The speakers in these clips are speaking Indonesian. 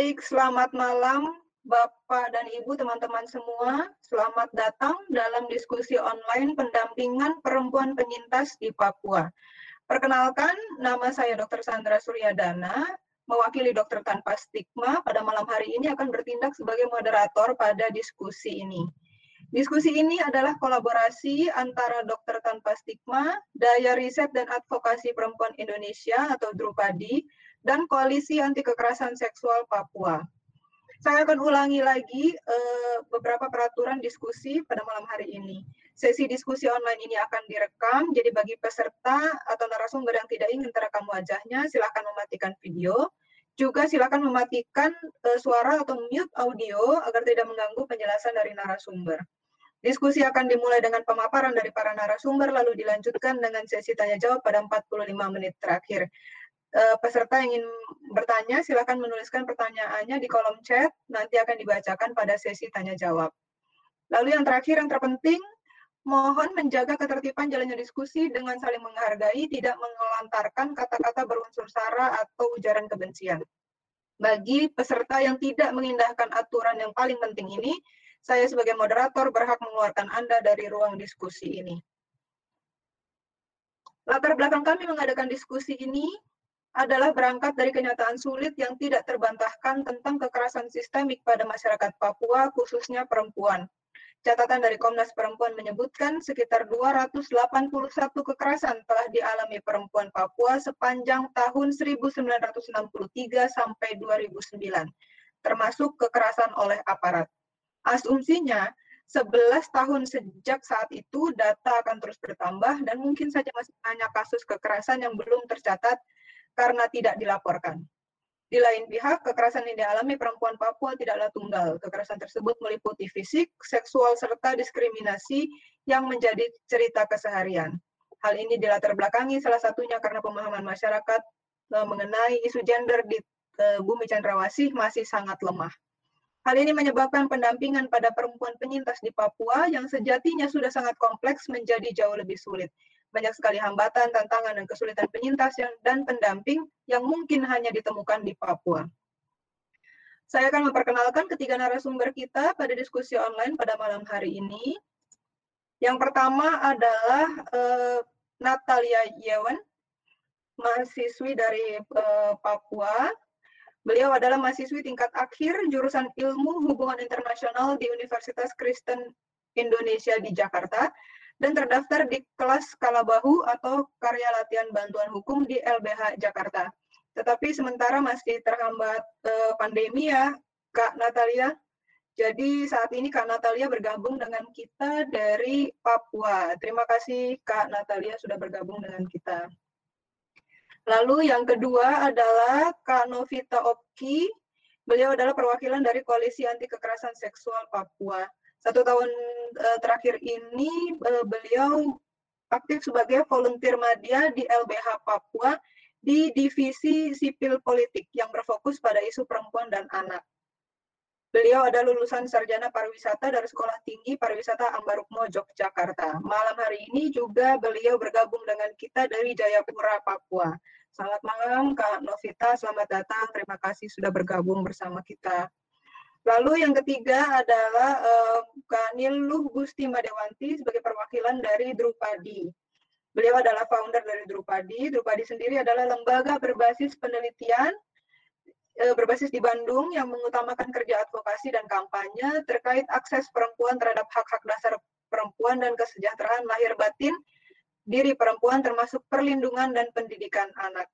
Baik, selamat malam Bapak dan Ibu, teman-teman semua. Selamat datang dalam diskusi online pendampingan perempuan penyintas di Papua. Perkenalkan, nama saya Dr. Sandra Suryadana, mewakili dokter tanpa stigma pada malam hari ini akan bertindak sebagai moderator pada diskusi ini. Diskusi ini adalah kolaborasi antara Dokter Tanpa Stigma, Daya Riset dan Advokasi Perempuan Indonesia atau Drupadi, dan Koalisi Anti Kekerasan Seksual Papua. Saya akan ulangi lagi uh, beberapa peraturan diskusi pada malam hari ini. Sesi diskusi online ini akan direkam, jadi bagi peserta atau narasumber yang tidak ingin terekam wajahnya, silakan mematikan video. Juga silakan mematikan uh, suara atau mute audio agar tidak mengganggu penjelasan dari narasumber. Diskusi akan dimulai dengan pemaparan dari para narasumber, lalu dilanjutkan dengan sesi tanya-jawab pada 45 menit terakhir. Uh, peserta yang ingin bertanya, silakan menuliskan pertanyaannya di kolom chat, nanti akan dibacakan pada sesi tanya-jawab. Lalu yang terakhir, yang terpenting, mohon menjaga ketertiban jalannya diskusi dengan saling menghargai, tidak mengelantarkan kata-kata berunsur sara atau ujaran kebencian. Bagi peserta yang tidak mengindahkan aturan yang paling penting ini, saya sebagai moderator berhak mengeluarkan Anda dari ruang diskusi ini. Latar belakang kami mengadakan diskusi ini adalah berangkat dari kenyataan sulit yang tidak terbantahkan tentang kekerasan sistemik pada masyarakat Papua, khususnya perempuan. Catatan dari Komnas Perempuan menyebutkan sekitar 281 kekerasan telah dialami perempuan Papua sepanjang tahun 1963 sampai 2009, termasuk kekerasan oleh aparat. Asumsinya, 11 tahun sejak saat itu data akan terus bertambah dan mungkin saja masih banyak kasus kekerasan yang belum tercatat karena tidak dilaporkan. Di lain pihak, kekerasan yang dialami perempuan Papua tidaklah tunggal. Kekerasan tersebut meliputi fisik, seksual, serta diskriminasi yang menjadi cerita keseharian. Hal ini dilatar belakangi salah satunya karena pemahaman masyarakat eh, mengenai isu gender di eh, bumi cendrawasih masih sangat lemah. Hal ini menyebabkan pendampingan pada perempuan penyintas di Papua yang sejatinya sudah sangat kompleks menjadi jauh lebih sulit. Banyak sekali hambatan, tantangan, dan kesulitan penyintas yang, dan pendamping yang mungkin hanya ditemukan di Papua. Saya akan memperkenalkan ketiga narasumber kita pada diskusi online pada malam hari ini. Yang pertama adalah uh, Natalia Yewen, mahasiswi dari uh, Papua Beliau adalah mahasiswi tingkat akhir jurusan Ilmu Hubungan Internasional di Universitas Kristen Indonesia di Jakarta dan terdaftar di kelas Kalabahu atau Karya Latihan Bantuan Hukum di LBH Jakarta. Tetapi sementara masih terhambat eh, pandemi ya, Kak Natalia. Jadi saat ini Kak Natalia bergabung dengan kita dari Papua. Terima kasih Kak Natalia sudah bergabung dengan kita. Lalu yang kedua adalah Kak Novita Opki. Beliau adalah perwakilan dari Koalisi Anti Kekerasan Seksual Papua. Satu tahun uh, terakhir ini uh, beliau aktif sebagai volunteer media di LBH Papua di divisi sipil politik yang berfokus pada isu perempuan dan anak. Beliau ada lulusan sarjana pariwisata dari Sekolah Tinggi Pariwisata Ambarukmo, Yogyakarta. Malam hari ini juga beliau bergabung dengan kita dari Jayapura, Papua. Selamat malam Kak Novita, selamat datang. Terima kasih sudah bergabung bersama kita. Lalu yang ketiga adalah uh, Kak Niluh Gusti Madewanti sebagai perwakilan dari Drupadi. Beliau adalah founder dari Drupadi. Drupadi sendiri adalah lembaga berbasis penelitian E, berbasis di Bandung yang mengutamakan kerja advokasi dan kampanye terkait akses perempuan terhadap hak-hak dasar perempuan dan kesejahteraan lahir batin diri perempuan termasuk perlindungan dan pendidikan anak.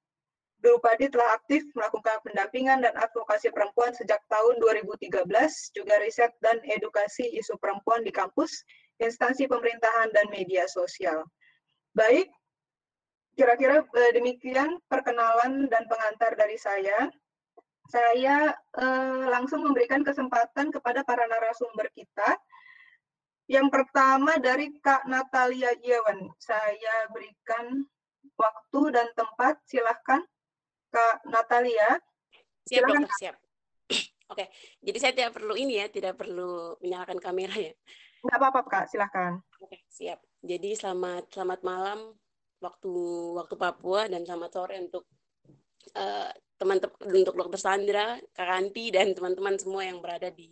Drupadi telah aktif melakukan pendampingan dan advokasi perempuan sejak tahun 2013, juga riset dan edukasi isu perempuan di kampus, instansi pemerintahan, dan media sosial. Baik, kira-kira e, demikian perkenalan dan pengantar dari saya saya eh, langsung memberikan kesempatan kepada para narasumber kita. Yang pertama dari Kak Natalia Yewen. Saya berikan waktu dan tempat. Silahkan Kak Natalia. Siap, Silahkan. dokter, siap. Oke, jadi saya tidak perlu ini ya, tidak perlu menyalakan kamera ya. Enggak apa-apa, Kak, silahkan. Oke, siap. Jadi selamat selamat malam waktu waktu Papua dan selamat sore untuk uh, teman-teman untuk dokter Sandra, Kak Kanti dan teman-teman semua yang berada di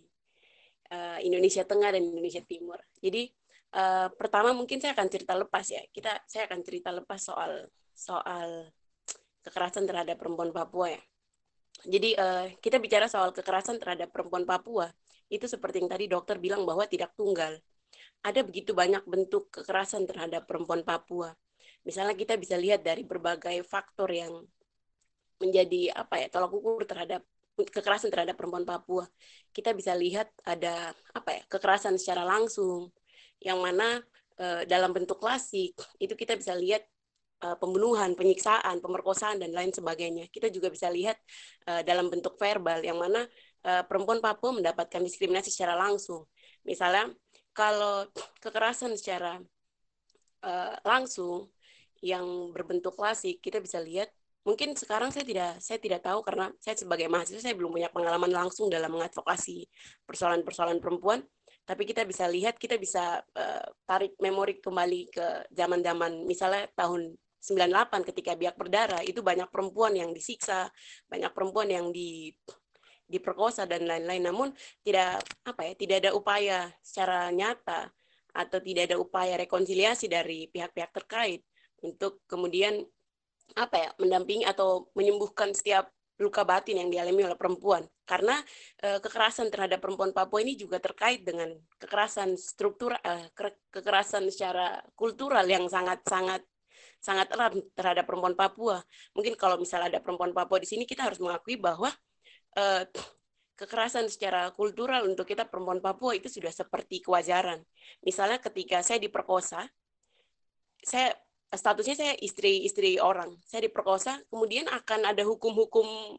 uh, Indonesia Tengah dan Indonesia Timur. Jadi uh, pertama mungkin saya akan cerita lepas ya. Kita saya akan cerita lepas soal soal kekerasan terhadap perempuan Papua ya. Jadi uh, kita bicara soal kekerasan terhadap perempuan Papua itu seperti yang tadi dokter bilang bahwa tidak tunggal. Ada begitu banyak bentuk kekerasan terhadap perempuan Papua. Misalnya kita bisa lihat dari berbagai faktor yang menjadi apa ya tolak ukur terhadap kekerasan terhadap perempuan Papua. Kita bisa lihat ada apa ya kekerasan secara langsung yang mana e, dalam bentuk klasik itu kita bisa lihat e, pembunuhan, penyiksaan, pemerkosaan dan lain sebagainya. Kita juga bisa lihat e, dalam bentuk verbal yang mana e, perempuan Papua mendapatkan diskriminasi secara langsung. Misalnya kalau kekerasan secara langsung yang berbentuk klasik kita bisa lihat mungkin sekarang saya tidak saya tidak tahu karena saya sebagai mahasiswa saya belum punya pengalaman langsung dalam mengadvokasi persoalan-persoalan perempuan tapi kita bisa lihat kita bisa uh, tarik memori kembali ke zaman-zaman misalnya tahun 98 ketika biak berdarah itu banyak perempuan yang disiksa banyak perempuan yang di diperkosa dan lain-lain. Namun tidak apa ya tidak ada upaya secara nyata atau tidak ada upaya rekonsiliasi dari pihak-pihak terkait untuk kemudian apa ya mendampingi atau menyembuhkan setiap luka batin yang dialami oleh perempuan. Karena e, kekerasan terhadap perempuan Papua ini juga terkait dengan kekerasan struktur e, kekerasan secara kultural yang sangat sangat erat terhadap perempuan Papua mungkin kalau misalnya ada perempuan Papua di sini kita harus mengakui bahwa e, kekerasan secara kultural untuk kita perempuan Papua itu sudah seperti kewajaran misalnya ketika saya diperkosa saya statusnya saya istri-istri orang, saya diperkosa, kemudian akan ada hukum-hukum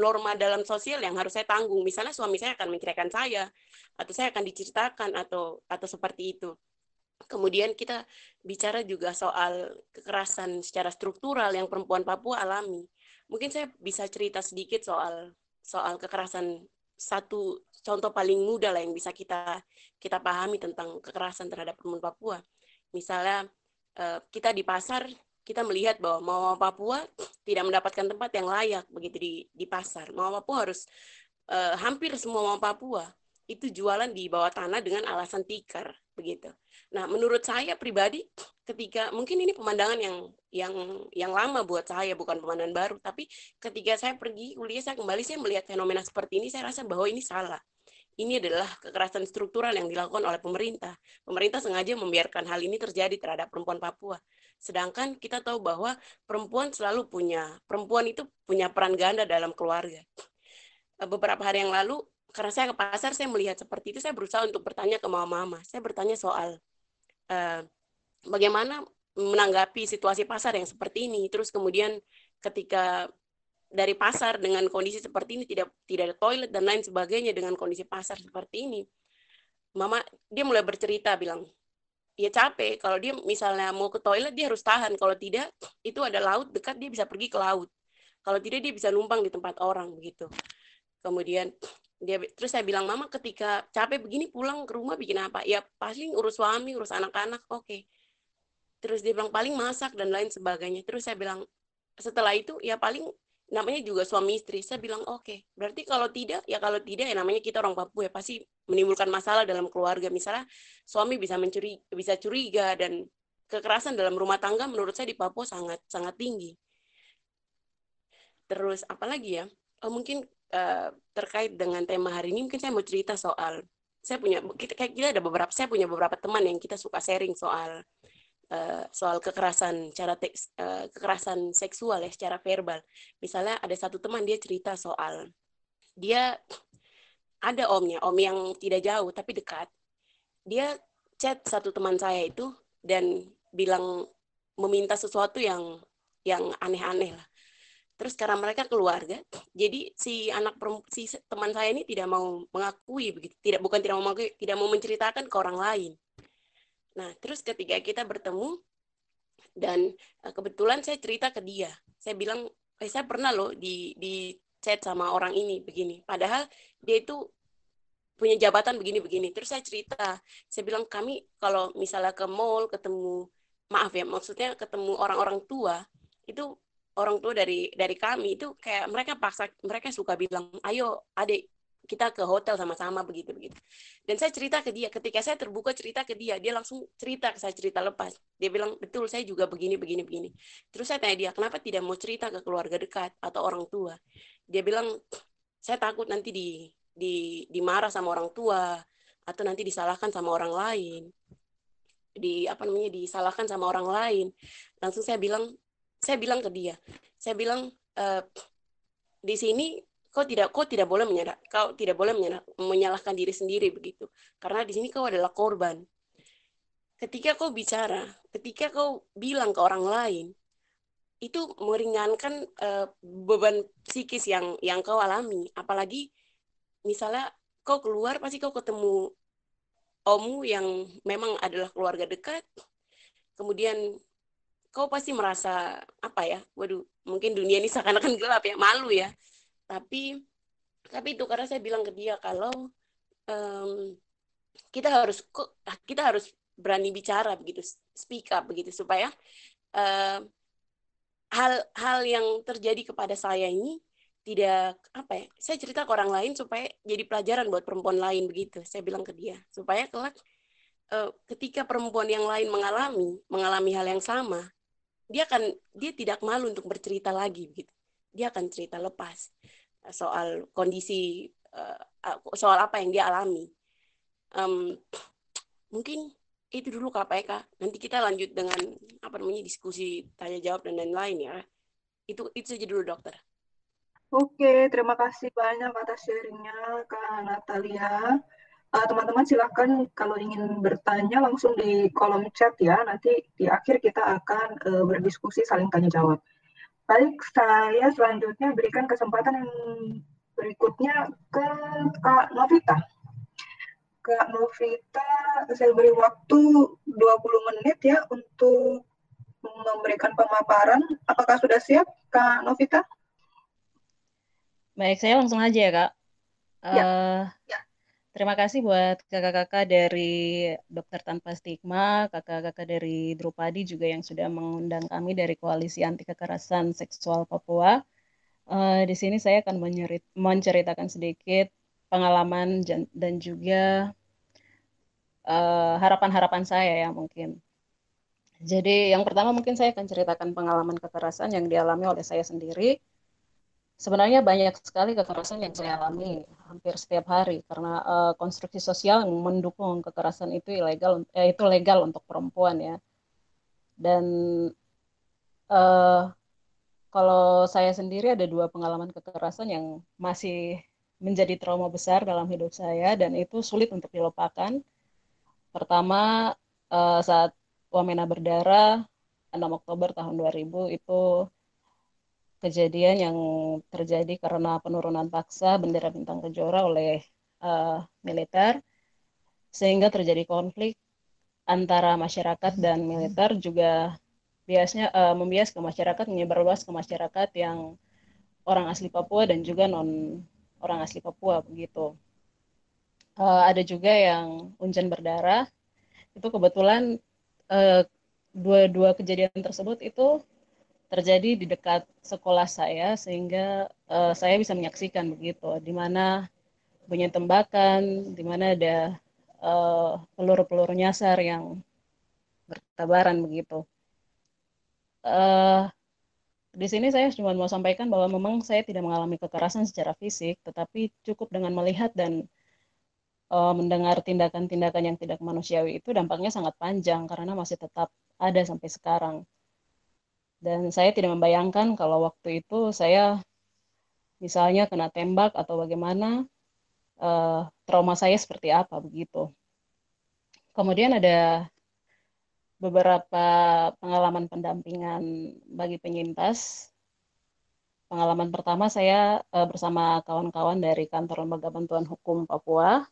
norma dalam sosial yang harus saya tanggung. Misalnya suami saya akan menceraikan saya, atau saya akan diceritakan atau atau seperti itu. Kemudian kita bicara juga soal kekerasan secara struktural yang perempuan Papua alami. Mungkin saya bisa cerita sedikit soal soal kekerasan satu contoh paling mudah lah yang bisa kita kita pahami tentang kekerasan terhadap perempuan Papua. Misalnya Eh, kita di pasar kita melihat bahwa mama Papua tidak mendapatkan tempat yang layak begitu di di pasar. Mama Papua harus uh, hampir semua mama Papua itu jualan di bawah tanah dengan alasan tikar begitu. Nah, menurut saya pribadi ketika mungkin ini pemandangan yang yang yang lama buat saya bukan pemandangan baru, tapi ketika saya pergi kuliah saya kembali saya melihat fenomena seperti ini saya rasa bahwa ini salah ini adalah kekerasan struktural yang dilakukan oleh pemerintah. Pemerintah sengaja membiarkan hal ini terjadi terhadap perempuan Papua. Sedangkan kita tahu bahwa perempuan selalu punya, perempuan itu punya peran ganda dalam keluarga. Beberapa hari yang lalu, karena saya ke pasar, saya melihat seperti itu, saya berusaha untuk bertanya ke mama-mama. Saya bertanya soal uh, bagaimana menanggapi situasi pasar yang seperti ini. Terus kemudian ketika dari pasar dengan kondisi seperti ini tidak tidak ada toilet dan lain sebagainya dengan kondisi pasar seperti ini mama dia mulai bercerita bilang ya capek kalau dia misalnya mau ke toilet dia harus tahan kalau tidak itu ada laut dekat dia bisa pergi ke laut kalau tidak dia bisa numpang di tempat orang begitu kemudian dia terus saya bilang mama ketika capek begini pulang ke rumah bikin apa ya paling urus suami urus anak-anak oke okay. terus dia bilang paling masak dan lain sebagainya terus saya bilang setelah itu ya paling namanya juga suami istri. Saya bilang oke. Okay. Berarti kalau tidak, ya kalau tidak ya namanya kita orang Papua ya pasti menimbulkan masalah dalam keluarga. Misalnya suami bisa mencuri, bisa curiga dan kekerasan dalam rumah tangga menurut saya di Papua sangat sangat tinggi. Terus apalagi ya? Oh, mungkin uh, terkait dengan tema hari ini mungkin saya mau cerita soal saya punya kita kayak kita ada beberapa saya punya beberapa teman yang kita suka sharing soal uh, soal kekerasan cara teks, uh, kekerasan seksual ya secara verbal. Misalnya ada satu teman dia cerita soal dia ada omnya, om yang tidak jauh tapi dekat. Dia chat satu teman saya itu dan bilang meminta sesuatu yang yang aneh-aneh lah. Terus karena mereka keluarga, jadi si anak si teman saya ini tidak mau mengakui begitu, tidak bukan tidak mau mengakui, tidak mau menceritakan ke orang lain. Nah, terus ketika kita bertemu dan uh, kebetulan saya cerita ke dia, saya bilang, eh, saya pernah loh di di chat sama orang ini begini. Padahal dia itu punya jabatan begini-begini. Terus saya cerita, saya bilang kami kalau misalnya ke mall ketemu, maaf ya, maksudnya ketemu orang-orang tua, itu orang tua dari dari kami itu kayak mereka paksa mereka suka bilang ayo adik kita ke hotel sama-sama begitu begitu. Dan saya cerita ke dia ketika saya terbuka cerita ke dia dia langsung cerita ke saya cerita lepas. Dia bilang betul saya juga begini begini begini. Terus saya tanya dia kenapa tidak mau cerita ke keluarga dekat atau orang tua? Dia bilang saya takut nanti di di dimarah sama orang tua atau nanti disalahkan sama orang lain. Di apa namanya disalahkan sama orang lain. Langsung saya bilang saya bilang ke dia. Saya bilang e, di sini kau tidak kau tidak boleh menyerah kau tidak boleh menyerah, menyalahkan diri sendiri begitu. Karena di sini kau adalah korban. Ketika kau bicara ketika kau bilang ke orang lain itu meringankan uh, beban psikis yang yang kau alami. Apalagi misalnya kau keluar pasti kau ketemu omu yang memang adalah keluarga dekat. Kemudian kau pasti merasa apa ya waduh mungkin dunia ini seakan-akan gelap ya malu ya. Tapi tapi itu karena saya bilang ke dia kalau um, kita harus kita harus berani bicara begitu speak up begitu supaya hal-hal uh, yang terjadi kepada saya ini tidak apa ya saya cerita ke orang lain supaya jadi pelajaran buat perempuan lain begitu saya bilang ke dia. Supaya kelak uh, ketika perempuan yang lain mengalami mengalami hal yang sama dia akan dia tidak malu untuk bercerita lagi begitu dia akan cerita lepas soal kondisi uh, soal apa yang dia alami. Um, mungkin itu dulu KPK. Nanti kita lanjut dengan apa namanya diskusi tanya jawab dan lain-lain ya. Itu itu saja dulu dokter. Oke, terima kasih banyak atas sharingnya Kak Natalia. Uh, teman-teman silakan kalau ingin bertanya langsung di kolom chat ya. Nanti di akhir kita akan uh, berdiskusi saling tanya jawab. Baik, saya selanjutnya berikan kesempatan yang berikutnya ke Kak Novita. Kak Novita, saya beri waktu 20 menit ya untuk memberikan pemaparan. Apakah sudah siap, Kak Novita? Baik, saya langsung aja ya, Kak. Ya. Uh, ya. Terima kasih buat kakak-kakak dari Dokter Tanpa Stigma, kakak-kakak dari Drupadi juga yang sudah mengundang kami dari Koalisi Anti Kekerasan Seksual Papua. Uh, di sini saya akan menceritakan sedikit pengalaman dan juga eh, harapan-harapan uh, saya ya mungkin. Jadi yang pertama mungkin saya akan ceritakan pengalaman kekerasan yang dialami oleh saya sendiri sebenarnya banyak sekali kekerasan yang saya alami hampir setiap hari karena uh, konstruksi sosial yang mendukung kekerasan itu ilegal eh, itu legal untuk perempuan ya. Dan uh, kalau saya sendiri ada dua pengalaman kekerasan yang masih menjadi trauma besar dalam hidup saya dan itu sulit untuk dilupakan. Pertama uh, saat Wamena berdarah 6 Oktober tahun 2000 itu kejadian yang terjadi karena penurunan paksa bendera bintang kejora oleh uh, militer sehingga terjadi konflik antara masyarakat dan militer juga biasanya uh, membias ke masyarakat menyebar luas ke masyarakat yang orang asli Papua dan juga non orang asli Papua begitu. Uh, ada juga yang uncan berdarah itu kebetulan uh, dua-dua kejadian tersebut itu terjadi di dekat sekolah saya sehingga uh, saya bisa menyaksikan begitu di mana bunyi tembakan di mana ada uh, peluru-peluru nyasar yang bertabaran begitu. Uh, di sini saya cuma mau sampaikan bahwa memang saya tidak mengalami kekerasan secara fisik tetapi cukup dengan melihat dan uh, mendengar tindakan-tindakan yang tidak manusiawi itu dampaknya sangat panjang karena masih tetap ada sampai sekarang dan saya tidak membayangkan kalau waktu itu saya misalnya kena tembak atau bagaimana uh, trauma saya seperti apa begitu. Kemudian ada beberapa pengalaman pendampingan bagi penyintas. Pengalaman pertama saya uh, bersama kawan-kawan dari kantor lembaga bantuan hukum Papua.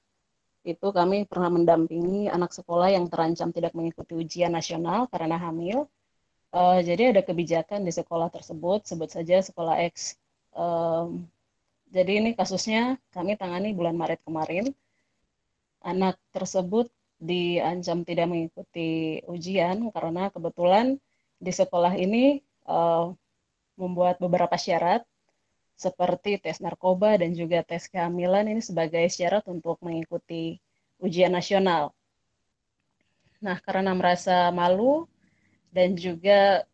Itu kami pernah mendampingi anak sekolah yang terancam tidak mengikuti ujian nasional karena hamil Uh, jadi ada kebijakan di sekolah tersebut, sebut saja sekolah X. Um, jadi ini kasusnya kami tangani bulan Maret kemarin. Anak tersebut diancam tidak mengikuti ujian karena kebetulan di sekolah ini uh, membuat beberapa syarat seperti tes narkoba dan juga tes kehamilan ini sebagai syarat untuk mengikuti ujian nasional. Nah, karena merasa malu dan juga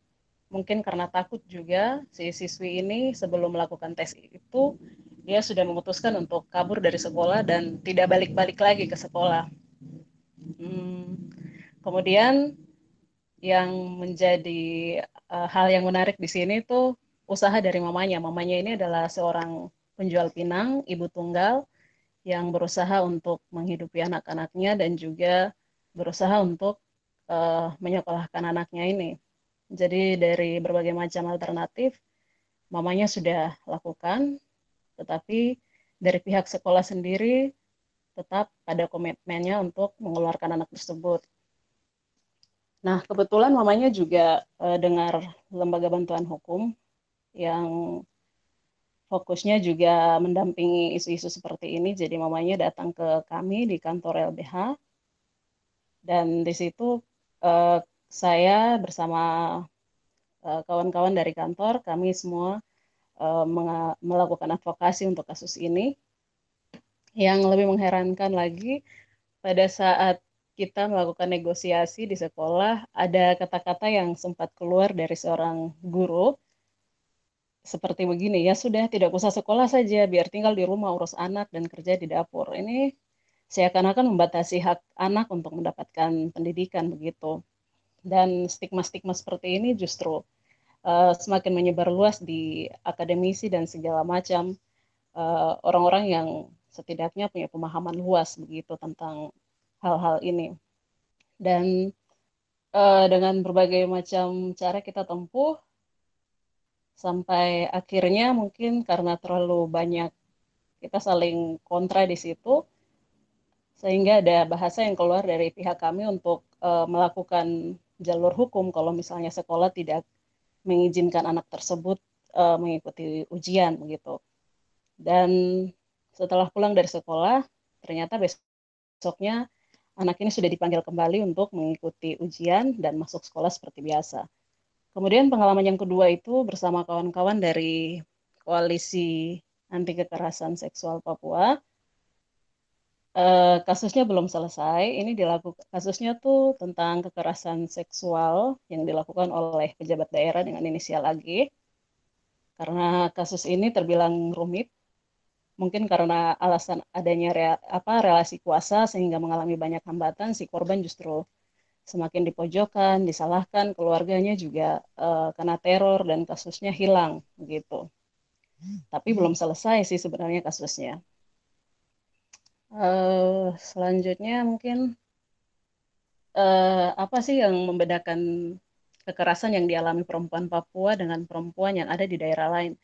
mungkin karena takut juga si siswi ini sebelum melakukan tes itu dia sudah memutuskan untuk kabur dari sekolah dan tidak balik-balik lagi ke sekolah. Hmm, kemudian yang menjadi uh, hal yang menarik di sini tuh usaha dari mamanya. Mamanya ini adalah seorang penjual pinang, ibu tunggal yang berusaha untuk menghidupi anak-anaknya dan juga berusaha untuk uh, menyekolahkan anaknya ini. Jadi dari berbagai macam alternatif, mamanya sudah lakukan, tetapi dari pihak sekolah sendiri tetap ada komitmennya untuk mengeluarkan anak tersebut. Nah, kebetulan mamanya juga uh, dengar lembaga bantuan hukum yang fokusnya juga mendampingi isu-isu seperti ini. Jadi mamanya datang ke kami di kantor LBH dan di situ uh, saya bersama eh, kawan-kawan uh, dari kantor kami semua uh, melakukan advokasi untuk kasus ini. Yang lebih mengherankan lagi pada saat kita melakukan negosiasi di sekolah ada kata-kata yang sempat keluar dari seorang guru seperti begini ya sudah tidak usah sekolah saja biar tinggal di rumah urus anak dan kerja di dapur ini seakan-akan membatasi hak anak untuk mendapatkan pendidikan begitu. Dan stigma-stigma seperti ini justru uh, semakin menyebar luas di akademisi dan segala macam. Eh, orang-orang uh, yang setidaknya punya pemahaman luas begitu tentang hal-hal ini. Dan uh, dengan berbagai macam cara kita tempuh sampai akhirnya mungkin karena terlalu banyak kita saling kontra di situ sehingga ada bahasa yang keluar dari pihak kami untuk uh, melakukan jalur hukum kalau misalnya sekolah tidak mengizinkan anak tersebut uh, mengikuti ujian begitu dan setelah pulang dari sekolah ternyata besoknya anak ini sudah dipanggil kembali untuk mengikuti ujian dan masuk sekolah seperti biasa Kemudian pengalaman yang kedua itu bersama kawan-kawan dari Koalisi Anti Kekerasan Seksual Papua. Uh, kasusnya belum selesai. Ini dilakukan kasusnya tuh tentang kekerasan seksual yang dilakukan oleh pejabat daerah dengan inisial AG. Karena kasus ini terbilang rumit, mungkin karena alasan adanya re, apa relasi kuasa sehingga mengalami banyak hambatan, si korban justru semakin dipojokkan, disalahkan, keluarganya juga uh, kena teror dan kasusnya hilang gitu. Tapi belum selesai sih sebenarnya kasusnya. Uh, selanjutnya mungkin uh, apa sih yang membedakan kekerasan yang dialami perempuan Papua dengan perempuan yang ada di daerah lain?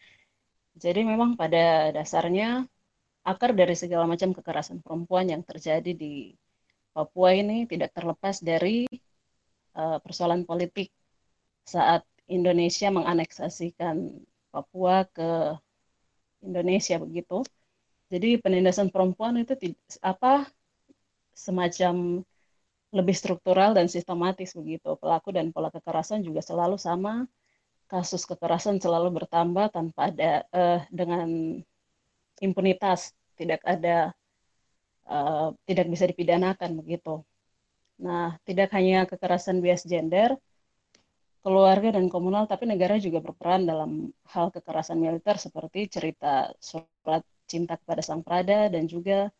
Jadi memang pada dasarnya akar dari segala macam kekerasan perempuan yang terjadi di Papua ini tidak terlepas dari uh, persoalan politik saat Indonesia menganeksasikan Papua ke Indonesia begitu. Jadi penindasan perempuan itu apa semacam lebih struktural dan sistematis begitu. Pelaku dan pola kekerasan juga selalu sama. Kasus kekerasan selalu bertambah tanpa ada uh, dengan impunitas, tidak ada uh, tidak bisa dipidanakan begitu. Nah, tidak hanya kekerasan bias gender, keluarga dan komunal, tapi negara juga berperan dalam hal kekerasan militer seperti cerita surat cinta kepada sang prada dan juga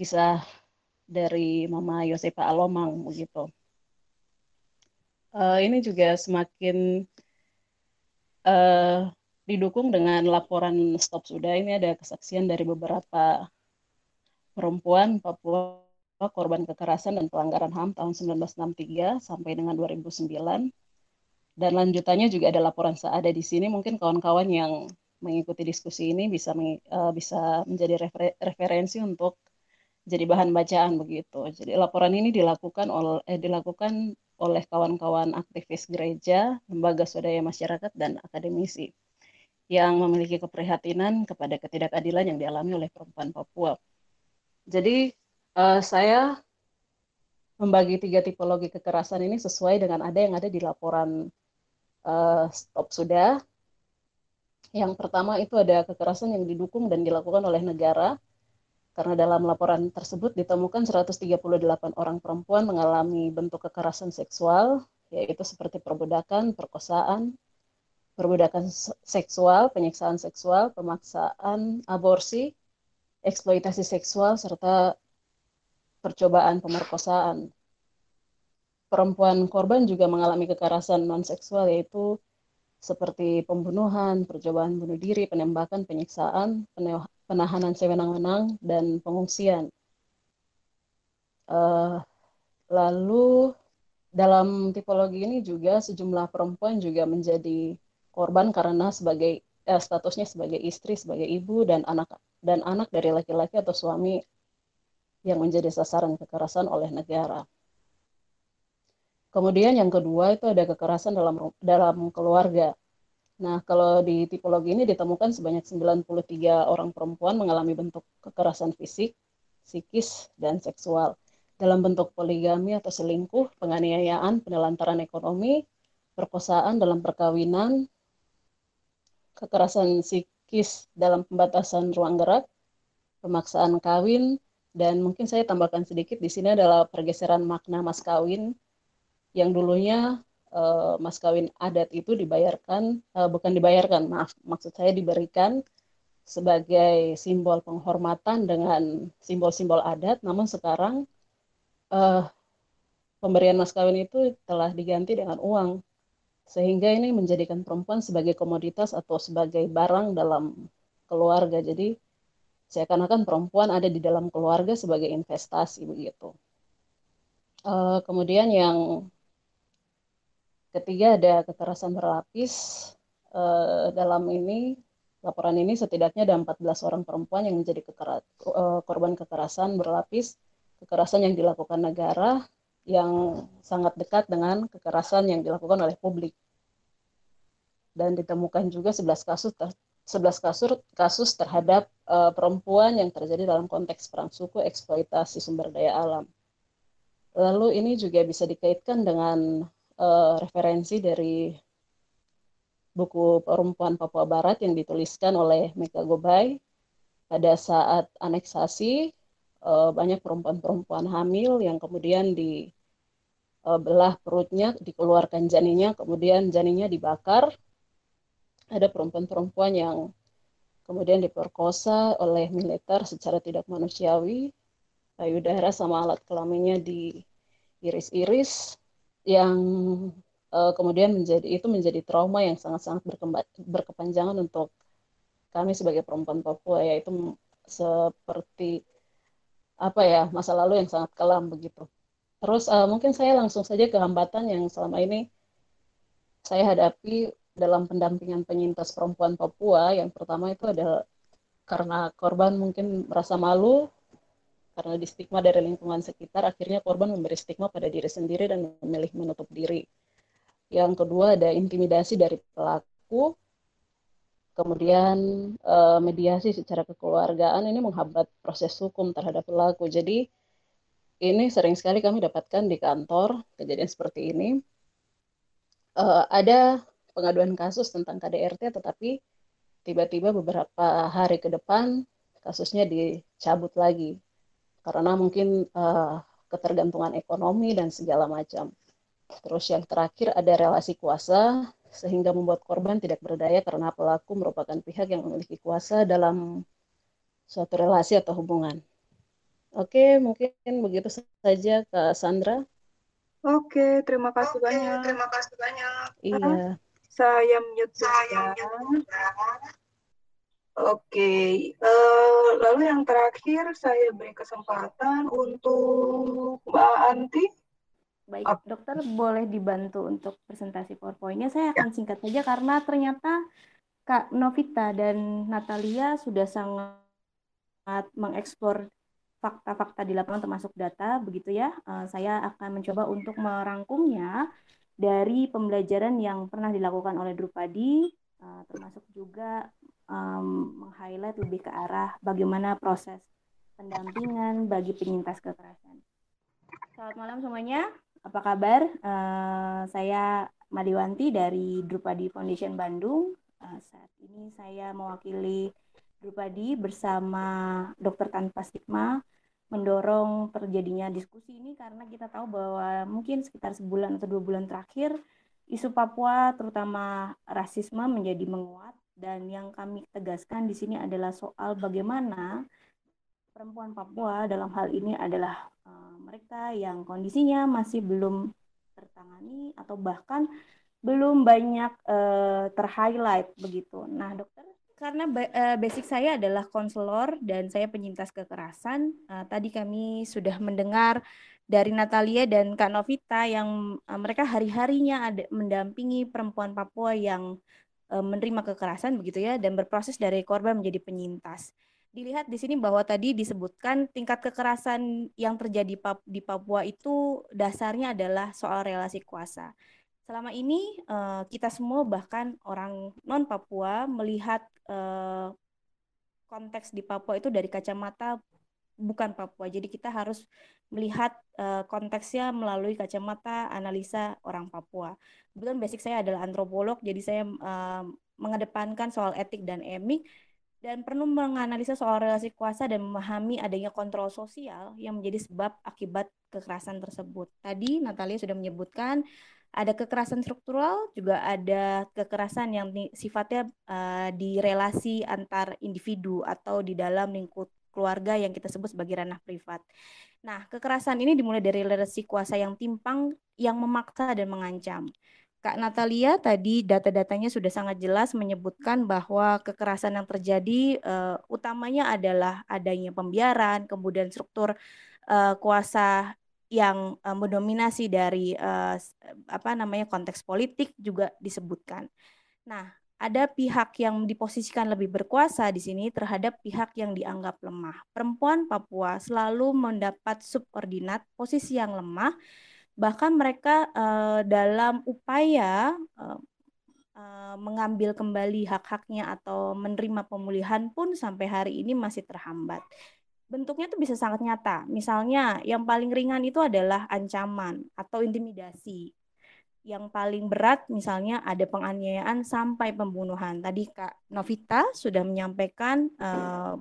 kisah dari Mama Yosepa Alomang begitu. Uh, ini juga semakin uh, didukung dengan laporan Stop Sudah. Ini ada kesaksian dari beberapa perempuan Papua korban kekerasan dan pelanggaran HAM tahun 1963 sampai dengan 2009. Dan lanjutannya juga ada laporan seada di sini. Mungkin kawan-kawan yang mengikuti diskusi ini bisa uh, bisa menjadi refer referensi untuk jadi bahan bacaan begitu. Jadi laporan ini dilakukan oleh eh, dilakukan oleh kawan-kawan aktivis gereja, lembaga swadaya masyarakat dan akademisi yang memiliki keprihatinan kepada ketidakadilan yang dialami oleh perempuan Papua jadi uh, saya membagi tiga tipologi kekerasan ini sesuai dengan ada yang ada di laporan uh, stop sudah Yang pertama itu ada kekerasan yang didukung dan dilakukan oleh negara, karena dalam laporan tersebut ditemukan 138 orang perempuan mengalami bentuk kekerasan seksual, yaitu seperti perbudakan, perkosaan, perbudakan seksual, penyiksaan seksual, pemaksaan aborsi, eksploitasi seksual, serta percobaan pemerkosaan. Perempuan korban juga mengalami kekerasan non-seksual yaitu seperti pembunuhan, percobaan bunuh diri, penembakan, penyiksaan, penahanan sewenang-wenang, dan pengungsian. Uh, lalu dalam tipologi ini juga sejumlah perempuan juga menjadi korban karena sebagai eh, statusnya sebagai istri, sebagai ibu dan anak dan anak dari laki-laki atau suami yang menjadi sasaran kekerasan oleh negara. Kemudian yang kedua itu ada kekerasan dalam dalam keluarga. Nah, kalau di tipologi ini ditemukan sebanyak 93 orang perempuan mengalami bentuk kekerasan fisik, psikis, dan seksual dalam bentuk poligami atau selingkuh, penganiayaan, penelantaran ekonomi, perkosaan dalam perkawinan, kekerasan psikis dalam pembatasan ruang gerak, pemaksaan kawin, dan mungkin saya tambahkan sedikit di sini adalah pergeseran makna mas kawin yang dulunya uh, mas kawin adat itu dibayarkan uh, bukan dibayarkan maaf maksud saya diberikan sebagai simbol penghormatan dengan simbol-simbol adat namun sekarang uh, pemberian mas kawin itu telah diganti dengan uang sehingga ini menjadikan perempuan sebagai komoditas atau sebagai barang dalam keluarga jadi seakan-akan perempuan ada di dalam keluarga sebagai investasi begitu. Uh, kemudian yang ketiga ada kekerasan berlapis. Uh, dalam ini laporan ini setidaknya ada 14 orang perempuan yang menjadi kekera, uh, korban kekerasan berlapis, kekerasan yang dilakukan negara yang sangat dekat dengan kekerasan yang dilakukan oleh publik. Dan ditemukan juga 11 kasus 11 kasus kasus terhadap uh, perempuan yang terjadi dalam konteks perang suku eksploitasi sumber daya alam. Lalu ini juga bisa dikaitkan dengan uh, referensi dari buku Perempuan Papua Barat yang dituliskan oleh Meka Gobay. Pada saat aneksasi uh, banyak perempuan-perempuan hamil yang kemudian di belah perutnya, dikeluarkan janinnya, kemudian janinnya dibakar. Ada perempuan-perempuan yang kemudian diperkosa oleh militer secara tidak manusiawi, payudara sama alat kelaminnya diiris-iris, yang uh, kemudian menjadi itu menjadi trauma yang sangat-sangat berkepanjangan untuk kami sebagai perempuan Papua, yaitu seperti apa ya masa lalu yang sangat kelam begitu. Terus uh, mungkin saya langsung saja ke hambatan yang selama ini saya hadapi dalam pendampingan penyintas perempuan Papua yang pertama itu adalah karena korban mungkin merasa malu karena di stigma dari lingkungan sekitar akhirnya korban memberi stigma pada diri sendiri dan memilih menutup diri. Yang kedua ada intimidasi dari pelaku, kemudian eh, mediasi secara kekeluargaan ini menghambat proses hukum terhadap pelaku. Jadi ini sering sekali kami dapatkan di kantor kejadian seperti ini. Uh, ada pengaduan kasus tentang KDRT tetapi tiba-tiba beberapa hari ke depan kasusnya dicabut lagi karena mungkin uh, ketergantungan ekonomi dan segala macam. Terus yang terakhir ada relasi kuasa sehingga membuat korban tidak berdaya karena pelaku merupakan pihak yang memiliki kuasa dalam suatu relasi atau hubungan. Oke, mungkin begitu saja Kak Sandra. Oke, terima kasih Oke, banyak. Terima kasih banyak. Iya. Saya mute Saya Oke, uh, lalu yang terakhir saya beri kesempatan untuk Mbak Anti. Baik, dokter boleh dibantu untuk presentasi PowerPoint-nya. Saya akan singkat saja karena ternyata Kak Novita dan Natalia sudah sangat mengeksplor fakta-fakta di lapangan termasuk data, begitu ya. Uh, saya akan mencoba untuk merangkumnya dari pembelajaran yang pernah dilakukan oleh Drupadi, uh, termasuk juga um, meng-highlight lebih ke arah bagaimana proses pendampingan bagi penyintas kekerasan. Selamat malam semuanya, apa kabar? Uh, saya Madiwanti dari Drupadi Foundation Bandung. saat ini saya mewakili Drupadi bersama Dokter Tanpa Stigma mendorong terjadinya diskusi ini karena kita tahu bahwa mungkin sekitar sebulan atau dua bulan terakhir isu Papua terutama rasisme menjadi menguat dan yang kami tegaskan di sini adalah soal bagaimana perempuan Papua dalam hal ini adalah uh, mereka yang kondisinya masih belum tertangani atau bahkan belum banyak uh, terhighlight begitu. Nah, dokter karena uh, basic saya adalah konselor dan saya penyintas kekerasan. Tadi kami sudah mendengar dari Natalia dan Kak Novita yang mereka hari-harinya mendampingi perempuan Papua yang menerima kekerasan begitu ya dan berproses dari korban menjadi penyintas. Dilihat di sini bahwa tadi disebutkan tingkat kekerasan yang terjadi di Papua itu dasarnya adalah soal relasi kuasa. Selama ini uh, kita semua bahkan orang non Papua melihat uh, konteks di Papua itu dari kacamata bukan Papua. Jadi kita harus melihat uh, konteksnya melalui kacamata analisa orang Papua. Kebetulan basic saya adalah antropolog, jadi saya uh, mengedepankan soal etik dan emik dan perlu menganalisa soal relasi kuasa dan memahami adanya kontrol sosial yang menjadi sebab akibat kekerasan tersebut. Tadi Natalia sudah menyebutkan ada kekerasan struktural, juga ada kekerasan yang sifatnya uh, di relasi antar individu atau di dalam lingkup keluarga yang kita sebut sebagai ranah privat. Nah, kekerasan ini dimulai dari relasi kuasa yang timpang, yang memaksa dan mengancam. Kak Natalia tadi data-datanya sudah sangat jelas menyebutkan bahwa kekerasan yang terjadi uh, utamanya adalah adanya pembiaran, kemudian struktur uh, kuasa yang uh, mendominasi dari uh, apa namanya konteks politik juga disebutkan. Nah, ada pihak yang diposisikan lebih berkuasa di sini terhadap pihak yang dianggap lemah. Perempuan Papua selalu mendapat subordinat posisi yang lemah, bahkan mereka uh, dalam upaya uh, uh, mengambil kembali hak-haknya atau menerima pemulihan pun sampai hari ini masih terhambat bentuknya itu bisa sangat nyata. Misalnya yang paling ringan itu adalah ancaman atau intimidasi. Yang paling berat misalnya ada penganiayaan sampai pembunuhan. Tadi Kak Novita sudah menyampaikan uh,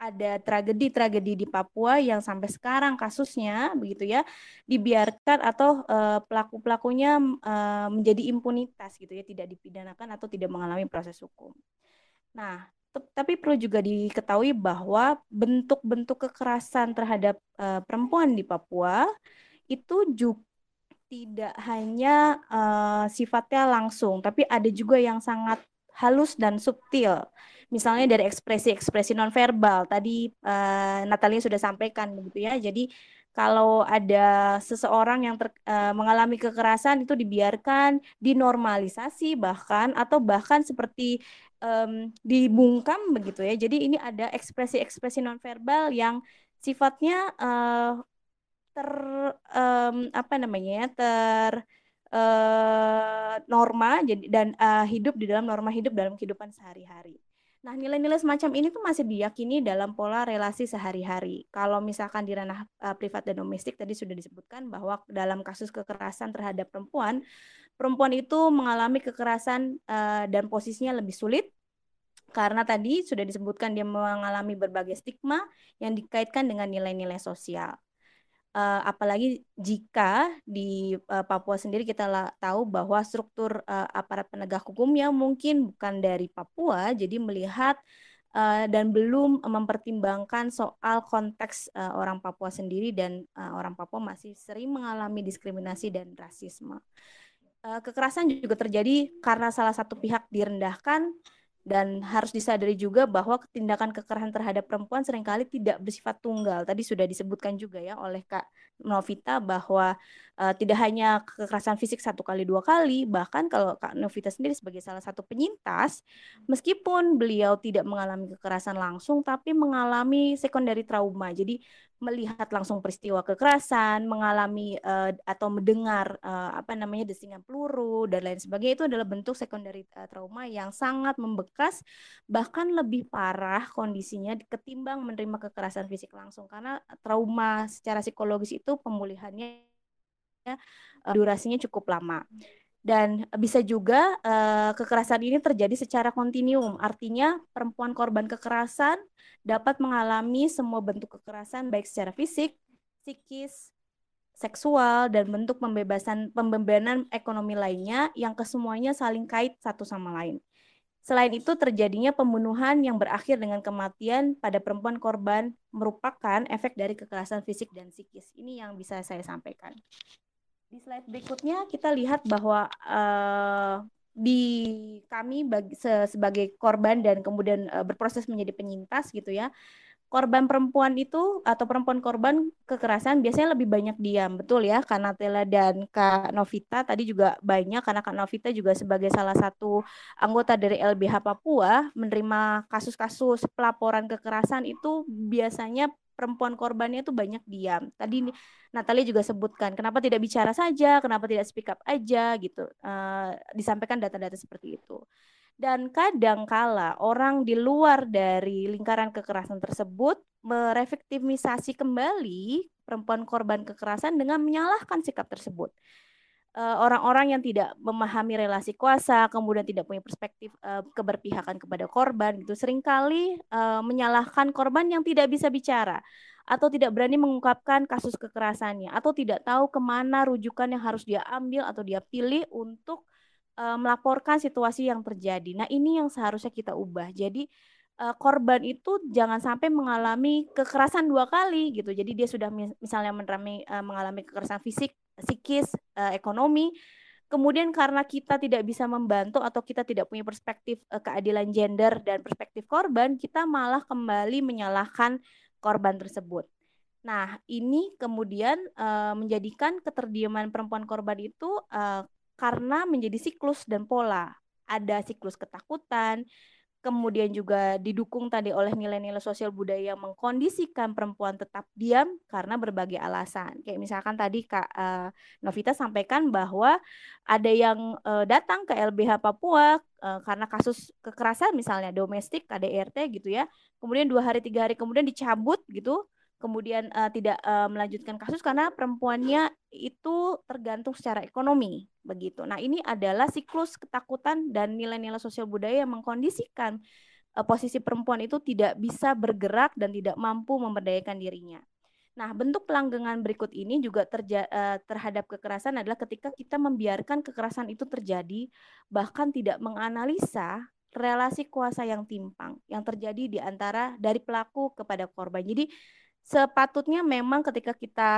ada tragedi-tragedi di Papua yang sampai sekarang kasusnya begitu ya dibiarkan atau uh, pelaku-pelakunya uh, menjadi impunitas gitu ya tidak dipidanakan atau tidak mengalami proses hukum. Nah, tapi perlu juga diketahui bahwa bentuk-bentuk kekerasan terhadap uh, perempuan di Papua itu juga tidak hanya uh, sifatnya langsung, tapi ada juga yang sangat halus dan subtil. Misalnya dari ekspresi-ekspresi nonverbal. Tadi uh, Natalia sudah sampaikan begitu ya. Jadi kalau ada seseorang yang ter, uh, mengalami kekerasan itu dibiarkan dinormalisasi bahkan atau bahkan seperti um, dibungkam begitu ya. Jadi ini ada ekspresi-ekspresi nonverbal yang sifatnya uh, ter um, apa namanya ya, ter uh, norma jadi dan uh, hidup di dalam norma hidup dalam kehidupan sehari-hari. Nah, nilai-nilai semacam ini tuh masih diyakini dalam pola relasi sehari-hari. Kalau misalkan di ranah uh, privat dan domestik tadi sudah disebutkan bahwa dalam kasus kekerasan terhadap perempuan, perempuan itu mengalami kekerasan uh, dan posisinya lebih sulit karena tadi sudah disebutkan dia mengalami berbagai stigma yang dikaitkan dengan nilai-nilai sosial uh, apalagi jika di uh, Papua sendiri kita tahu bahwa struktur uh, aparat penegak hukum yang mungkin bukan dari Papua, jadi melihat uh, dan belum mempertimbangkan soal konteks uh, orang Papua sendiri dan uh, orang Papua masih sering mengalami diskriminasi dan rasisme. Uh, kekerasan juga terjadi karena salah satu pihak direndahkan dan harus disadari juga bahwa tindakan kekerasan terhadap perempuan sering kali tidak bersifat tunggal. Tadi sudah disebutkan juga ya oleh Kak Novita bahwa uh, tidak hanya kekerasan fisik satu kali dua kali, bahkan kalau Kak Novita sendiri sebagai salah satu penyintas, meskipun beliau tidak mengalami kekerasan langsung, tapi mengalami secondary trauma. Jadi melihat langsung peristiwa kekerasan, mengalami uh, atau mendengar uh, apa namanya desingan peluru dan lain sebagainya itu adalah bentuk secondary trauma yang sangat membekas bahkan lebih parah kondisinya ketimbang menerima kekerasan fisik langsung karena trauma secara psikologis itu pemulihannya uh, durasinya cukup lama. Dan bisa juga uh, kekerasan ini terjadi secara kontinuum, artinya perempuan korban kekerasan dapat mengalami semua bentuk kekerasan baik secara fisik, psikis, seksual dan bentuk pembebasan pembebanan ekonomi lainnya yang kesemuanya saling kait satu sama lain. Selain itu terjadinya pembunuhan yang berakhir dengan kematian pada perempuan korban merupakan efek dari kekerasan fisik dan psikis. Ini yang bisa saya sampaikan. Di slide berikutnya kita lihat bahwa uh, di kami bagi, se, sebagai korban dan kemudian uh, berproses menjadi penyintas gitu ya. Korban perempuan itu atau perempuan korban kekerasan biasanya lebih banyak diam, betul ya? Karena Tela dan Kak Novita tadi juga banyak karena Kak Novita juga sebagai salah satu anggota dari LBH Papua menerima kasus-kasus pelaporan kekerasan itu biasanya perempuan korbannya itu banyak diam. Tadi Natalia juga sebutkan kenapa tidak bicara saja, kenapa tidak speak up aja gitu. Uh, disampaikan data-data seperti itu. Dan kadang kala orang di luar dari lingkaran kekerasan tersebut merefektimisasi kembali perempuan korban kekerasan dengan menyalahkan sikap tersebut orang-orang yang tidak memahami relasi kuasa, kemudian tidak punya perspektif uh, keberpihakan kepada korban, gitu sering kali uh, menyalahkan korban yang tidak bisa bicara atau tidak berani mengungkapkan kasus kekerasannya atau tidak tahu ke mana rujukan yang harus dia ambil atau dia pilih untuk uh, melaporkan situasi yang terjadi. Nah ini yang seharusnya kita ubah. Jadi korban itu jangan sampai mengalami kekerasan dua kali gitu. Jadi dia sudah misalnya mengalami kekerasan fisik, psikis, uh, ekonomi. Kemudian karena kita tidak bisa membantu atau kita tidak punya perspektif uh, keadilan gender dan perspektif korban, kita malah kembali menyalahkan korban tersebut. Nah, ini kemudian uh, menjadikan keterdiaman perempuan korban itu uh, karena menjadi siklus dan pola. Ada siklus ketakutan, kemudian juga didukung tadi oleh nilai-nilai sosial budaya yang mengkondisikan perempuan tetap diam karena berbagai alasan. Kayak misalkan tadi Kak uh, Novita sampaikan bahwa ada yang uh, datang ke LBH Papua uh, karena kasus kekerasan misalnya domestik KDRT gitu ya. Kemudian dua hari tiga hari kemudian dicabut gitu kemudian uh, tidak uh, melanjutkan kasus karena perempuannya itu tergantung secara ekonomi begitu. Nah, ini adalah siklus ketakutan dan nilai-nilai sosial budaya yang mengkondisikan uh, posisi perempuan itu tidak bisa bergerak dan tidak mampu memberdayakan dirinya. Nah, bentuk pelanggengan berikut ini juga terja uh, terhadap kekerasan adalah ketika kita membiarkan kekerasan itu terjadi bahkan tidak menganalisa relasi kuasa yang timpang yang terjadi di antara dari pelaku kepada korban. Jadi sepatutnya memang ketika kita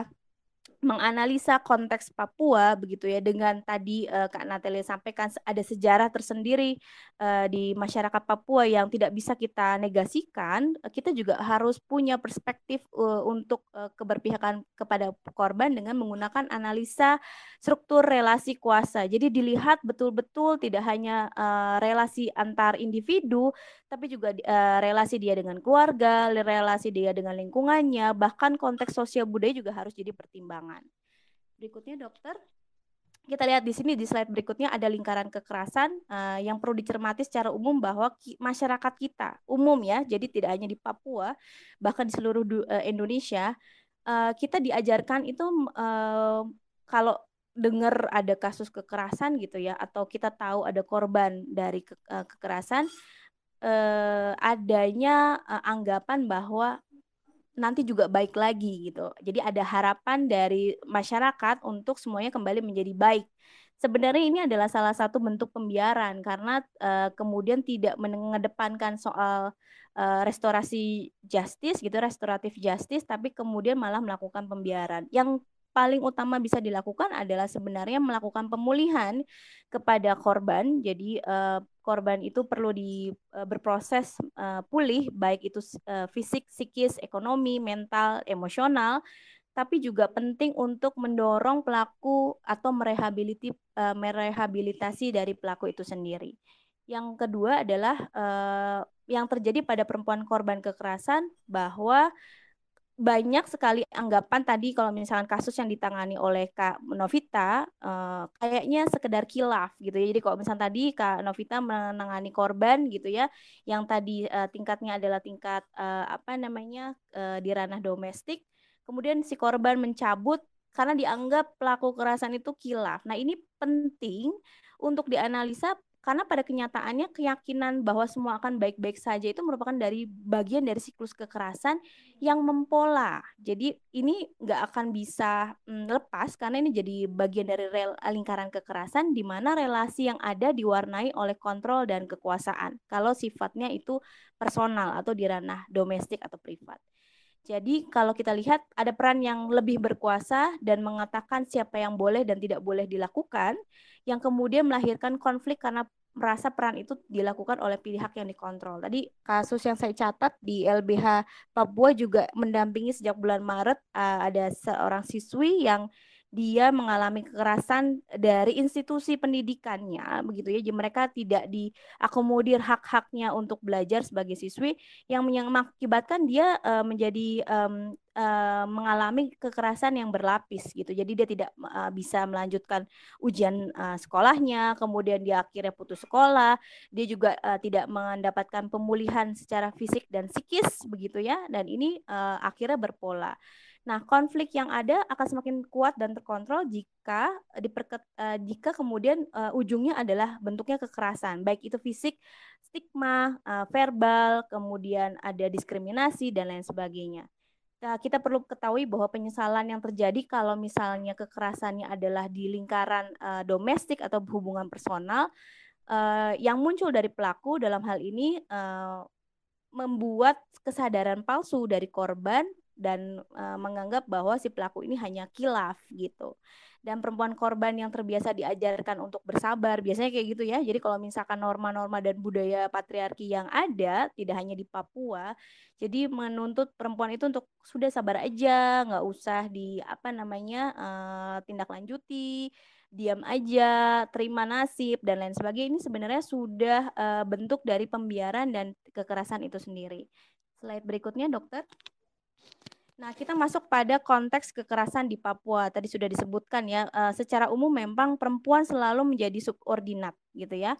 menganalisa konteks Papua begitu ya dengan tadi uh, Kak Natalia sampaikan ada sejarah tersendiri uh, di masyarakat Papua yang tidak bisa kita negasikan kita juga harus punya perspektif uh, untuk uh, keberpihakan kepada korban dengan menggunakan analisa struktur relasi kuasa. Jadi dilihat betul-betul tidak hanya uh, relasi antar individu tapi juga uh, relasi dia dengan keluarga relasi dia dengan lingkungannya bahkan konteks sosial budaya juga harus jadi pertimbangan Berikutnya dokter, kita lihat di sini di slide berikutnya ada lingkaran kekerasan uh, yang perlu dicermati secara umum bahwa ki masyarakat kita umum ya, jadi tidak hanya di Papua, bahkan di seluruh uh, Indonesia, uh, kita diajarkan itu uh, kalau dengar ada kasus kekerasan gitu ya, atau kita tahu ada korban dari ke kekerasan, uh, adanya uh, anggapan bahwa nanti juga baik lagi gitu. Jadi ada harapan dari masyarakat untuk semuanya kembali menjadi baik. Sebenarnya ini adalah salah satu bentuk pembiaran karena uh, kemudian tidak mengedepankan soal uh, restorasi justice gitu, restoratif justice, tapi kemudian malah melakukan pembiaran. Yang paling utama bisa dilakukan adalah sebenarnya melakukan pemulihan kepada korban. Jadi uh, korban itu perlu di uh, berproses uh, pulih baik itu uh, fisik, psikis, ekonomi, mental, emosional tapi juga penting untuk mendorong pelaku atau merehabilitasi uh, merehabilitasi dari pelaku itu sendiri. Yang kedua adalah uh, yang terjadi pada perempuan korban kekerasan bahwa banyak sekali anggapan tadi kalau misalkan kasus yang ditangani oleh Kak Novita uh, kayaknya sekedar kilaf gitu ya. Jadi kalau misalnya tadi Kak Novita menangani korban gitu ya, yang tadi uh, tingkatnya adalah tingkat uh, apa namanya uh, di ranah domestik, kemudian si korban mencabut karena dianggap pelaku kekerasan itu kilaf. Nah, ini penting untuk dianalisa karena pada kenyataannya keyakinan bahwa semua akan baik-baik saja itu merupakan dari bagian dari siklus kekerasan yang mempola. Jadi ini nggak akan bisa mm, lepas karena ini jadi bagian dari lingkaran kekerasan di mana relasi yang ada diwarnai oleh kontrol dan kekuasaan. Kalau sifatnya itu personal atau di ranah domestik atau privat. Jadi kalau kita lihat ada peran yang lebih berkuasa dan mengatakan siapa yang boleh dan tidak boleh dilakukan, yang kemudian melahirkan konflik karena merasa peran itu dilakukan oleh pihak yang dikontrol. Tadi kasus yang saya catat di LBH Papua juga mendampingi sejak bulan Maret uh, ada seorang siswi yang dia mengalami kekerasan dari institusi pendidikannya begitu ya. Jadi mereka tidak diakomodir hak-haknya untuk belajar sebagai siswi. Yang mengakibatkan dia uh, menjadi um, uh, mengalami kekerasan yang berlapis gitu. Jadi dia tidak uh, bisa melanjutkan ujian uh, sekolahnya kemudian dia akhirnya putus sekolah. Dia juga uh, tidak mendapatkan pemulihan secara fisik dan psikis begitu ya. Dan ini uh, akhirnya berpola Nah, konflik yang ada akan semakin kuat dan terkontrol jika diperket, uh, jika kemudian uh, ujungnya adalah bentuknya kekerasan, baik itu fisik, stigma, uh, verbal, kemudian ada diskriminasi dan lain sebagainya. Nah, kita perlu ketahui bahwa penyesalan yang terjadi kalau misalnya kekerasannya adalah di lingkaran uh, domestik atau hubungan personal uh, yang muncul dari pelaku dalam hal ini uh, membuat kesadaran palsu dari korban dan uh, menganggap bahwa si pelaku ini hanya kilaf gitu. Dan perempuan korban yang terbiasa diajarkan untuk bersabar, biasanya kayak gitu ya. Jadi kalau misalkan norma-norma dan budaya patriarki yang ada, tidak hanya di Papua, jadi menuntut perempuan itu untuk sudah sabar aja, nggak usah di apa namanya uh, tindak lanjuti, diam aja, terima nasib dan lain sebagainya. Ini sebenarnya sudah uh, bentuk dari pembiaran dan kekerasan itu sendiri. Slide berikutnya, dokter. Nah, kita masuk pada konteks kekerasan di Papua. Tadi sudah disebutkan ya, uh, secara umum memang perempuan selalu menjadi subordinat gitu ya.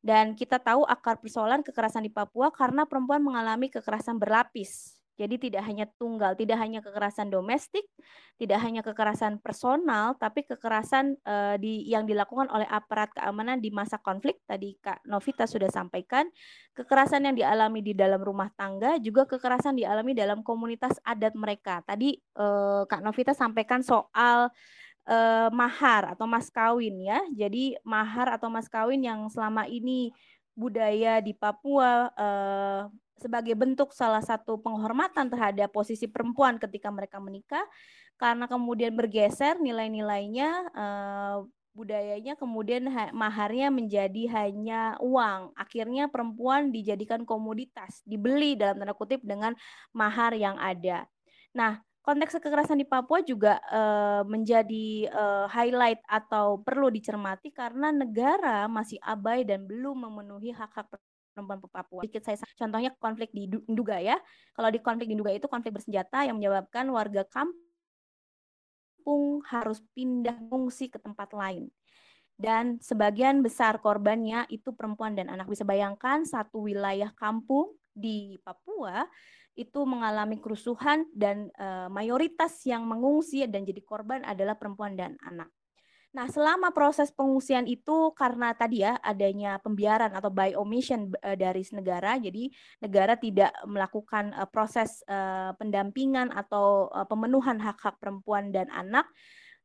Dan kita tahu akar persoalan kekerasan di Papua karena perempuan mengalami kekerasan berlapis. Jadi tidak hanya tunggal, tidak hanya kekerasan domestik, tidak hanya kekerasan personal, tapi kekerasan uh, di yang dilakukan oleh aparat keamanan di masa konflik. Tadi Kak Novita sudah sampaikan, kekerasan yang dialami di dalam rumah tangga, juga kekerasan dialami dalam komunitas adat mereka. Tadi uh, Kak Novita sampaikan soal uh, mahar atau mas kawin ya. Jadi mahar atau mas kawin yang selama ini budaya di Papua uh, sebagai bentuk salah satu penghormatan terhadap posisi perempuan ketika mereka menikah karena kemudian bergeser nilai-nilainya uh, budayanya kemudian maharnya menjadi hanya uang. Akhirnya perempuan dijadikan komoditas dibeli dalam tanda kutip dengan mahar yang ada. Nah konteks kekerasan di Papua juga uh, menjadi uh, highlight atau perlu dicermati karena negara masih abai dan belum memenuhi hak-hak perempuan Papua. Sedikit saya contohnya konflik di Nduga ya. Kalau di konflik di Nduga itu konflik bersenjata yang menyebabkan warga kampung harus pindah mengungsi ke tempat lain. Dan sebagian besar korbannya itu perempuan dan anak. Bisa bayangkan satu wilayah kampung di Papua itu mengalami kerusuhan dan e, mayoritas yang mengungsi dan jadi korban adalah perempuan dan anak. Nah, selama proses pengungsian itu karena tadi ya adanya pembiaran atau by omission uh, dari negara, jadi negara tidak melakukan uh, proses uh, pendampingan atau uh, pemenuhan hak-hak perempuan dan anak,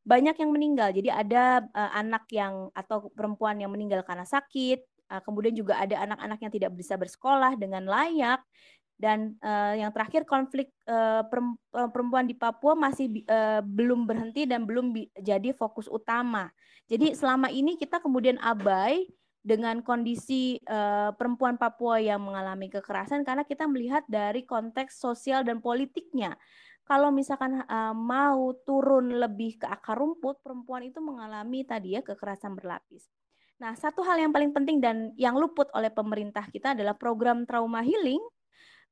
banyak yang meninggal. Jadi ada anak yang atau perempuan yang meninggal karena sakit, kemudian juga ada anak-anak yang tidak bisa bersekolah dengan layak dan uh, yang terakhir konflik uh, perempuan di Papua masih uh, belum berhenti dan belum jadi fokus utama. Jadi selama ini kita kemudian abai dengan kondisi uh, perempuan Papua yang mengalami kekerasan karena kita melihat dari konteks sosial dan politiknya. Kalau misalkan uh, mau turun lebih ke akar rumput, perempuan itu mengalami tadi ya kekerasan berlapis. Nah, satu hal yang paling penting dan yang luput oleh pemerintah kita adalah program trauma healing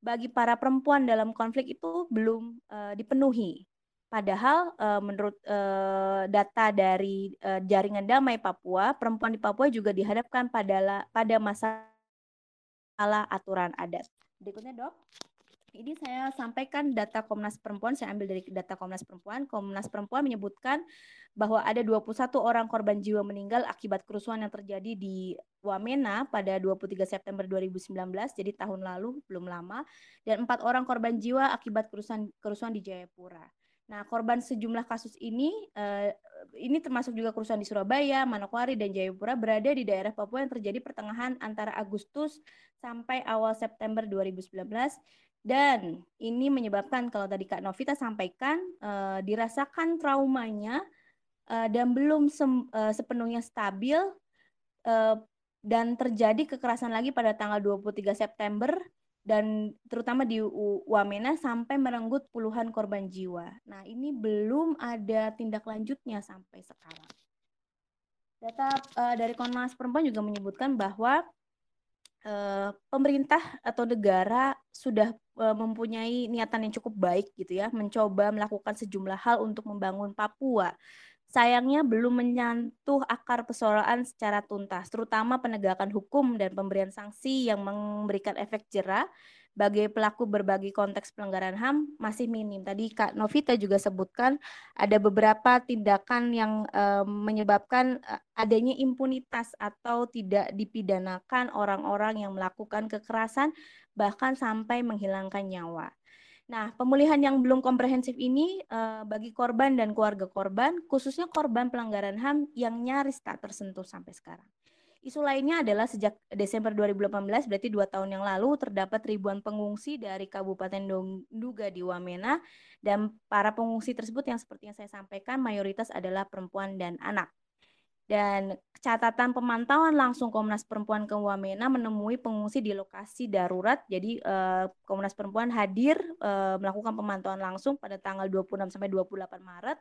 bagi para perempuan dalam konflik itu belum uh, dipenuhi. Padahal uh, menurut uh, data dari uh, jaringan damai Papua, perempuan di Papua juga dihadapkan pada pada masalah aturan adat. Berikutnya, Dok. Ini saya sampaikan data Komnas Perempuan, saya ambil dari data Komnas Perempuan. Komnas Perempuan menyebutkan bahwa ada 21 orang korban jiwa meninggal akibat kerusuhan yang terjadi di Wamena pada 23 September 2019, jadi tahun lalu, belum lama, dan empat orang korban jiwa akibat kerusuhan kerusuhan di Jayapura. Nah, korban sejumlah kasus ini, eh, ini termasuk juga kerusuhan di Surabaya, Manokwari, dan Jayapura berada di daerah Papua yang terjadi pertengahan antara Agustus sampai awal September 2019 dan ini menyebabkan kalau tadi Kak Novita sampaikan uh, dirasakan traumanya uh, dan belum sem, uh, sepenuhnya stabil uh, dan terjadi kekerasan lagi pada tanggal 23 September dan terutama di Wamena sampai merenggut puluhan korban jiwa. Nah, ini belum ada tindak lanjutnya sampai sekarang. Data uh, dari Komnas Perempuan juga menyebutkan bahwa pemerintah atau negara sudah uh, mempunyai niatan yang cukup baik gitu ya, mencoba melakukan sejumlah hal untuk membangun Papua. Sayangnya belum menyentuh akar persoalan secara tuntas, terutama penegakan hukum dan pemberian sanksi yang memberikan efek jerah bagi pelaku berbagai konteks pelanggaran HAM masih minim. Tadi Kak Novita juga sebutkan ada beberapa tindakan yang uh, menyebabkan uh, adanya impunitas atau tidak dipidanakan orang-orang yang melakukan kekerasan bahkan sampai menghilangkan nyawa. Nah, pemulihan yang belum komprehensif ini uh, bagi korban dan keluarga korban, khususnya korban pelanggaran HAM yang nyaris tak tersentuh sampai sekarang. Isu lainnya adalah sejak Desember 2018, berarti dua tahun yang lalu, terdapat ribuan pengungsi dari Kabupaten Duga di Wamena, dan para pengungsi tersebut yang seperti yang saya sampaikan, mayoritas adalah perempuan dan anak. Dan catatan pemantauan langsung Komnas Perempuan ke Wamena menemui pengungsi di lokasi darurat. Jadi eh, Komnas Perempuan hadir eh, melakukan pemantauan langsung pada tanggal 26 sampai 28 Maret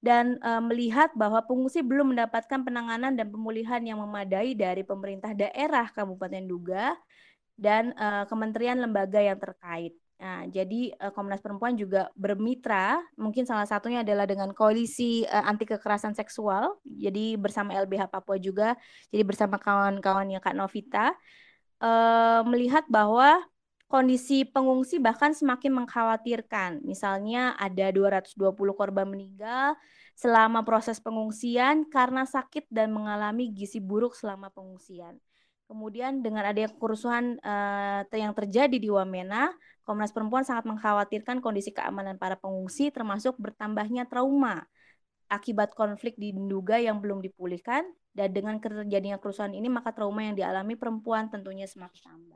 dan e, melihat bahwa pengungsi belum mendapatkan penanganan dan pemulihan yang memadai dari pemerintah daerah Kabupaten Duga dan e, kementerian lembaga yang terkait. Nah, jadi e, Komnas Perempuan juga bermitra, mungkin salah satunya adalah dengan koalisi e, anti kekerasan seksual, jadi bersama LBH Papua juga, jadi bersama kawan-kawannya Kak Novita, e, melihat bahwa kondisi pengungsi bahkan semakin mengkhawatirkan. Misalnya ada 220 korban meninggal selama proses pengungsian karena sakit dan mengalami gizi buruk selama pengungsian. Kemudian dengan adanya kerusuhan uh, yang terjadi di Wamena, Komnas Perempuan sangat mengkhawatirkan kondisi keamanan para pengungsi termasuk bertambahnya trauma akibat konflik di Nduga yang belum dipulihkan dan dengan terjadinya kerusuhan ini maka trauma yang dialami perempuan tentunya semakin tambah.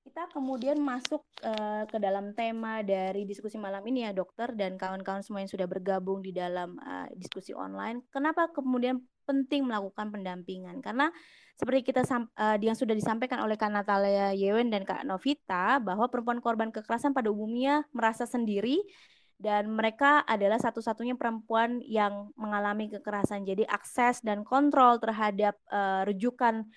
Kita kemudian masuk uh, ke dalam tema dari diskusi malam ini ya dokter dan kawan-kawan semua yang sudah bergabung di dalam uh, diskusi online. Kenapa kemudian penting melakukan pendampingan? Karena seperti kita uh, yang sudah disampaikan oleh Kak Natalia Yewen dan Kak Novita bahwa perempuan korban kekerasan pada umumnya merasa sendiri dan mereka adalah satu-satunya perempuan yang mengalami kekerasan. Jadi akses dan kontrol terhadap uh, rujukan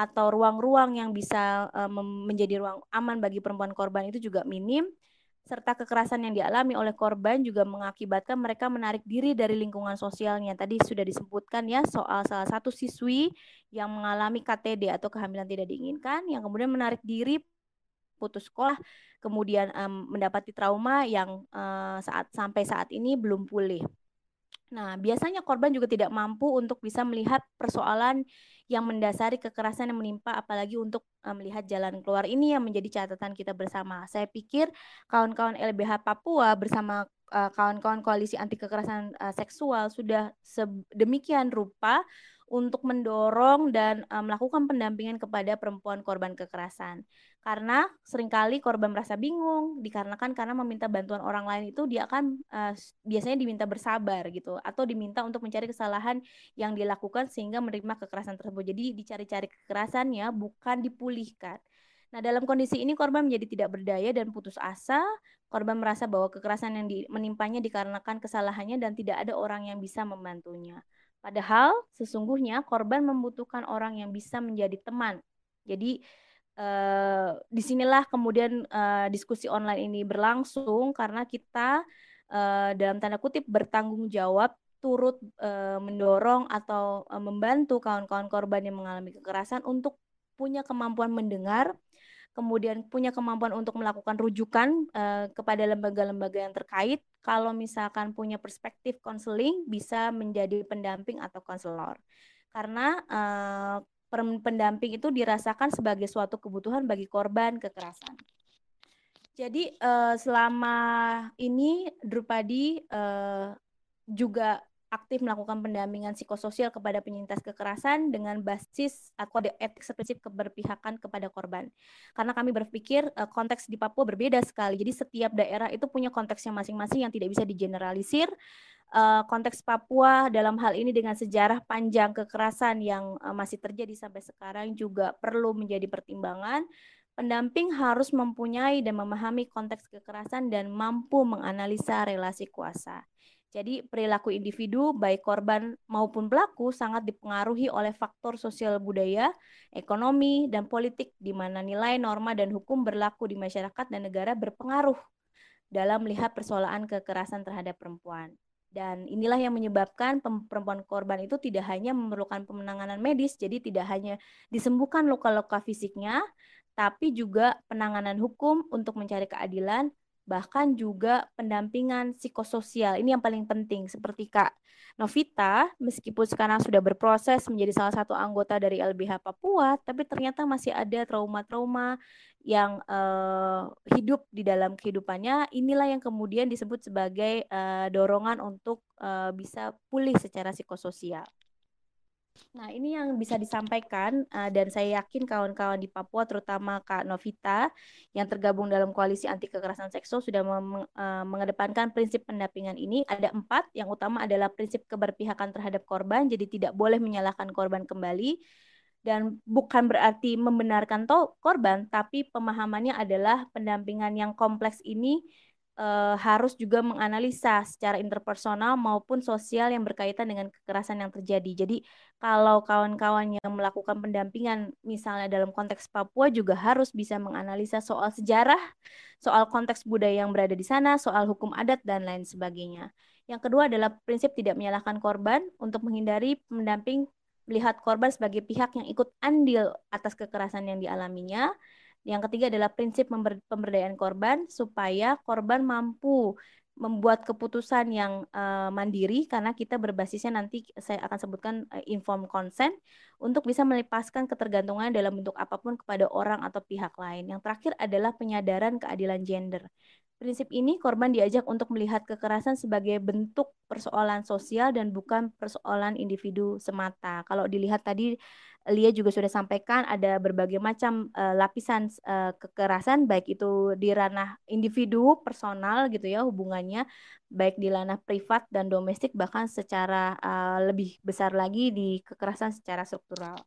atau ruang-ruang yang bisa uh, menjadi ruang aman bagi perempuan korban itu juga minim serta kekerasan yang dialami oleh korban juga mengakibatkan mereka menarik diri dari lingkungan sosialnya. Tadi sudah disebutkan ya soal salah satu siswi yang mengalami KTD atau kehamilan tidak diinginkan yang kemudian menarik diri putus sekolah kemudian um, mendapati trauma yang uh, saat sampai saat ini belum pulih. Nah, biasanya korban juga tidak mampu untuk bisa melihat persoalan yang mendasari kekerasan yang menimpa apalagi untuk uh, melihat jalan keluar ini yang menjadi catatan kita bersama. Saya pikir kawan-kawan LBH Papua bersama kawan-kawan uh, koalisi anti kekerasan uh, seksual sudah sedemikian rupa untuk mendorong dan uh, melakukan pendampingan kepada perempuan korban kekerasan. Karena sering kali korban merasa bingung dikarenakan karena meminta bantuan orang lain itu dia akan uh, biasanya diminta bersabar gitu atau diminta untuk mencari kesalahan yang dilakukan sehingga menerima kekerasan tersebut. Jadi dicari-cari kekerasannya bukan dipulihkan. Nah, dalam kondisi ini korban menjadi tidak berdaya dan putus asa. Korban merasa bahwa kekerasan yang menimpanya dikarenakan kesalahannya dan tidak ada orang yang bisa membantunya. Padahal sesungguhnya korban membutuhkan orang yang bisa menjadi teman. Jadi eh, di sinilah kemudian eh, diskusi online ini berlangsung karena kita eh, dalam tanda kutip bertanggung jawab turut eh, mendorong atau eh, membantu kawan-kawan korban yang mengalami kekerasan untuk punya kemampuan mendengar, kemudian punya kemampuan untuk melakukan rujukan uh, kepada lembaga-lembaga yang terkait. Kalau misalkan punya perspektif konseling, bisa menjadi pendamping atau konselor. Karena uh, pendamping itu dirasakan sebagai suatu kebutuhan bagi korban kekerasan. Jadi uh, selama ini Drupadi uh, juga aktif melakukan pendampingan psikososial kepada penyintas kekerasan dengan basis kode etik prinsip keberpihakan kepada korban. Karena kami berpikir uh, konteks di Papua berbeda sekali. Jadi setiap daerah itu punya konteksnya masing-masing yang tidak bisa digeneralisir. Uh, konteks Papua dalam hal ini dengan sejarah panjang kekerasan yang uh, masih terjadi sampai sekarang juga perlu menjadi pertimbangan. Pendamping harus mempunyai dan memahami konteks kekerasan dan mampu menganalisa relasi kuasa. Jadi perilaku individu baik korban maupun pelaku sangat dipengaruhi oleh faktor sosial budaya, ekonomi, dan politik di mana nilai, norma, dan hukum berlaku di masyarakat dan negara berpengaruh dalam melihat persoalan kekerasan terhadap perempuan. Dan inilah yang menyebabkan perempuan korban itu tidak hanya memerlukan penanganan medis, jadi tidak hanya disembuhkan luka-luka fisiknya, tapi juga penanganan hukum untuk mencari keadilan bahkan juga pendampingan psikososial. Ini yang paling penting seperti Kak Novita, meskipun sekarang sudah berproses menjadi salah satu anggota dari LBH Papua, tapi ternyata masih ada trauma-trauma yang uh, hidup di dalam kehidupannya. Inilah yang kemudian disebut sebagai uh, dorongan untuk uh, bisa pulih secara psikososial. Nah, ini yang bisa disampaikan uh, dan saya yakin kawan-kawan di Papua terutama Kak Novita yang tergabung dalam koalisi anti kekerasan seksual sudah uh, mengedepankan prinsip pendampingan ini. Ada empat, yang utama adalah prinsip keberpihakan terhadap korban, jadi tidak boleh menyalahkan korban kembali dan bukan berarti membenarkan korban, tapi pemahamannya adalah pendampingan yang kompleks ini uh, harus juga menganalisa secara interpersonal maupun sosial yang berkaitan dengan kekerasan yang terjadi. Jadi kalau kawan-kawan yang melakukan pendampingan misalnya dalam konteks Papua juga harus bisa menganalisa soal sejarah, soal konteks budaya yang berada di sana, soal hukum adat dan lain sebagainya. Yang kedua adalah prinsip tidak menyalahkan korban untuk menghindari pendamping melihat korban sebagai pihak yang ikut andil atas kekerasan yang dialaminya yang ketiga adalah prinsip pemberdayaan korban supaya korban mampu membuat keputusan yang uh, mandiri karena kita berbasisnya nanti saya akan sebutkan uh, informed consent untuk bisa melepaskan ketergantungan dalam bentuk apa pun kepada orang atau pihak lain. Yang terakhir adalah penyadaran keadilan gender. Prinsip ini korban diajak untuk melihat kekerasan sebagai bentuk persoalan sosial dan bukan persoalan individu semata. Kalau dilihat tadi Lia juga sudah sampaikan ada berbagai macam uh, lapisan uh, kekerasan baik itu di ranah individu personal gitu ya hubungannya baik di ranah privat dan domestik bahkan secara uh, lebih besar lagi di kekerasan secara struktural.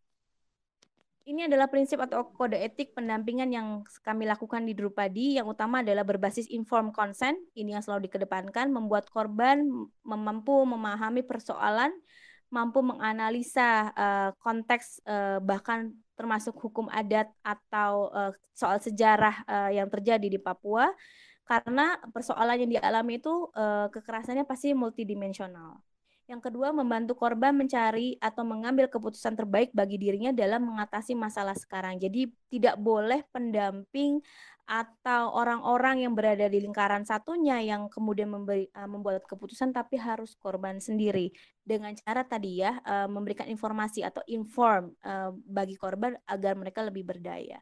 Ini adalah prinsip atau kode etik pendampingan yang kami lakukan di Drupadi. Yang utama adalah berbasis informed consent. Ini yang selalu dikedepankan, membuat korban mampu memahami persoalan mampu menganalisa uh, konteks uh, bahkan termasuk hukum adat atau uh, soal sejarah uh, yang terjadi di Papua karena persoalan yang dialami itu uh, kekerasannya pasti multidimensional. Yang kedua, membantu korban mencari atau mengambil keputusan terbaik bagi dirinya dalam mengatasi masalah sekarang. Jadi tidak boleh pendamping atau orang-orang yang berada di lingkaran satunya yang kemudian memberi, uh, membuat keputusan tapi harus korban sendiri dengan cara tadi ya uh, memberikan informasi atau inform uh, bagi korban agar mereka lebih berdaya.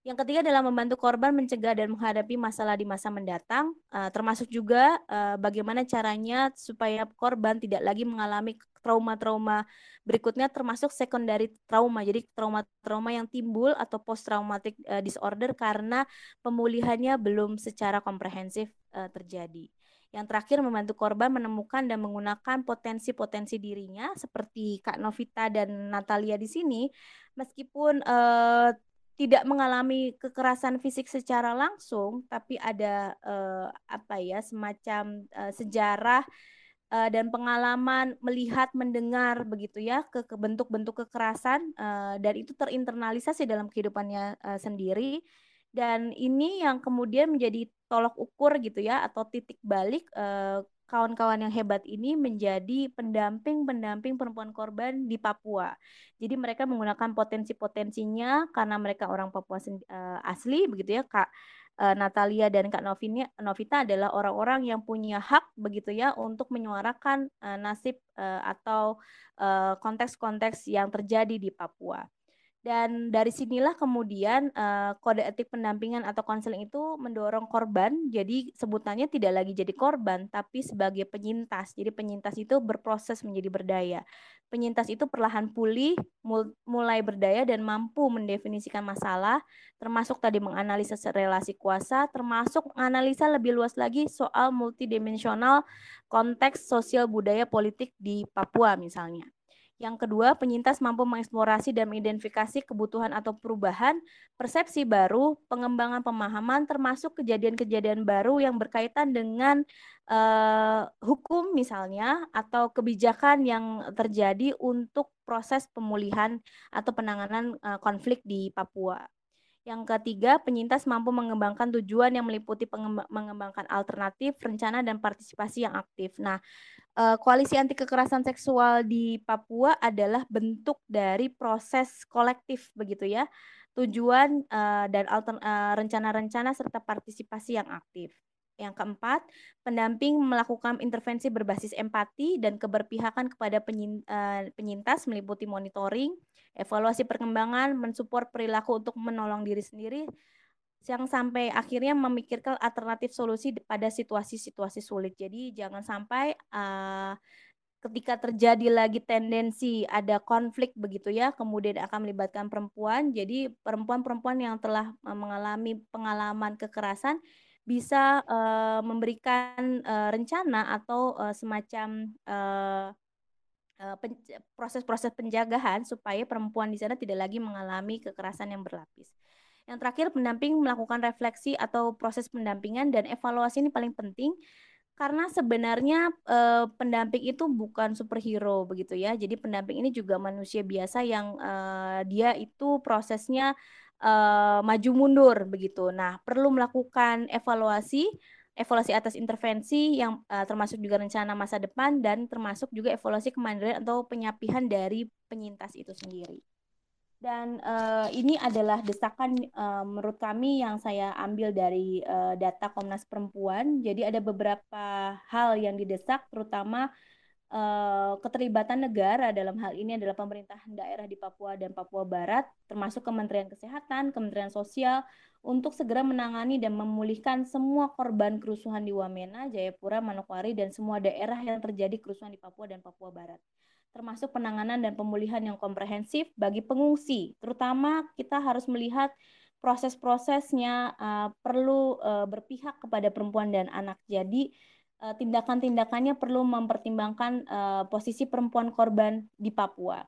Yang ketiga adalah membantu korban mencegah dan menghadapi masalah di masa mendatang, uh, termasuk juga uh, bagaimana caranya supaya korban tidak lagi mengalami trauma-trauma berikutnya termasuk secondary trauma. Jadi trauma-trauma yang timbul atau post traumatic uh, disorder karena pemulihannya belum secara komprehensif terjadi. Yang terakhir membantu korban menemukan dan menggunakan potensi-potensi dirinya seperti Kak Novita dan Natalia di sini meskipun uh, tidak mengalami kekerasan fisik secara langsung tapi ada uh, apa ya semacam uh, sejarah uh, dan pengalaman melihat mendengar begitu ya ke, bentuk-bentuk kekerasan uh, dan itu terinternalisasi dalam kehidupannya uh, sendiri. Dan ini yang kemudian menjadi tolok ukur gitu ya atau titik balik uh, kawan-kawan yang hebat ini menjadi pendamping-pendamping perempuan korban di Papua. Jadi mereka menggunakan potensi-potensinya karena mereka orang Papua uh, asli begitu ya Kak uh, Natalia dan Kak Novina, Novita adalah orang-orang yang punya hak begitu ya untuk menyuarakan uh, nasib atau konteks-konteks yang terjadi di Papua. Dan dari sinilah kemudian uh, kode etik pendampingan atau konseling itu mendorong korban. Jadi sebutannya tidak lagi jadi korban, tapi sebagai penyintas. Jadi penyintas itu berproses menjadi berdaya. Penyintas itu perlahan pulih, mulai berdaya dan mampu mendefinisikan masalah, termasuk tadi menganalisa relasi kuasa, termasuk menganalisa lebih luas lagi soal multidimensional konteks sosial budaya politik di Papua misalnya. Yang kedua, penyintas mampu mengeksplorasi dan mengidentifikasi kebutuhan atau perubahan, persepsi baru, pengembangan pemahaman, termasuk kejadian-kejadian baru yang berkaitan dengan uh, hukum misalnya, atau kebijakan yang terjadi untuk proses pemulihan atau penanganan uh, konflik di Papua. Yang ketiga, penyintas mampu mengembangkan tujuan yang meliputi mengembangkan alternatif, rencana, dan partisipasi yang aktif. Nah, uh, koalisi anti kekerasan seksual di Papua adalah bentuk dari proses kolektif begitu ya tujuan uh, dan uh, rencana-rencana serta partisipasi yang aktif. Yang keempat, pendamping melakukan intervensi berbasis empati dan keberpihakan kepada penyintas meliputi monitoring, evaluasi perkembangan, mensupport perilaku untuk menolong diri sendiri, yang sampai akhirnya memikirkan alternatif solusi pada situasi-situasi sulit. Jadi jangan sampai uh, ketika terjadi lagi tendensi ada konflik begitu ya, kemudian akan melibatkan perempuan. Jadi perempuan-perempuan yang telah mengalami pengalaman kekerasan bisa uh, memberikan uh, rencana atau uh, semacam uh, proses-proses penjagaan supaya perempuan di sana tidak lagi mengalami kekerasan yang berlapis. Yang terakhir, pendamping melakukan refleksi atau proses pendampingan dan evaluasi ini paling penting karena sebenarnya eh, pendamping itu bukan superhero begitu ya. Jadi pendamping ini juga manusia biasa yang eh, dia itu prosesnya eh, maju mundur begitu. Nah, perlu melakukan evaluasi evaluasi atas intervensi yang uh, termasuk juga rencana masa depan dan termasuk juga evaluasi kemandirian atau penyapihan dari penyintas itu sendiri. Dan uh, ini adalah desakan uh, menurut kami yang saya ambil dari uh, data Komnas Perempuan. Jadi ada beberapa hal yang didesak, terutama uh, keterlibatan negara dalam hal ini adalah pemerintahan daerah di Papua dan Papua Barat, termasuk Kementerian Kesehatan, Kementerian Sosial, untuk segera menangani dan memulihkan semua korban kerusuhan di Wamena, Jayapura, Manokwari, dan semua daerah yang terjadi kerusuhan di Papua dan Papua Barat termasuk penanganan dan pemulihan yang komprehensif bagi pengungsi. Terutama kita harus melihat proses-prosesnya uh, perlu uh, berpihak kepada perempuan dan anak. Jadi tindakan-tindakannya perlu mempertimbangkan uh, posisi perempuan korban di Papua.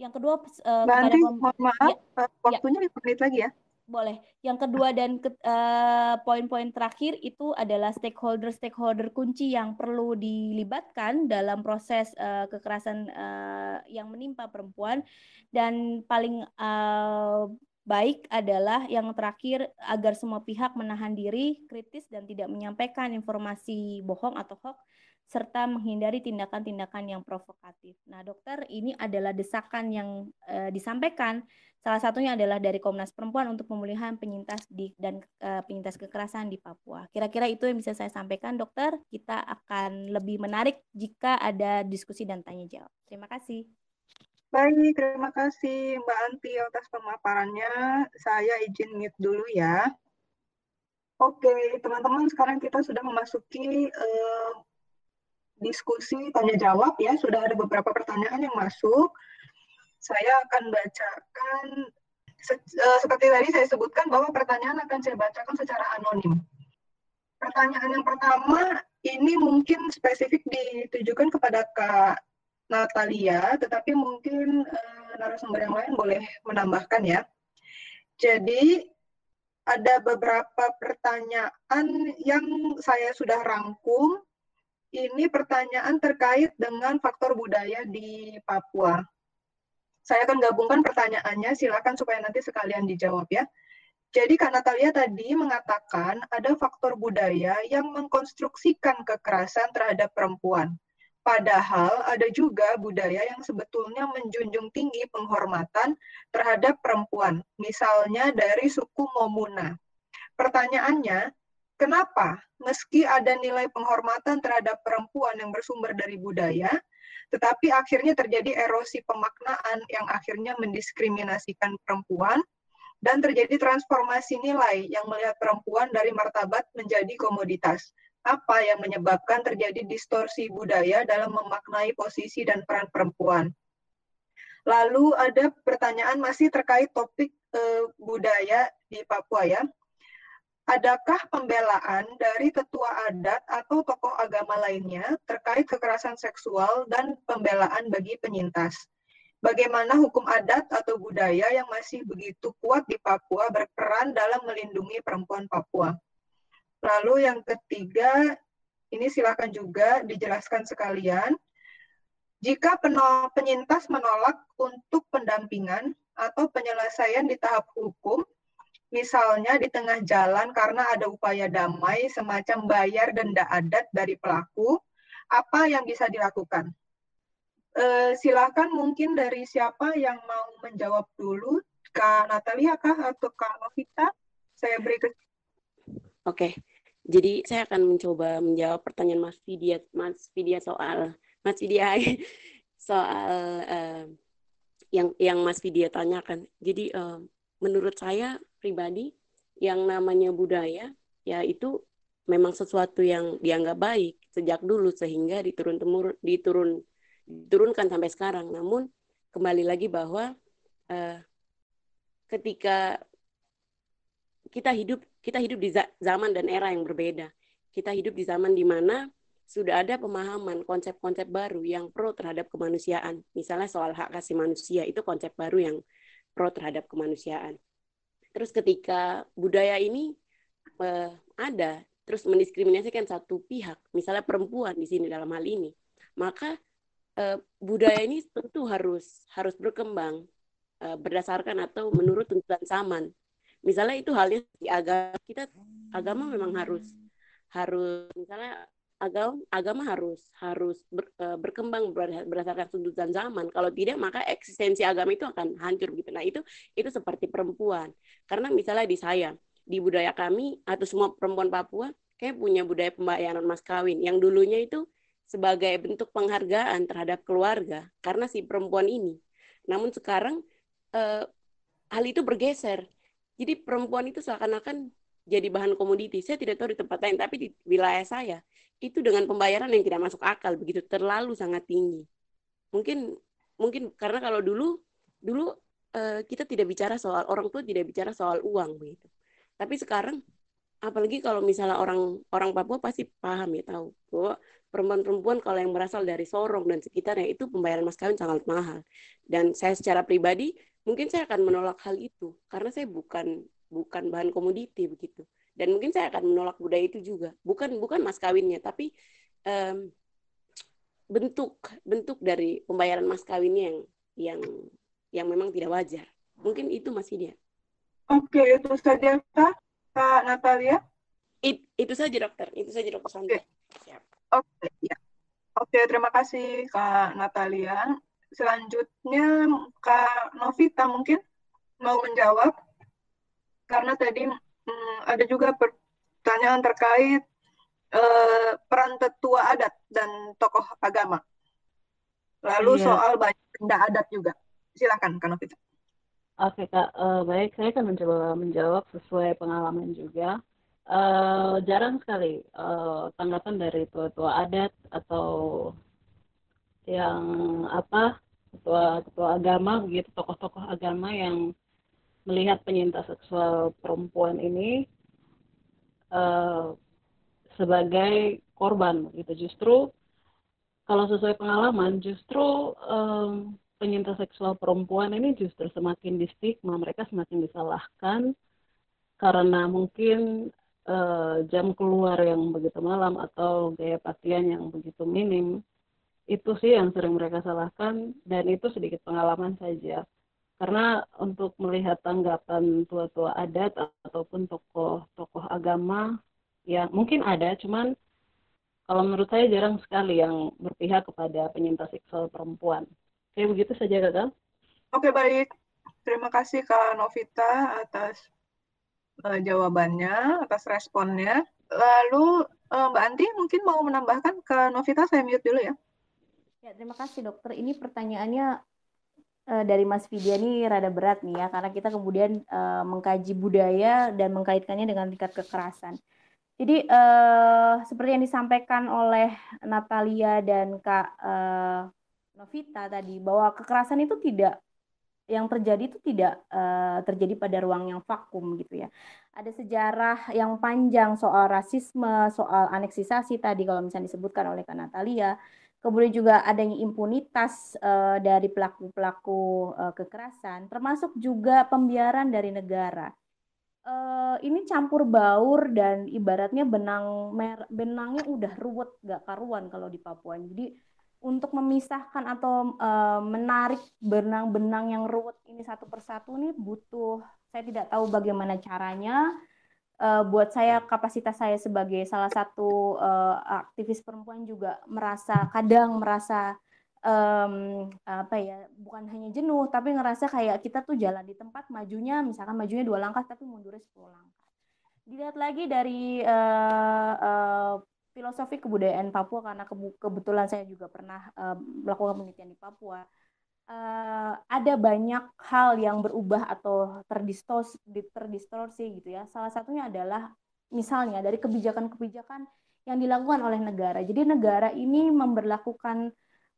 Yang kedua, uh, Mbak Andi, mohon maaf, ya, waktunya ya. menit lagi ya. Boleh. Yang kedua dan ke, uh, poin-poin terakhir itu adalah stakeholder-stakeholder kunci yang perlu dilibatkan dalam proses uh, kekerasan uh, yang menimpa perempuan dan paling uh, baik adalah yang terakhir agar semua pihak menahan diri, kritis dan tidak menyampaikan informasi bohong atau hoax serta menghindari tindakan-tindakan yang provokatif. Nah, dokter, ini adalah desakan yang uh, disampaikan Salah satunya adalah dari Komnas Perempuan untuk pemulihan penyintas di dan uh, penyintas kekerasan di Papua. Kira-kira itu yang bisa saya sampaikan, Dokter. Kita akan lebih menarik jika ada diskusi dan tanya jawab. Terima kasih. Baik, terima kasih Mbak Anti atas pemaparannya. Saya izin mute dulu ya. Oke, teman-teman, sekarang kita sudah memasuki uh, diskusi tanya jawab ya. Sudah ada beberapa pertanyaan yang masuk saya akan bacakan eh, seperti tadi saya sebutkan bahwa pertanyaan akan saya bacakan secara anonim. Pertanyaan yang pertama ini mungkin spesifik ditujukan kepada Kak Natalia, tetapi mungkin uh, narasumber yang lain boleh menambahkan ya. Jadi ada beberapa pertanyaan yang saya sudah rangkum. Ini pertanyaan terkait dengan faktor budaya di Papua. Saya akan gabungkan pertanyaannya, silakan supaya nanti sekalian dijawab ya. Jadi Kak Natalia tadi mengatakan ada faktor budaya yang mengkonstruksikan kekerasan terhadap perempuan. Padahal ada juga budaya yang sebetulnya menjunjung tinggi penghormatan terhadap perempuan, misalnya dari suku Momuna. Pertanyaannya, kenapa meski ada nilai penghormatan terhadap perempuan yang bersumber dari budaya, tetapi akhirnya terjadi erosi pemaknaan yang akhirnya mendiskriminasikan perempuan dan terjadi transformasi nilai yang melihat perempuan dari martabat menjadi komoditas. Apa yang menyebabkan terjadi distorsi budaya dalam memaknai posisi dan peran perempuan? Lalu ada pertanyaan masih terkait topik eh, budaya di Papua ya. Adakah pembelaan dari tetua adat atau tokoh agama lainnya terkait kekerasan seksual dan pembelaan bagi penyintas? bagaimana hukum adat atau budaya yang masih begitu kuat di Papua berperan dalam melindungi perempuan Papua. Lalu yang ketiga, ini silakan juga dijelaskan sekalian. Jika penyintas menolak untuk pendampingan atau penyelesaian di tahap hukum, misalnya di tengah jalan karena ada upaya damai semacam bayar denda adat dari pelaku, apa yang bisa dilakukan? Uh, silakan mungkin dari siapa yang mau menjawab dulu, Kak Natalia kah atau Kak Novita? Saya beri ke. Oke, jadi saya akan mencoba menjawab pertanyaan Mas Vidya, Mas Vidya soal Mas Vidya soal uh, yang yang Mas Vidya tanyakan. Jadi uh, menurut saya pribadi yang namanya budaya ya itu memang sesuatu yang dianggap baik sejak dulu sehingga diturun temurun diturun diturunkan sampai sekarang. Namun kembali lagi bahwa uh, ketika kita hidup kita hidup di zaman dan era yang berbeda. Kita hidup di zaman di mana sudah ada pemahaman konsep-konsep baru yang pro terhadap kemanusiaan. Misalnya soal hak asasi manusia itu konsep baru yang pro terhadap kemanusiaan. Terus ketika budaya ini uh, ada, terus mendiskriminasikan satu pihak, misalnya perempuan di sini dalam hal ini, maka uh, budaya ini tentu harus harus berkembang uh, berdasarkan atau menurut tuntutan zaman. Misalnya itu halnya di agama kita agama memang harus harus misalnya agama agama harus harus ber, uh, berkembang berdasarkan tuntutan zaman. Kalau tidak maka eksistensi agama itu akan hancur gitu. Nah, itu itu seperti perempuan. Karena misalnya di saya, di budaya kami atau semua perempuan Papua kayak punya budaya pembayaran mas kawin yang dulunya itu sebagai bentuk penghargaan terhadap keluarga karena si perempuan ini. Namun sekarang eh, hal itu bergeser. Jadi perempuan itu seakan-akan jadi bahan komoditi. Saya tidak tahu di tempat lain, tapi di wilayah saya itu dengan pembayaran yang tidak masuk akal begitu terlalu sangat tinggi. Mungkin mungkin karena kalau dulu dulu eh, kita tidak bicara soal orang tua tidak bicara soal uang begitu. Tapi sekarang apalagi kalau misalnya orang orang Papua pasti paham ya tahu bahwa perempuan-perempuan kalau yang berasal dari Sorong dan sekitarnya itu pembayaran mas kawin sangat mahal dan saya secara pribadi mungkin saya akan menolak hal itu karena saya bukan bukan bahan komoditi begitu dan mungkin saya akan menolak budaya itu juga bukan bukan mas kawinnya tapi um, bentuk bentuk dari pembayaran mas kawinnya yang yang yang memang tidak wajar mungkin itu masih dia oke itu saja kak Kak Natalia? It, itu saja dokter, itu saja dokter Sandra. Oke, okay. ya. Oke, terima kasih Kak Natalia. Selanjutnya Kak Novita mungkin mau menjawab karena tadi hmm, ada juga pertanyaan terkait eh, peran tetua adat dan tokoh agama. Lalu iya. soal banyak benda adat juga. Silakan Kak Novita. Oke Kak, uh, baik saya akan mencoba menjawab sesuai pengalaman juga. Uh, jarang sekali uh, tanggapan dari tua-tua adat atau yang apa ketua ketua agama begitu tokoh-tokoh agama yang melihat penyintas seksual perempuan ini uh, sebagai korban gitu justru kalau sesuai pengalaman justru um, penyintas seksual perempuan ini justru semakin distigma, mereka semakin disalahkan karena mungkin uh, jam keluar yang begitu malam atau gaya pakaian yang begitu minim. Itu sih yang sering mereka salahkan dan itu sedikit pengalaman saja. Karena untuk melihat tanggapan tua-tua adat ataupun tokoh-tokoh agama yang mungkin ada, cuman kalau menurut saya jarang sekali yang berpihak kepada penyintas seksual perempuan. Oke, begitu saja, Kakak. Oke, baik. Terima kasih Kak Novita atas uh, jawabannya, atas responnya. Lalu uh, Mbak Anti mungkin mau menambahkan ke Novita, saya mute dulu ya. Ya, terima kasih dokter. Ini pertanyaannya uh, dari Mas Vidya ini rada berat nih ya, karena kita kemudian uh, mengkaji budaya dan mengkaitkannya dengan tingkat kekerasan. Jadi uh, seperti yang disampaikan oleh Natalia dan Kak uh, Novita tadi bahwa kekerasan itu tidak yang terjadi itu tidak uh, terjadi pada ruang yang vakum gitu ya. Ada sejarah yang panjang soal rasisme, soal aneksisasi tadi kalau misalnya disebutkan oleh Kak Natalia. Kemudian juga adanya impunitas uh, dari pelaku-pelaku uh, kekerasan, termasuk juga pembiaran dari negara uh, ini campur baur dan ibaratnya benang mer benangnya udah ruwet gak karuan kalau di Papua. Jadi untuk memisahkan atau uh, menarik benang-benang yang ruwet ini satu persatu ini butuh saya tidak tahu bagaimana caranya. Uh, buat saya kapasitas saya sebagai salah satu uh, aktivis perempuan juga merasa kadang merasa um, apa ya bukan hanya jenuh tapi ngerasa kayak kita tuh jalan di tempat majunya misalkan majunya dua langkah tapi mundurnya sepuluh langkah. Dilihat lagi dari uh, uh, filosofi kebudayaan Papua karena ke kebetulan saya juga pernah uh, melakukan penelitian di Papua uh, ada banyak hal yang berubah atau terdistorsi, terdistorsi gitu ya salah satunya adalah misalnya dari kebijakan-kebijakan yang dilakukan oleh negara jadi negara ini memperlakukan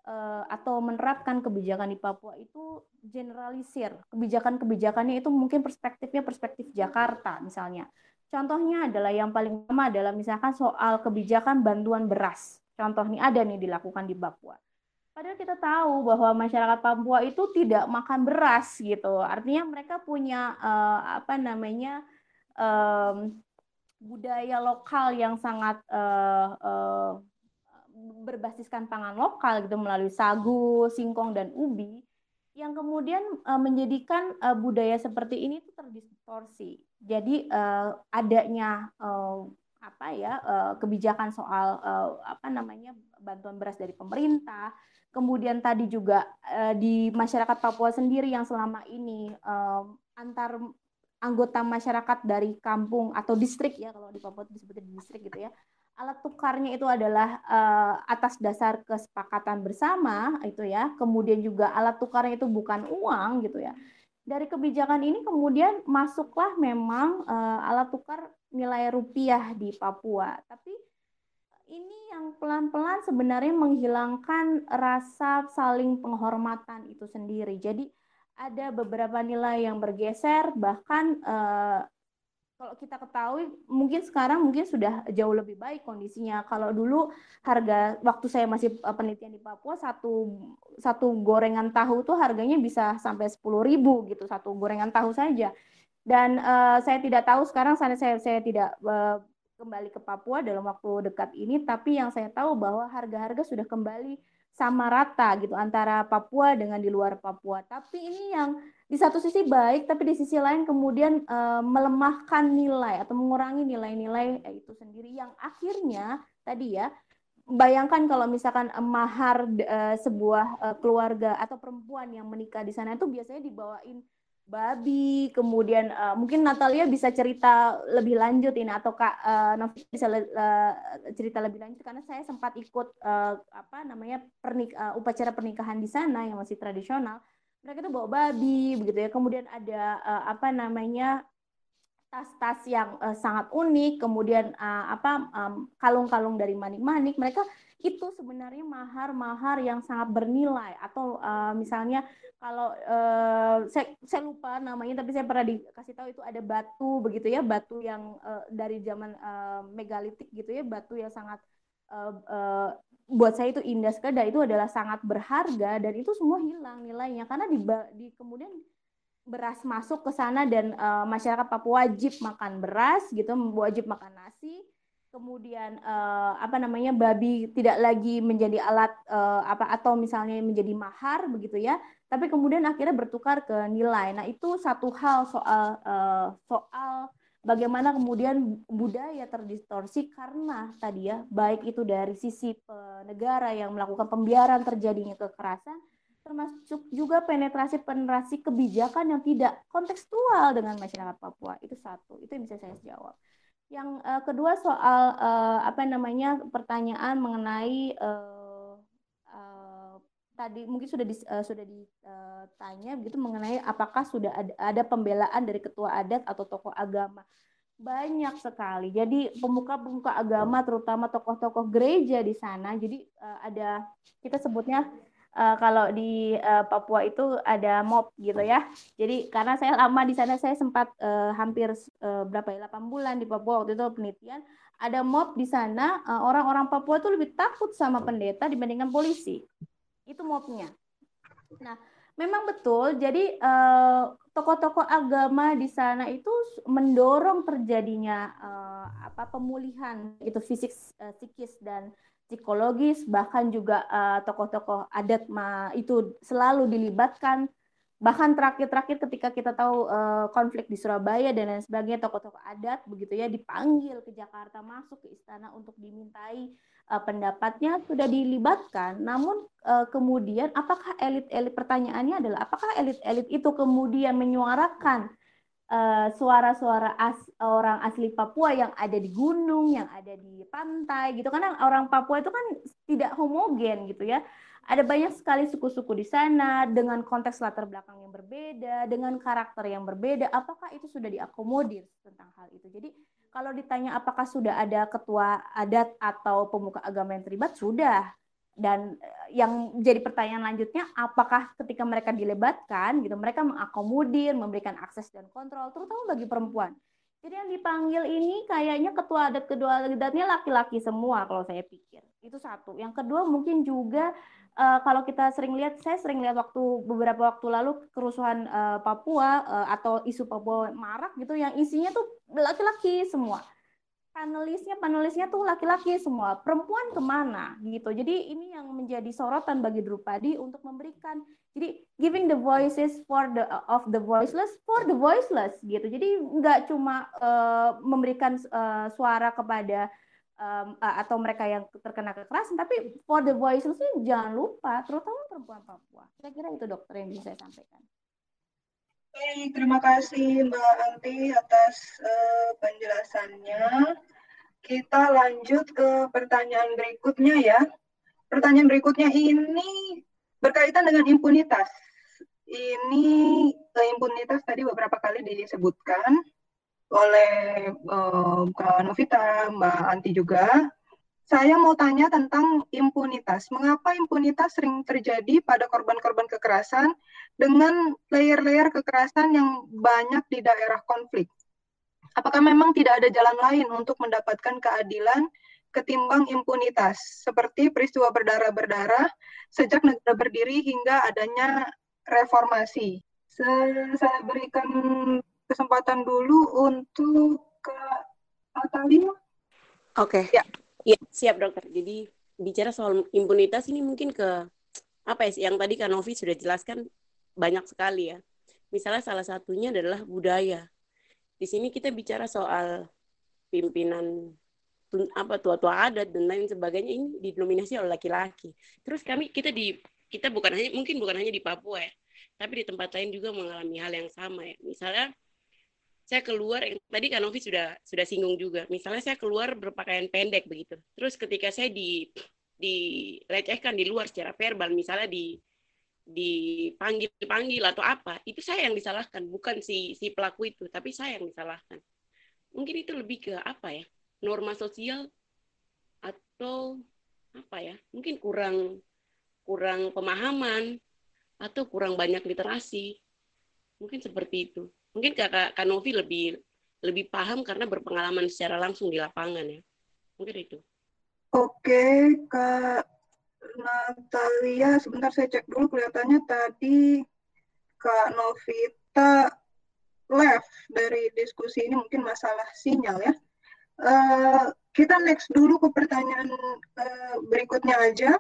uh, atau menerapkan kebijakan di Papua itu generalisir. Kebijakan-kebijakannya itu mungkin perspektifnya perspektif Jakarta misalnya. Contohnya adalah yang paling utama adalah misalkan soal kebijakan bantuan beras. Contoh ini ada nih dilakukan di Papua. Padahal kita tahu bahwa masyarakat Papua itu tidak makan beras gitu. Artinya mereka punya uh, apa namanya um, budaya lokal yang sangat uh, uh, berbasiskan pangan lokal gitu melalui sagu, singkong dan ubi yang kemudian uh, menjadikan uh, budaya seperti ini itu terdistorsi. Jadi uh, adanya uh, apa ya uh, kebijakan soal uh, apa namanya bantuan beras dari pemerintah, kemudian tadi juga uh, di masyarakat Papua sendiri yang selama ini uh, antar anggota masyarakat dari kampung atau distrik ya kalau di Papua disebutnya distrik gitu ya alat tukarnya itu adalah uh, atas dasar kesepakatan bersama itu ya kemudian juga alat tukarnya itu bukan uang gitu ya. Dari kebijakan ini kemudian masuklah memang alat tukar nilai rupiah di Papua. Tapi ini yang pelan-pelan sebenarnya menghilangkan rasa saling penghormatan itu sendiri jadi ada beberapa nilai yang bergeser bahkan uh, kalau kita ketahui mungkin sekarang mungkin sudah jauh lebih baik kondisinya. Kalau dulu harga waktu saya masih eh, penelitian di Papua satu satu gorengan tahu tuh harganya bisa sampai sepuluh ribu gitu satu gorengan tahu saja. Dan uh, saya tidak tahu sekarang saya saya, saya tidak uh, kembali ke Papua dalam waktu dekat ini, tapi yang saya tahu bahwa harga-harga sudah kembali sama rata gitu antara Papua dengan di luar Papua. Tapi ini yang di satu sisi baik, tapi di sisi lain kemudian uh, melemahkan nilai atau mengurangi nilai-nilai itu sendiri yang akhirnya tadi ya bayangkan kalau misalkan mahar uh, sebuah keluarga atau perempuan yang menikah di sana itu biasanya dibawain babi, kemudian uh, mungkin Natalia bisa cerita lebih lanjut ini atau Kak uh, Novi bisa uh, cerita lebih lanjut karena saya sempat ikut uh, apa namanya pernik uh, upacara pernikahan di sana yang masih tradisional. Mereka tuh bawa babi begitu ya. Kemudian ada uh, apa namanya tas-tas yang uh, sangat unik kemudian uh, apa kalung-kalung um, dari manik-manik. Mereka itu sebenarnya mahar-mahar yang sangat bernilai atau uh, misalnya kalau uh, saya, saya lupa namanya tapi saya pernah dikasih tahu itu ada batu begitu ya batu yang uh, dari zaman uh, megalitik gitu ya batu yang sangat uh, uh, buat saya itu indah sekali dan itu adalah sangat berharga dan itu semua hilang nilainya karena di, di kemudian beras masuk ke sana dan uh, masyarakat Papua wajib makan beras gitu wajib makan nasi kemudian uh, apa namanya babi tidak lagi menjadi alat uh, apa atau misalnya menjadi mahar begitu ya. Tapi kemudian akhirnya bertukar ke nilai. Nah itu satu hal soal uh, soal bagaimana kemudian budaya terdistorsi karena tadi ya baik itu dari sisi negara yang melakukan pembiaran terjadinya kekerasan termasuk juga penetrasi penetrasi kebijakan yang tidak kontekstual dengan masyarakat Papua. Itu satu itu yang bisa saya jawab yang uh, kedua soal uh, apa namanya pertanyaan mengenai uh, uh, tadi mungkin sudah di, uh, sudah ditanya begitu mengenai apakah sudah ada, ada pembelaan dari ketua adat atau tokoh agama banyak sekali. Jadi pemuka-pemuka agama terutama tokoh-tokoh gereja di sana. Jadi uh, ada kita sebutnya uh, kalau di uh, Papua itu ada mob gitu ya. Jadi karena saya lama di sana saya sempat uh, hampir uh, berapa ya 8 bulan di Papua waktu itu penelitian ada mob di sana orang-orang uh, Papua itu lebih takut sama pendeta dibandingkan polisi. Itu mobnya. Nah, memang betul. Jadi tokoh-tokoh agama di sana itu mendorong terjadinya apa pemulihan itu fisik, psikis dan psikologis bahkan juga uh, tokoh-tokoh adat ma itu selalu dilibatkan. Bahkan terakhir-terakhir ketika kita tahu uh, konflik di Surabaya dan lain sebagainya tokoh-tokoh adat begitu ya dipanggil ke Jakarta masuk ke istana untuk dimintai uh, pendapatnya sudah dilibatkan. Namun uh, kemudian apakah elit-elit pertanyaannya adalah apakah elit-elit itu kemudian menyuarakan Eh, suara-suara uh, as, orang asli Papua yang ada di gunung, yang ada di pantai gitu karena orang Papua itu kan tidak homogen gitu ya. Ada banyak sekali suku-suku di sana dengan konteks latar belakang yang berbeda, dengan karakter yang berbeda. Apakah itu sudah diakomodir tentang hal itu? Jadi kalau ditanya apakah sudah ada ketua adat atau pemuka agama yang terlibat, sudah dan eh, yang jadi pertanyaan lanjutnya apakah ketika mereka dilebatkan gitu mereka mengakomodir memberikan akses dan kontrol terutama bagi perempuan. Jadi yang dipanggil ini kayaknya ketua adat kedua adatnya laki-laki semua kalau saya pikir. Itu satu. Yang kedua mungkin juga uh, kalau kita sering lihat saya sering lihat waktu beberapa waktu lalu kerusuhan uh, Papua uh, atau isu Papua marak gitu yang isinya tuh laki-laki semua panelisnya panelisnya tuh laki-laki semua. Perempuan ke mana gitu. Jadi ini yang menjadi sorotan bagi Drupadi untuk memberikan jadi giving the voices for the of the voiceless for the voiceless gitu. Jadi nggak cuma uh, memberikan uh, suara kepada um, uh, atau mereka yang terkena kekerasan tapi for the voiceless jangan lupa terutama perempuan Papua saya kira itu dokter yang bisa saya sampaikan Baik, terima kasih Mbak Anti atas uh, penjelasannya. Kita lanjut ke pertanyaan berikutnya ya. Pertanyaan berikutnya ini berkaitan dengan impunitas. Ini uh, impunitas tadi beberapa kali disebutkan oleh uh, Mbak Novita, Mbak Anti juga. Saya mau tanya tentang impunitas. Mengapa impunitas sering terjadi pada korban-korban kekerasan dengan layer-layer kekerasan yang banyak di daerah konflik? Apakah memang tidak ada jalan lain untuk mendapatkan keadilan ketimbang impunitas, seperti peristiwa berdarah-berdarah sejak negara berdiri hingga adanya reformasi? Saya berikan kesempatan dulu untuk ke Natalia. Oke. Okay. Ya. Iya, siap dokter. Jadi bicara soal impunitas ini mungkin ke apa ya yang tadi Kak Novi sudah jelaskan banyak sekali ya. Misalnya salah satunya adalah budaya. Di sini kita bicara soal pimpinan apa tua-tua adat dan lain sebagainya ini didominasi oleh laki-laki. Terus kami kita di kita bukan hanya mungkin bukan hanya di Papua ya, tapi di tempat lain juga mengalami hal yang sama ya. Misalnya saya keluar tadi kan Novi sudah sudah singgung juga. Misalnya saya keluar berpakaian pendek begitu. Terus ketika saya di dilecehkan di luar secara verbal misalnya di dipanggil panggil atau apa itu saya yang disalahkan bukan si si pelaku itu tapi saya yang disalahkan. Mungkin itu lebih ke apa ya norma sosial atau apa ya mungkin kurang kurang pemahaman atau kurang banyak literasi. Mungkin seperti itu Mungkin kakak Kanovi lebih lebih paham karena berpengalaman secara langsung di lapangan ya. Mungkin itu. Oke, Kak Natalia, sebentar saya cek dulu kelihatannya tadi Kak Novita left dari diskusi ini mungkin masalah sinyal ya. Uh, kita next dulu ke pertanyaan uh, berikutnya aja.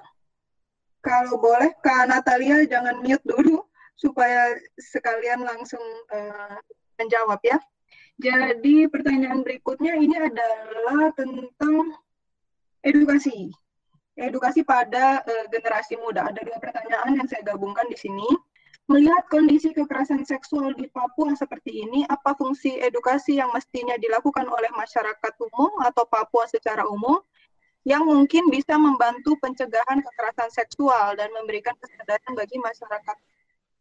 Kalau boleh, Kak Natalia jangan mute dulu supaya sekalian langsung uh, menjawab ya. Jadi pertanyaan berikutnya ini adalah tentang edukasi. Edukasi pada uh, generasi muda. Ada dua pertanyaan yang saya gabungkan di sini. Melihat kondisi kekerasan seksual di Papua seperti ini, apa fungsi edukasi yang mestinya dilakukan oleh masyarakat umum atau Papua secara umum yang mungkin bisa membantu pencegahan kekerasan seksual dan memberikan kesadaran bagi masyarakat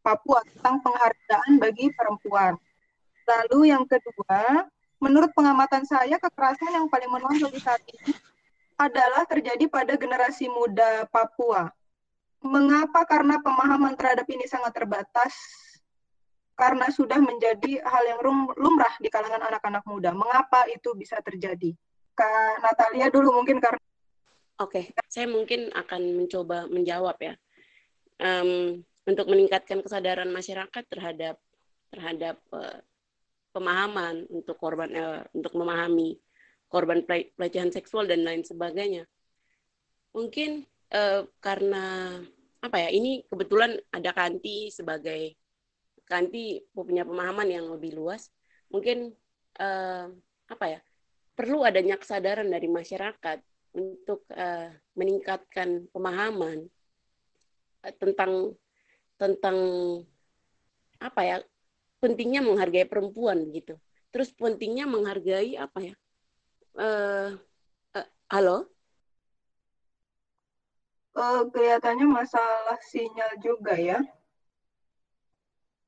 Papua tentang penghargaan bagi perempuan. Lalu yang kedua, menurut pengamatan saya kekerasan yang paling menonjol di saat ini adalah terjadi pada generasi muda Papua Mengapa? Karena pemahaman terhadap ini sangat terbatas karena sudah menjadi hal yang lumrah di kalangan anak-anak muda. Mengapa itu bisa terjadi? Kak Natalia dulu mungkin karena Oke, okay. saya mungkin akan mencoba menjawab ya. Um, untuk meningkatkan kesadaran masyarakat terhadap terhadap uh, pemahaman untuk korban uh, untuk memahami korban pelecehan seksual dan lain sebagainya. Mungkin uh, karena apa ya ini kebetulan ada Kanti sebagai Kanti punya pemahaman yang lebih luas mungkin uh, apa ya perlu adanya kesadaran dari masyarakat untuk uh, meningkatkan pemahaman uh, tentang tentang apa ya pentingnya menghargai perempuan gitu. Terus pentingnya menghargai apa ya uh, uh, halo? Uh, kelihatannya masalah sinyal juga ya.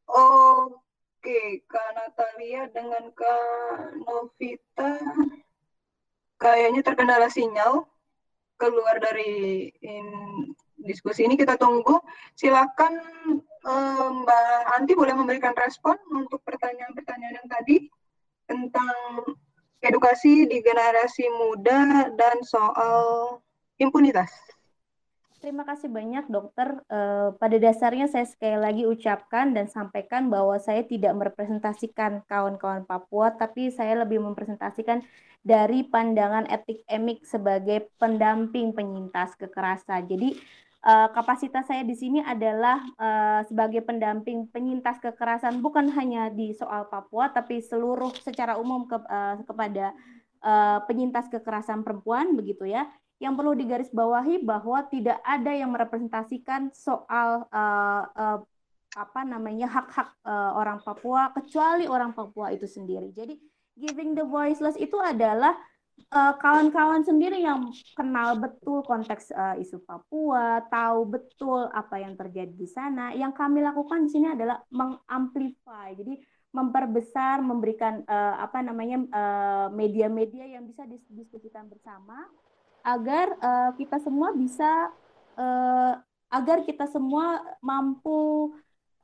Oke, Kak Natalia dengan Kak Novita. Kayaknya terkendala sinyal keluar dari in, diskusi ini kita tunggu. Silakan uh, Mbak Anti boleh memberikan respon untuk pertanyaan-pertanyaan yang tadi tentang edukasi di generasi muda dan soal impunitas. Terima kasih banyak dokter. Uh, pada dasarnya saya sekali lagi ucapkan dan sampaikan bahwa saya tidak merepresentasikan kawan-kawan Papua, tapi saya lebih mempresentasikan dari pandangan etik emik sebagai pendamping penyintas kekerasan. Jadi uh, kapasitas saya di sini adalah uh, sebagai pendamping penyintas kekerasan bukan hanya di soal Papua, tapi seluruh secara umum ke, uh, kepada uh, penyintas kekerasan perempuan begitu ya yang perlu digarisbawahi bahwa tidak ada yang merepresentasikan soal uh, uh, apa namanya hak-hak uh, orang Papua kecuali orang Papua itu sendiri. Jadi giving the voiceless itu adalah kawan-kawan uh, sendiri yang kenal betul konteks uh, isu Papua, tahu betul apa yang terjadi di sana. Yang kami lakukan di sini adalah mengamplify. Jadi memperbesar, memberikan uh, apa namanya media-media uh, yang bisa didiskusikan bersama agar uh, kita semua bisa uh, agar kita semua mampu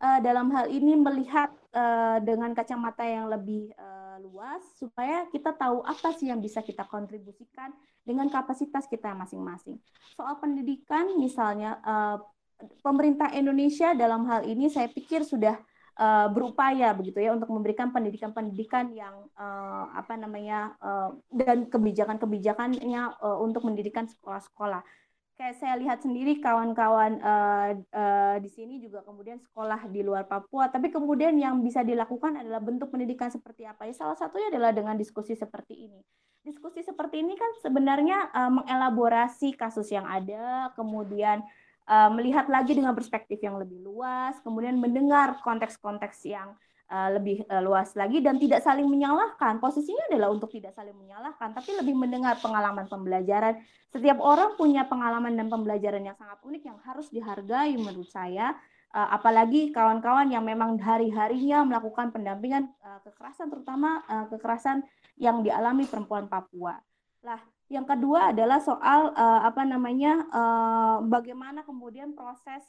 uh, dalam hal ini melihat uh, dengan kacamata yang lebih uh, luas supaya kita tahu apa sih yang bisa kita kontribusikan dengan kapasitas kita masing-masing. Soal pendidikan misalnya uh, pemerintah Indonesia dalam hal ini saya pikir sudah uh, berupaya begitu ya untuk memberikan pendidikan-pendidikan yang uh, apa namanya dan kebijakan-kebijakannya untuk mendirikan sekolah-sekolah. Kayak saya lihat sendiri kawan-kawan uh, uh, di sini juga kemudian sekolah di luar Papua, tapi kemudian yang bisa dilakukan adalah bentuk pendidikan seperti apa? Ya salah satunya adalah dengan diskusi seperti ini. Diskusi seperti ini kan sebenarnya uh, mengelaborasi kasus yang ada, kemudian uh, melihat lagi dengan perspektif yang lebih luas, kemudian mendengar konteks-konteks yang lebih uh, luas lagi dan tidak saling menyalahkan. Posisinya adalah untuk tidak saling menyalahkan, tapi lebih mendengar pengalaman pembelajaran. Setiap orang punya pengalaman dan pembelajaran yang sangat unik yang harus dihargai menurut saya. Uh, apalagi kawan-kawan yang memang hari-harinya melakukan pendampingan kekerasan, terutama kekerasan yang dialami perempuan Papua. Lah, yang kedua adalah soal apa namanya bagaimana kemudian proses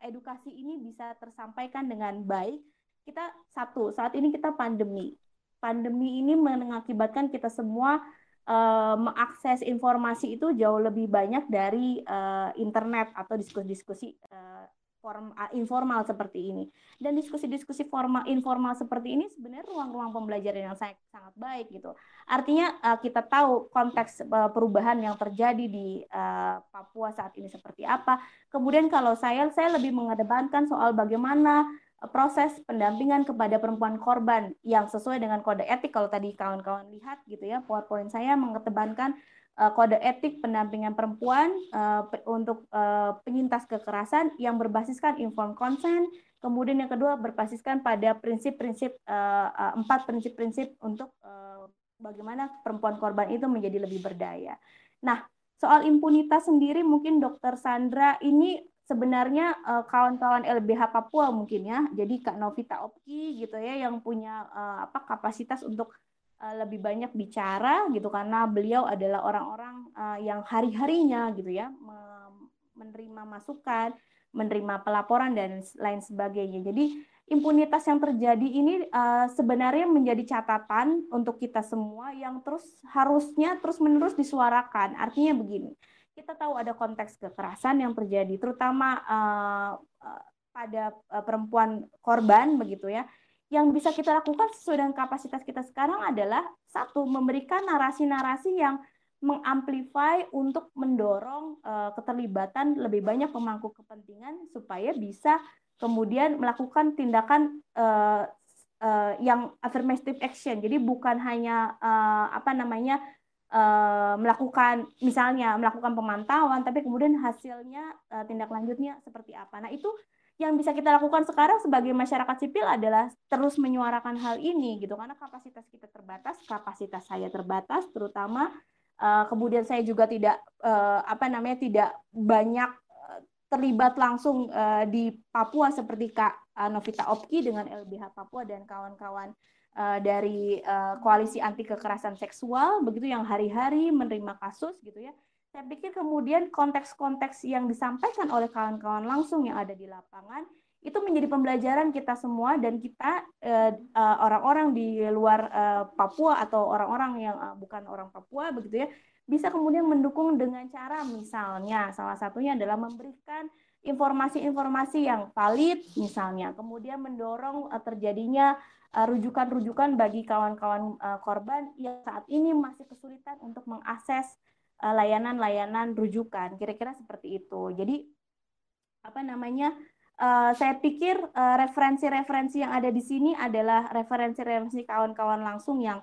edukasi ini bisa tersampaikan dengan baik. Kita satu saat ini kita pandemi. Pandemi ini mengakibatkan kita semua uh, mengakses informasi itu jauh lebih banyak dari uh, internet atau diskusi-diskusi uh, form informal seperti ini. Dan diskusi-diskusi formal informal seperti ini sebenarnya ruang-ruang pembelajaran yang sangat sangat baik gitu. Artinya uh, kita tahu konteks uh, perubahan yang terjadi di uh, Papua saat ini seperti apa. Kemudian kalau saya saya lebih mengedepankan soal bagaimana proses pendampingan kepada perempuan korban yang sesuai dengan kode etik kalau tadi kawan-kawan lihat gitu ya PowerPoint saya mengetebankan uh, kode etik pendampingan perempuan uh, untuk uh, penyintas kekerasan yang berbasiskan informed consent kemudian yang kedua berbasiskan pada prinsip-prinsip uh, empat prinsip-prinsip untuk uh, bagaimana perempuan korban itu menjadi lebih berdaya. Nah, soal impunitas sendiri mungkin Dokter Sandra ini sebenarnya uh, kawan-kawan LBH Papua mungkin ya, jadi Kak Novita Opki gitu ya yang punya uh, apa kapasitas untuk uh, lebih banyak bicara gitu karena beliau adalah orang-orang yang hari-harinya gitu ya menerima masukan, menerima pelaporan dan lain sebagainya. Jadi impunitas yang terjadi ini sebenarnya menjadi catatan untuk kita semua yang terus harusnya terus-menerus disuarakan. Artinya begini kita tahu ada konteks kekerasan yang terjadi, terutama uh, pada uh, perempuan korban begitu ya. Yang bisa kita lakukan sesuai dengan kapasitas kita sekarang adalah satu memberikan narasi-narasi yang mengamplify untuk mendorong uh, keterlibatan lebih banyak pemangku kepentingan supaya bisa kemudian melakukan tindakan uh, uh, yang affirmative action. Jadi bukan hanya uh, apa namanya uh, melakukan misalnya melakukan pemantauan tapi kemudian hasilnya uh, tindak lanjutnya seperti apa. Nah, itu yang bisa kita lakukan sekarang sebagai masyarakat sipil adalah terus menyuarakan hal ini gitu karena kapasitas kita terbatas, kapasitas saya terbatas terutama uh, kemudian saya juga tidak uh, apa namanya tidak banyak terlibat langsung uh, di Papua seperti Kak Novita Opki dengan LBH Papua dan kawan-kawan uh, dari uh, koalisi anti kekerasan seksual begitu yang hari-hari menerima kasus gitu ya. Saya pikir kemudian konteks-konteks yang disampaikan oleh kawan-kawan langsung yang ada di lapangan itu menjadi pembelajaran kita semua dan kita orang-orang uh, di luar Papua atau orang-orang yang bukan orang Papua begitu ya bisa kemudian mendukung dengan cara misalnya salah satunya adalah memberikan informasi-informasi yang valid misalnya. Kemudian mendorong terjadinya Eh, rujukan-rujukan bagi kawan-kawan uh, korban yang saat ini masih kesulitan untuk mengakses uh, layanan-layanan rujukan. Kira-kira seperti itu. Jadi apa namanya? Uh, saya pikir referensi-referensi uh, yang ada di sini adalah referensi-referensi kawan-kawan langsung yang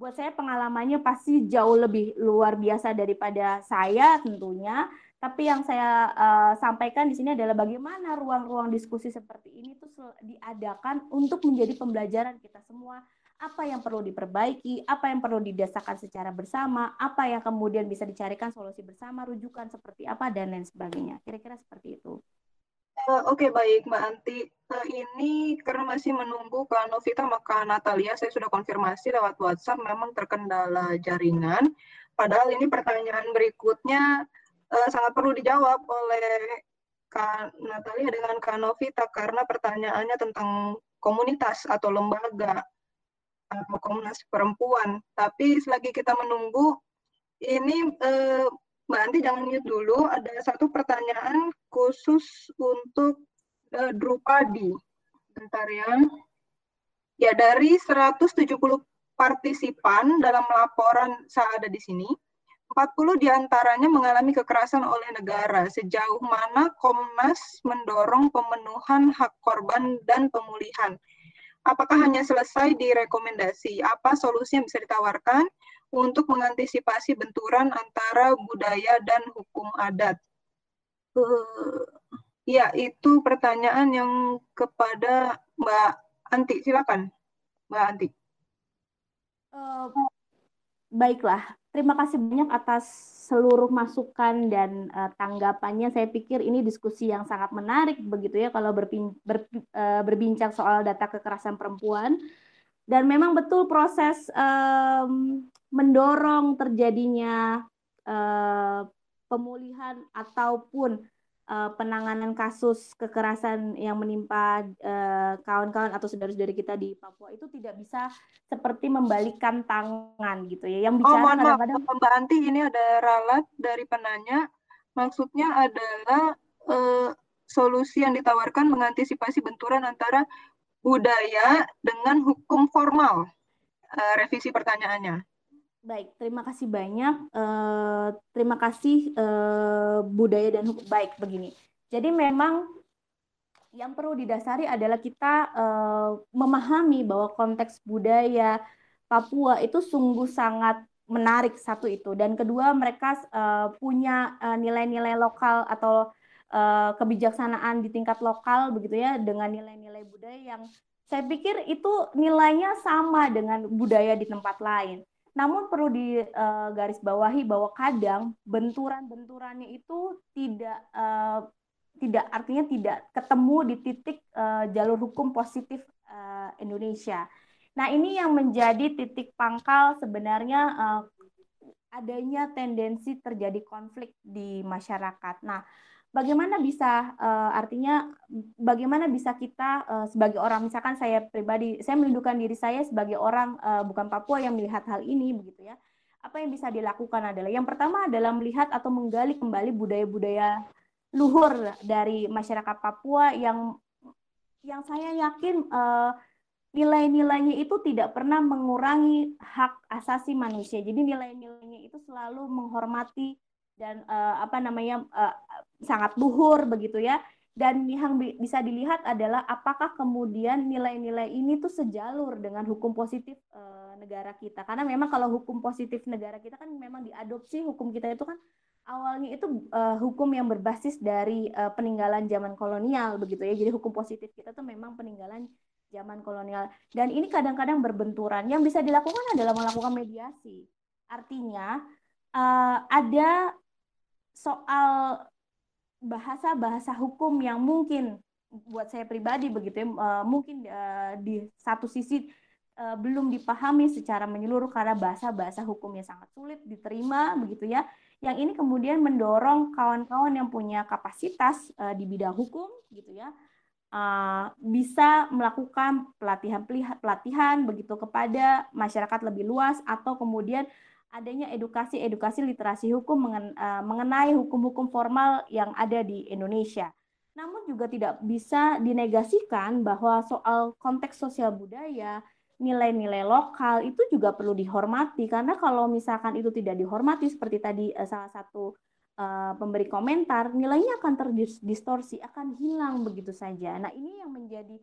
buat saya pengalamannya pasti jauh lebih luar biasa daripada saya tentunya tapi yang saya uh, sampaikan di sini adalah bagaimana ruang-ruang diskusi seperti ini tuh diadakan untuk menjadi pembelajaran kita semua apa yang perlu diperbaiki, apa yang perlu didasarkan secara bersama, apa yang kemudian bisa dicarikan solusi bersama, rujukan seperti apa dan lain sebagainya. Kira-kira seperti itu. Uh, Oke okay, baik Mbak Anti, uh, ini karena masih menunggu Kak Novita maka Natalia saya sudah konfirmasi lewat WhatsApp memang terkendala jaringan. Padahal ini pertanyaan berikutnya uh, sangat perlu dijawab oleh Kak Natalia dengan Kak Novita karena pertanyaannya tentang komunitas atau lembaga atau komunitas perempuan. Tapi selagi kita menunggu, ini eh, Mbak Anti jangan mute dulu. Ada satu pertanyaan khusus untuk eh, Drupadi. Bentar ya. Ya, dari 170 partisipan dalam laporan saya ada di sini, 40 di antaranya mengalami kekerasan oleh negara. Sejauh mana Komnas mendorong pemenuhan hak korban dan pemulihan? Apakah hanya selesai di rekomendasi? Apa solusi yang bisa ditawarkan untuk mengantisipasi benturan antara budaya dan hukum adat? Uh, ya, itu pertanyaan yang kepada Mbak Anti. Silakan, Mbak Anti. Uh, baiklah, Terima kasih banyak atas seluruh masukan dan uh, tanggapannya. Saya pikir ini diskusi yang sangat menarik begitu ya kalau berpin, ber, uh, berbincang soal data kekerasan perempuan. Dan memang betul proses um, mendorong terjadinya uh, pemulihan ataupun uh, penanganan kasus kekerasan yang menimpa uh, kawan-kawan atau saudara-saudari kita di Papua itu tidak bisa seperti membalikan tangan gitu ya. Yang bicara oh, kadang-kadang Mbak Anti ini ada ralat dari penanya maksudnya adalah uh, solusi yang ditawarkan mengantisipasi benturan antara budaya dengan hukum formal. Uh, revisi pertanyaannya. Baik, terima kasih banyak. Uh, terima kasih uh, budaya dan hukum. Baik, begini. Jadi memang yang perlu didasari adalah kita uh, memahami bahwa konteks budaya Papua itu sungguh sangat menarik satu itu dan kedua mereka uh, punya nilai-nilai uh, lokal atau uh, kebijaksanaan di tingkat lokal begitu ya dengan nilai-nilai budaya yang saya pikir itu nilainya sama dengan budaya di tempat lain. Namun perlu digarisbawahi bahwa kadang benturan-benturannya itu tidak uh, tidak artinya tidak ketemu di titik uh, jalur hukum positif Indonesia. Nah, ini yang menjadi titik pangkal sebenarnya adanya tendensi terjadi konflik di masyarakat. Nah, bagaimana bisa uh, artinya bagaimana bisa kita uh, sebagai orang misalkan saya pribadi saya melindungi diri saya sebagai orang uh, bukan Papua yang melihat hal ini begitu ya. Apa yang bisa dilakukan adalah yang pertama adalah melihat atau menggali kembali budaya-budaya luhur dari masyarakat Papua yang yang saya yakin uh, nilai-nilainya itu tidak pernah mengurangi hak asasi manusia. Jadi nilai-nilainya itu selalu menghormati dan uh, apa namanya uh, sangat luhur begitu ya. Dan yang bisa dilihat adalah apakah kemudian nilai-nilai ini tuh sejalur dengan hukum positif uh, negara kita. Karena memang kalau hukum positif negara kita kan memang diadopsi hukum kita itu kan awalnya itu uh, hukum yang berbasis dari uh, peninggalan zaman kolonial begitu ya. Jadi hukum positif kita tuh memang peninggalan zaman kolonial dan ini kadang-kadang berbenturan. Yang bisa dilakukan adalah melakukan mediasi. Artinya uh, ada soal bahasa-bahasa hukum yang mungkin buat saya pribadi begitu ya uh, mungkin uh, di satu sisi uh, belum dipahami secara menyeluruh karena bahasa-bahasa hukumnya sangat sulit diterima begitu ya. Yang ini kemudian mendorong kawan-kawan yang punya kapasitas di bidang hukum gitu ya bisa melakukan pelatihan pelatihan begitu kepada masyarakat lebih luas atau kemudian adanya edukasi-edukasi literasi hukum uh, mengenai hukum-hukum formal yang ada di Indonesia. Namun juga tidak bisa dinegasikan bahwa soal konteks sosial budaya nilai-nilai lokal itu juga perlu dihormati karena kalau misalkan itu tidak dihormati seperti tadi uh, salah satu uh, pemberi komentar nilainya akan terdistorsi akan hilang begitu saja. Nah ini yang menjadi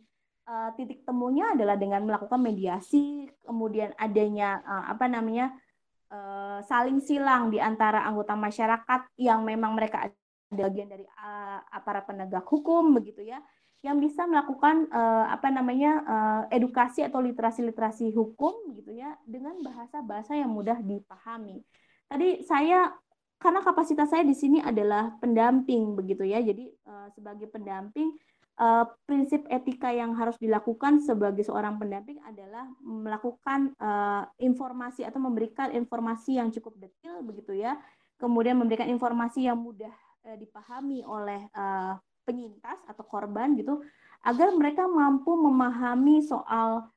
titik temunya adalah dengan melakukan mediasi kemudian adanya apa namanya uh, saling silang di antara anggota masyarakat yang memang mereka ada bagian dari uh, aparat penegak hukum begitu ya yang bisa melakukan uh, apa namanya uh, edukasi atau literasi-literasi hukum gitu ya dengan bahasa-bahasa yang mudah dipahami. Tadi saya karena kapasitas saya di sini adalah pendamping begitu ya. Jadi uh, sebagai pendamping uh, prinsip etika yang harus dilakukan sebagai seorang pendamping adalah melakukan uh, informasi atau memberikan informasi yang cukup detail begitu ya. Kemudian memberikan informasi yang mudah uh, dipahami oleh uh, penyintas atau korban gitu agar mereka mampu memahami soal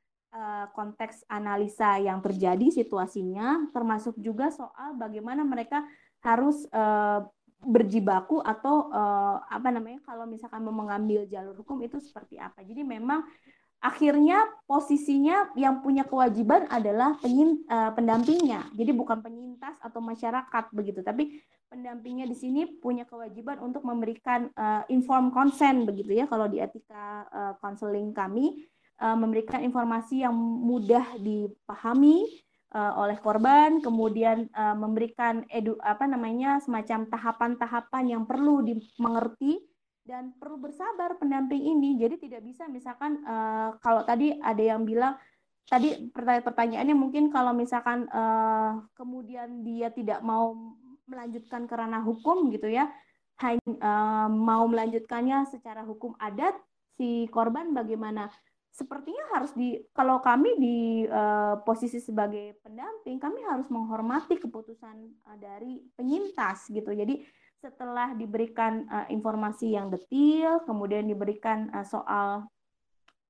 konteks analisa yang terjadi situasinya termasuk juga soal bagaimana mereka harus berjibaku atau uh, apa namanya kalau misalkan mau mengambil jalur hukum itu seperti apa. Jadi memang akhirnya posisinya yang punya kewajiban adalah penyin, uh, pendampingnya. Jadi bukan penyintas atau masyarakat begitu, tapi pendampingnya di sini punya kewajiban untuk memberikan uh, inform consent begitu ya kalau di etika uh, kami uh, memberikan informasi yang mudah dipahami uh, oleh korban, kemudian uh, memberikan edu apa namanya semacam tahapan-tahapan yang perlu dimengerti dan perlu bersabar pendamping ini. Jadi tidak bisa misalkan uh, kalau tadi ada yang bilang tadi pertanyaan-pertanyaannya mungkin kalau misalkan uh, kemudian dia tidak mau melanjutkan ke hukum gitu ya, hanya uh, mau melanjutkannya secara hukum adat si korban bagaimana? Sepertinya harus di kalau kami di uh, posisi sebagai pendamping kami harus menghormati keputusan uh, dari penyintas gitu. Jadi setelah diberikan uh, informasi yang detail, kemudian diberikan uh, soal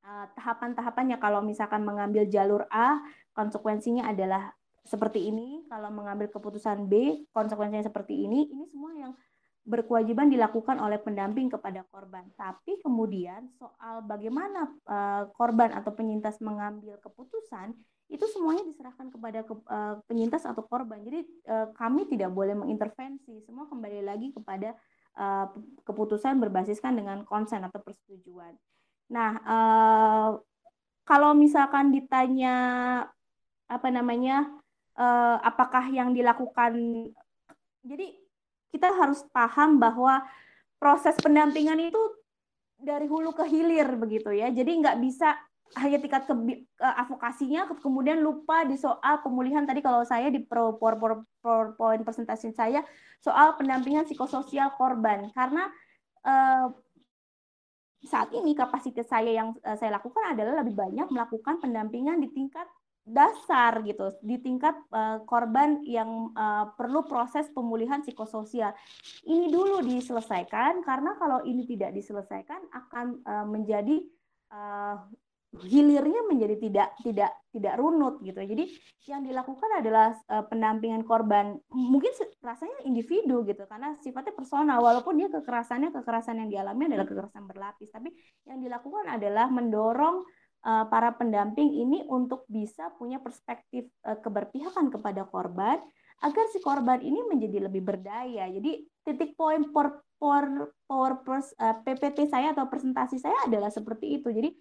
uh, tahapan-tahapannya kalau misalkan mengambil jalur A, konsekuensinya adalah seperti ini, kalau mengambil keputusan B, konsekuensinya seperti ini, ini semua yang berkewajiban dilakukan oleh pendamping kepada korban. Tapi kemudian soal bagaimana uh, korban atau penyintas mengambil keputusan itu semuanya diserahkan kepada ke, uh, penyintas atau korban. Jadi uh, kami tidak boleh mengintervensi. Semua kembali lagi kepada keputusan berbasiskan dengan konsen atau persetujuan. Nah, kalau misalkan ditanya apa namanya, apakah yang dilakukan, jadi kita harus paham bahwa proses pendampingan itu dari hulu ke hilir begitu ya. Jadi nggak bisa hanya tingkat ke, ke kemudian lupa di soal pemulihan tadi kalau saya di pro, pro, pro, presentasi saya soal pendampingan psikososial korban karena eh, saat ini kapasitas saya yang eh, saya lakukan adalah lebih banyak melakukan pendampingan di tingkat dasar gitu di tingkat uh, korban yang uh, perlu proses pemulihan psikososial. Ini dulu diselesaikan karena kalau ini tidak diselesaikan akan uh, menjadi uh, hilirnya menjadi tidak tidak tidak runut gitu. Jadi yang dilakukan adalah uh, pendampingan korban. Mungkin rasanya individu gitu karena sifatnya personal. Walaupun dia kekerasannya kekerasan yang dialami adalah kekerasan berlapis tapi yang dilakukan adalah mendorong para pendamping ini untuk bisa punya perspektif uh, keberpihakan kepada korban agar si korban ini menjadi lebih berdaya. Jadi titik poin power power, pers, uh, PPT saya atau presentasi saya adalah seperti itu. Jadi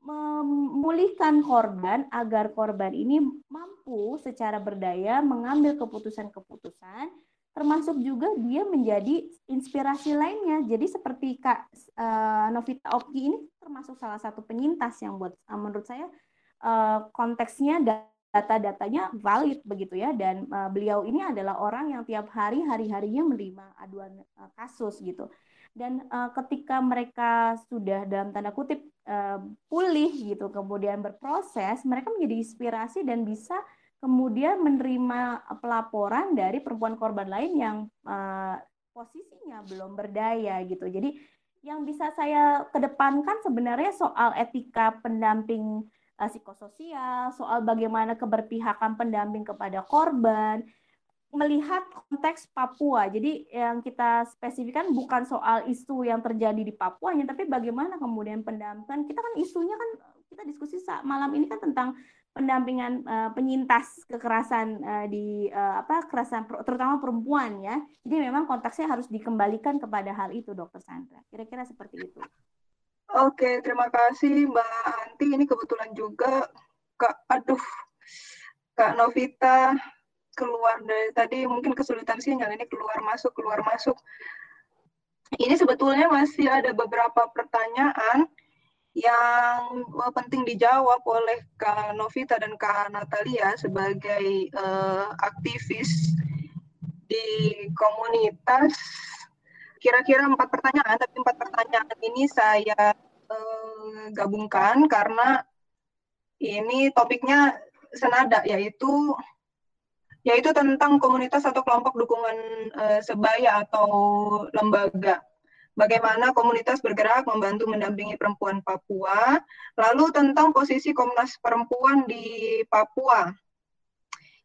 memulihkan korban agar korban ini mampu secara berdaya mengambil keputusan-keputusan termasuk juga dia menjadi inspirasi lainnya. Jadi seperti Kak uh, Novita Oki ini termasuk salah satu penyintas yang buat uh, menurut saya uh, konteksnya data-datanya valid begitu ya dan uh, beliau ini adalah orang yang tiap hari hari-harinya menerima aduan uh, kasus gitu. Dan uh, ketika mereka sudah dalam tanda kutip uh, pulih gitu, kemudian berproses, mereka menjadi inspirasi dan bisa kemudian menerima pelaporan dari perempuan korban lain yang uh, posisinya belum berdaya gitu. Jadi yang bisa saya kedepankan sebenarnya soal etika pendamping uh, psikososial, soal bagaimana keberpihakan pendamping kepada korban, melihat konteks Papua. Jadi yang kita spesifikkan bukan soal isu yang terjadi di Papua, tapi bagaimana kemudian pendampingan. Kita kan isunya kan kita diskusi malam ini kan tentang pendampingan uh, penyintas kekerasan uh, di uh, apa kekerasan terutama perempuan ya. Jadi memang konteksnya harus dikembalikan kepada hal itu, Dokter Sandra. Kira-kira seperti itu. Oke, terima kasih Mbak Anti. Ini kebetulan juga Kak, aduh, Kak Novita keluar dari tadi mungkin kesulitan sinyal ini keluar masuk keluar masuk. Ini sebetulnya masih ada beberapa pertanyaan yang uh, penting dijawab oleh Kak Novita dan Kak Natalia sebagai uh, aktivis di komunitas. Kira-kira empat pertanyaan, tapi empat pertanyaan ini saya uh, gabungkan karena ini topiknya senada, yaitu yaitu tentang komunitas atau kelompok dukungan uh, sebaya atau lembaga. Bagaimana komunitas bergerak membantu mendampingi perempuan Papua, lalu tentang posisi Komnas Perempuan di Papua.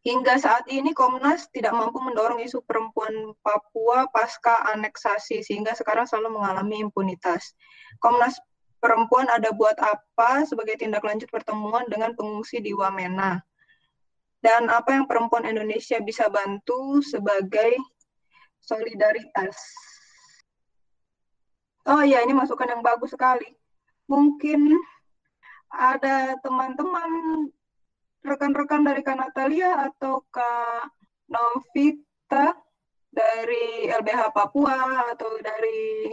Hingga saat ini Komnas tidak mampu mendorong isu perempuan Papua pasca aneksasi, sehingga sekarang selalu mengalami impunitas. Komnas Perempuan ada buat apa sebagai tindak lanjut pertemuan dengan pengungsi di Wamena? dan apa yang perempuan Indonesia bisa bantu sebagai solidaritas. Oh iya, ini masukan yang bagus sekali. Mungkin ada teman-teman rekan-rekan dari Kak Natalia atau Kak Novita dari LBH Papua atau dari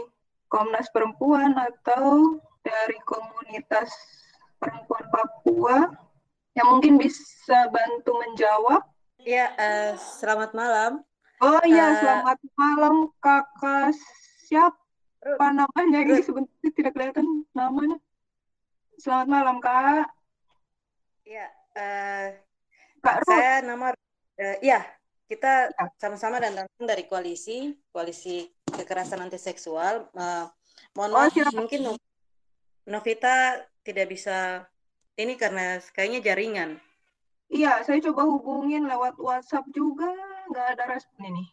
Komnas Perempuan atau dari komunitas perempuan Papua yang mungkin bisa bantu menjawab. Ya, uh, selamat malam. Oh iya, uh, selamat malam kakak. Siapa namanya? Ini sebentar tidak kelihatan namanya. Selamat malam kak. Ya, uh, kak Ruth. Saya nama, uh, ya kita ya. sama-sama dan dari koalisi, koalisi kekerasan anti seksual. Uh, mohon oh, maaf, mungkin Novita tidak bisa ini karena kayaknya jaringan. Iya, saya coba hubungin lewat WhatsApp juga, nggak ada respon ini.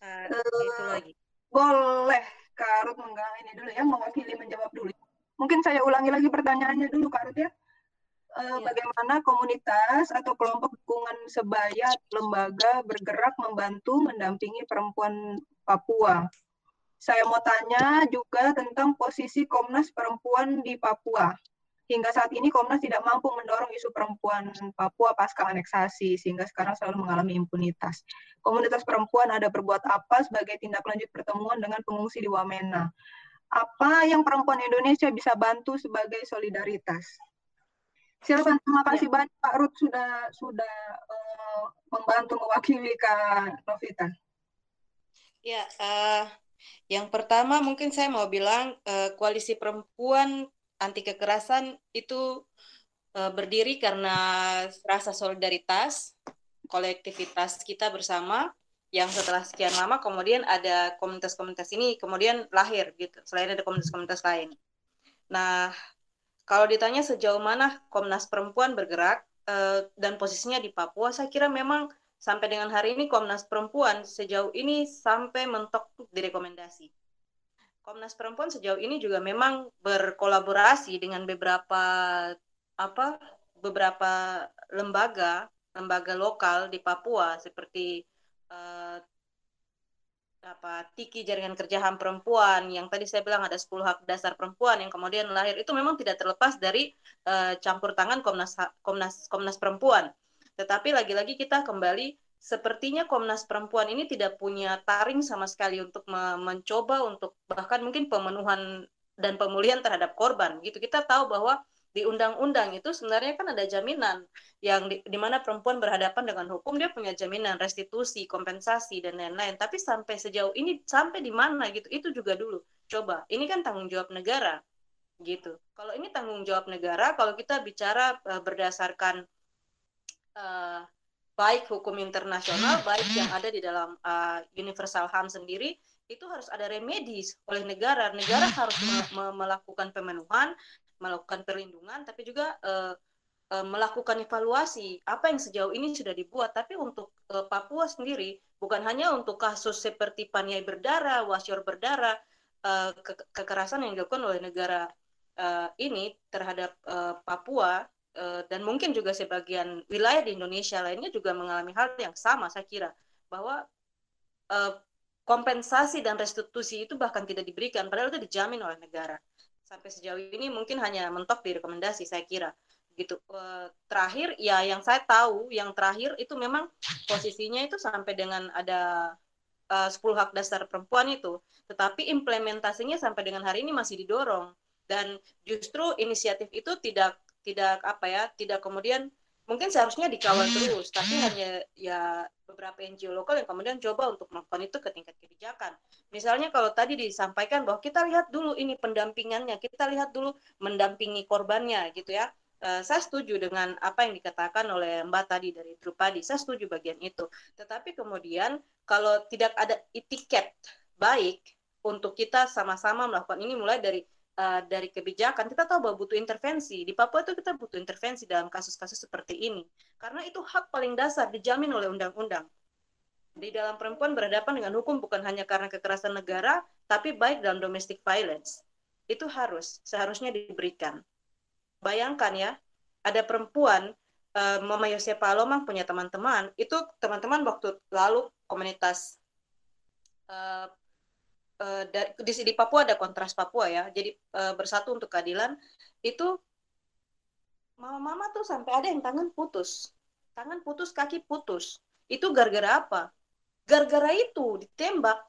Uh, uh, itu lagi. Boleh, Kak Ruth ini dulu ya, mewakili menjawab dulu. Mungkin saya ulangi lagi pertanyaannya dulu, Kak Ruth ya. Uh, ya. Bagaimana komunitas atau kelompok dukungan sebaya lembaga bergerak membantu mendampingi perempuan Papua? Saya mau tanya juga tentang posisi Komnas Perempuan di Papua. Hingga saat ini Komnas tidak mampu mendorong isu perempuan Papua pasca aneksasi, sehingga sekarang selalu mengalami impunitas. Komunitas perempuan ada berbuat apa sebagai tindak lanjut pertemuan dengan pengungsi di Wamena? Apa yang perempuan Indonesia bisa bantu sebagai solidaritas? Silakan, terima kasih ya. banyak Pak Ruth sudah sudah uh, membantu mewakili Kak Novita. Ya, uh, yang pertama mungkin saya mau bilang uh, koalisi perempuan anti kekerasan itu uh, berdiri karena rasa solidaritas, kolektivitas kita bersama yang setelah sekian lama kemudian ada komunitas-komunitas ini kemudian lahir gitu selain ada komunitas-komunitas lain. Nah kalau ditanya sejauh mana Komnas Perempuan bergerak uh, dan posisinya di Papua, saya kira memang sampai dengan hari ini Komnas Perempuan sejauh ini sampai mentok direkomendasi. Komnas Perempuan sejauh ini juga memang berkolaborasi dengan beberapa apa beberapa lembaga lembaga lokal di Papua seperti uh, apa Tiki Jaringan Kerja HAM Perempuan yang tadi saya bilang ada 10 hak dasar perempuan yang kemudian lahir itu memang tidak terlepas dari uh, campur tangan Komnas Komnas Komnas Perempuan. Tetapi lagi-lagi kita kembali sepertinya Komnas Perempuan ini tidak punya taring sama sekali untuk me mencoba untuk bahkan mungkin pemenuhan dan pemulihan terhadap korban gitu. Kita tahu bahwa di undang-undang itu sebenarnya kan ada jaminan yang di, di mana perempuan berhadapan dengan hukum dia punya jaminan restitusi, kompensasi dan lain-lain. Tapi sampai sejauh ini sampai di mana gitu itu juga dulu. Coba, ini kan tanggung jawab negara gitu. Kalau ini tanggung jawab negara, kalau kita bicara uh, berdasarkan uh, baik hukum internasional, baik yang ada di dalam uh, Universal HAM sendiri, itu harus ada remedis oleh negara. Negara harus me me melakukan pemenuhan, melakukan perlindungan, tapi juga uh, uh, melakukan evaluasi apa yang sejauh ini sudah dibuat. Tapi untuk uh, Papua sendiri, bukan hanya untuk kasus seperti Paniai berdarah, Wasior berdarah, uh, ke kekerasan yang dilakukan oleh negara uh, ini terhadap uh, Papua dan mungkin juga sebagian wilayah di Indonesia lainnya juga mengalami hal yang sama saya kira bahwa uh, kompensasi dan restitusi itu bahkan tidak diberikan padahal itu dijamin oleh negara. Sampai sejauh ini mungkin hanya mentok di rekomendasi saya kira gitu. Uh, terakhir ya yang saya tahu yang terakhir itu memang posisinya itu sampai dengan ada uh, 10 hak dasar perempuan itu tetapi implementasinya sampai dengan hari ini masih didorong. Dan justru inisiatif itu tidak tidak apa ya tidak kemudian mungkin seharusnya dikawal terus tapi hanya ya beberapa NGO lokal yang kemudian coba untuk melakukan itu ke tingkat kebijakan. Misalnya kalau tadi disampaikan bahwa kita lihat dulu ini pendampingannya kita lihat dulu mendampingi korbannya gitu ya. Uh, saya setuju dengan apa yang dikatakan oleh Mbak tadi dari Drupadi saya setuju bagian itu. Tetapi kemudian kalau tidak ada etiket baik untuk kita sama-sama melakukan ini mulai dari uh, dari kebijakan kita tahu bahwa butuh intervensi. Di Papua itu kita butuh intervensi dalam kasus-kasus seperti ini. Karena itu hak paling dasar dijamin oleh undang-undang. Di dalam perempuan berhadapan dengan hukum bukan hanya karena kekerasan negara tapi baik dalam domestic violence. Itu harus seharusnya diberikan. Bayangkan ya ada perempuan uh, Mama Yosep Palomang punya teman-teman itu teman-teman waktu lalu komunitas uh, uh, di, di Papua ada kontras Papua ya. Jadi uh, bersatu untuk keadilan itu mama-mama tuh sampai ada yang tangan putus. Tangan putus kaki putus. Itu gara-gara apa? Gara-gara itu ditembak.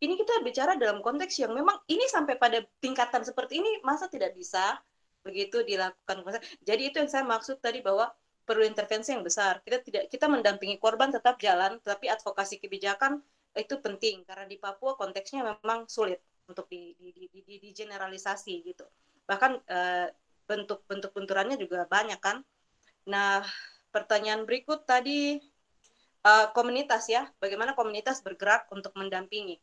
Ini kita bicara dalam konteks yang memang ini sampai pada tingkatan seperti ini masa tidak bisa begitu dilakukan? Jadi itu yang saya maksud tadi bahwa perlu intervensi yang besar. Kita tidak kita mendampingi korban tetap jalan tetapi advokasi kebijakan itu penting karena di Papua konteksnya memang sulit untuk di, di, di, di, di generalisasi gitu. Bahkan bentuk-bentuk benturannya juga banyak kan. Nah, pertanyaan berikut tadi uh, komunitas ya, bagaimana komunitas bergerak untuk mendampingi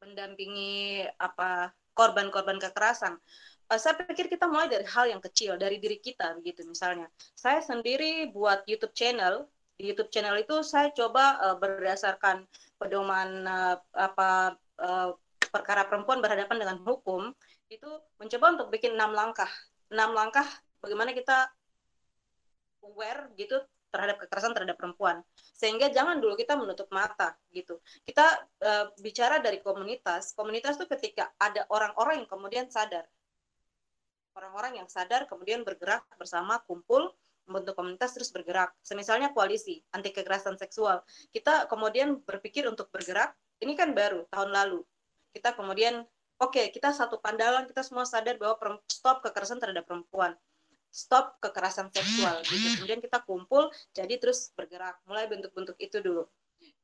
mendampingi apa korban-korban kekerasan. Uh, saya pikir kita mulai dari hal yang kecil, dari diri kita begitu misalnya. Saya sendiri buat YouTube channel di YouTube channel itu saya coba uh, berdasarkan pedoman uh, apa uh, perkara perempuan berhadapan dengan hukum itu mencoba untuk bikin enam langkah enam langkah bagaimana kita aware gitu terhadap kekerasan terhadap perempuan. Sehingga jangan dulu kita menutup mata gitu. Kita uh, bicara dari komunitas. Komunitas itu ketika ada orang-orang yang kemudian sadar. Orang-orang yang sadar kemudian bergerak bersama kumpul membentuk komunitas terus bergerak. Semisalnya koalisi anti kekerasan seksual. Kita kemudian berpikir untuk bergerak. Ini kan baru tahun lalu. Kita kemudian oke, okay, kita satu pandangan, kita semua sadar bahwa stop kekerasan terhadap perempuan stop kekerasan seksual gitu. Kemudian kita kumpul jadi terus bergerak. Mulai bentuk-bentuk itu dulu.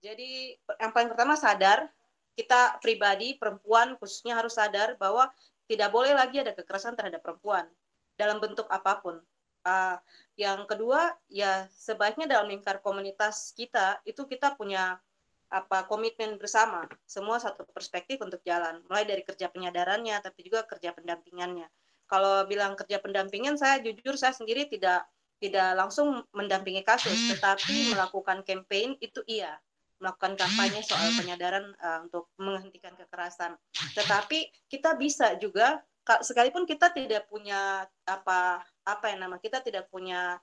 Jadi yang paling pertama sadar kita pribadi perempuan khususnya harus sadar bahwa tidak boleh lagi ada kekerasan terhadap perempuan dalam bentuk apa pun. Uh, yang kedua ya sebaiknya dalam lingkar komunitas kita itu kita punya apa komitmen bersama. Semua satu perspektif untuk jalan. Mulai dari kerja penyadarannya tapi juga kerja pendampingannya. Kalau bilang kerja pendampingan saya jujur saya sendiri tidak tidak langsung mendampingi kasus. Tetapi melakukan campaign itu iya. Melakukan kampanye soal penyadaran uh, untuk menghentikan kekerasan. Tetapi kita bisa juga sekalipun kita tidak punya apa apa yang nama kita tidak punya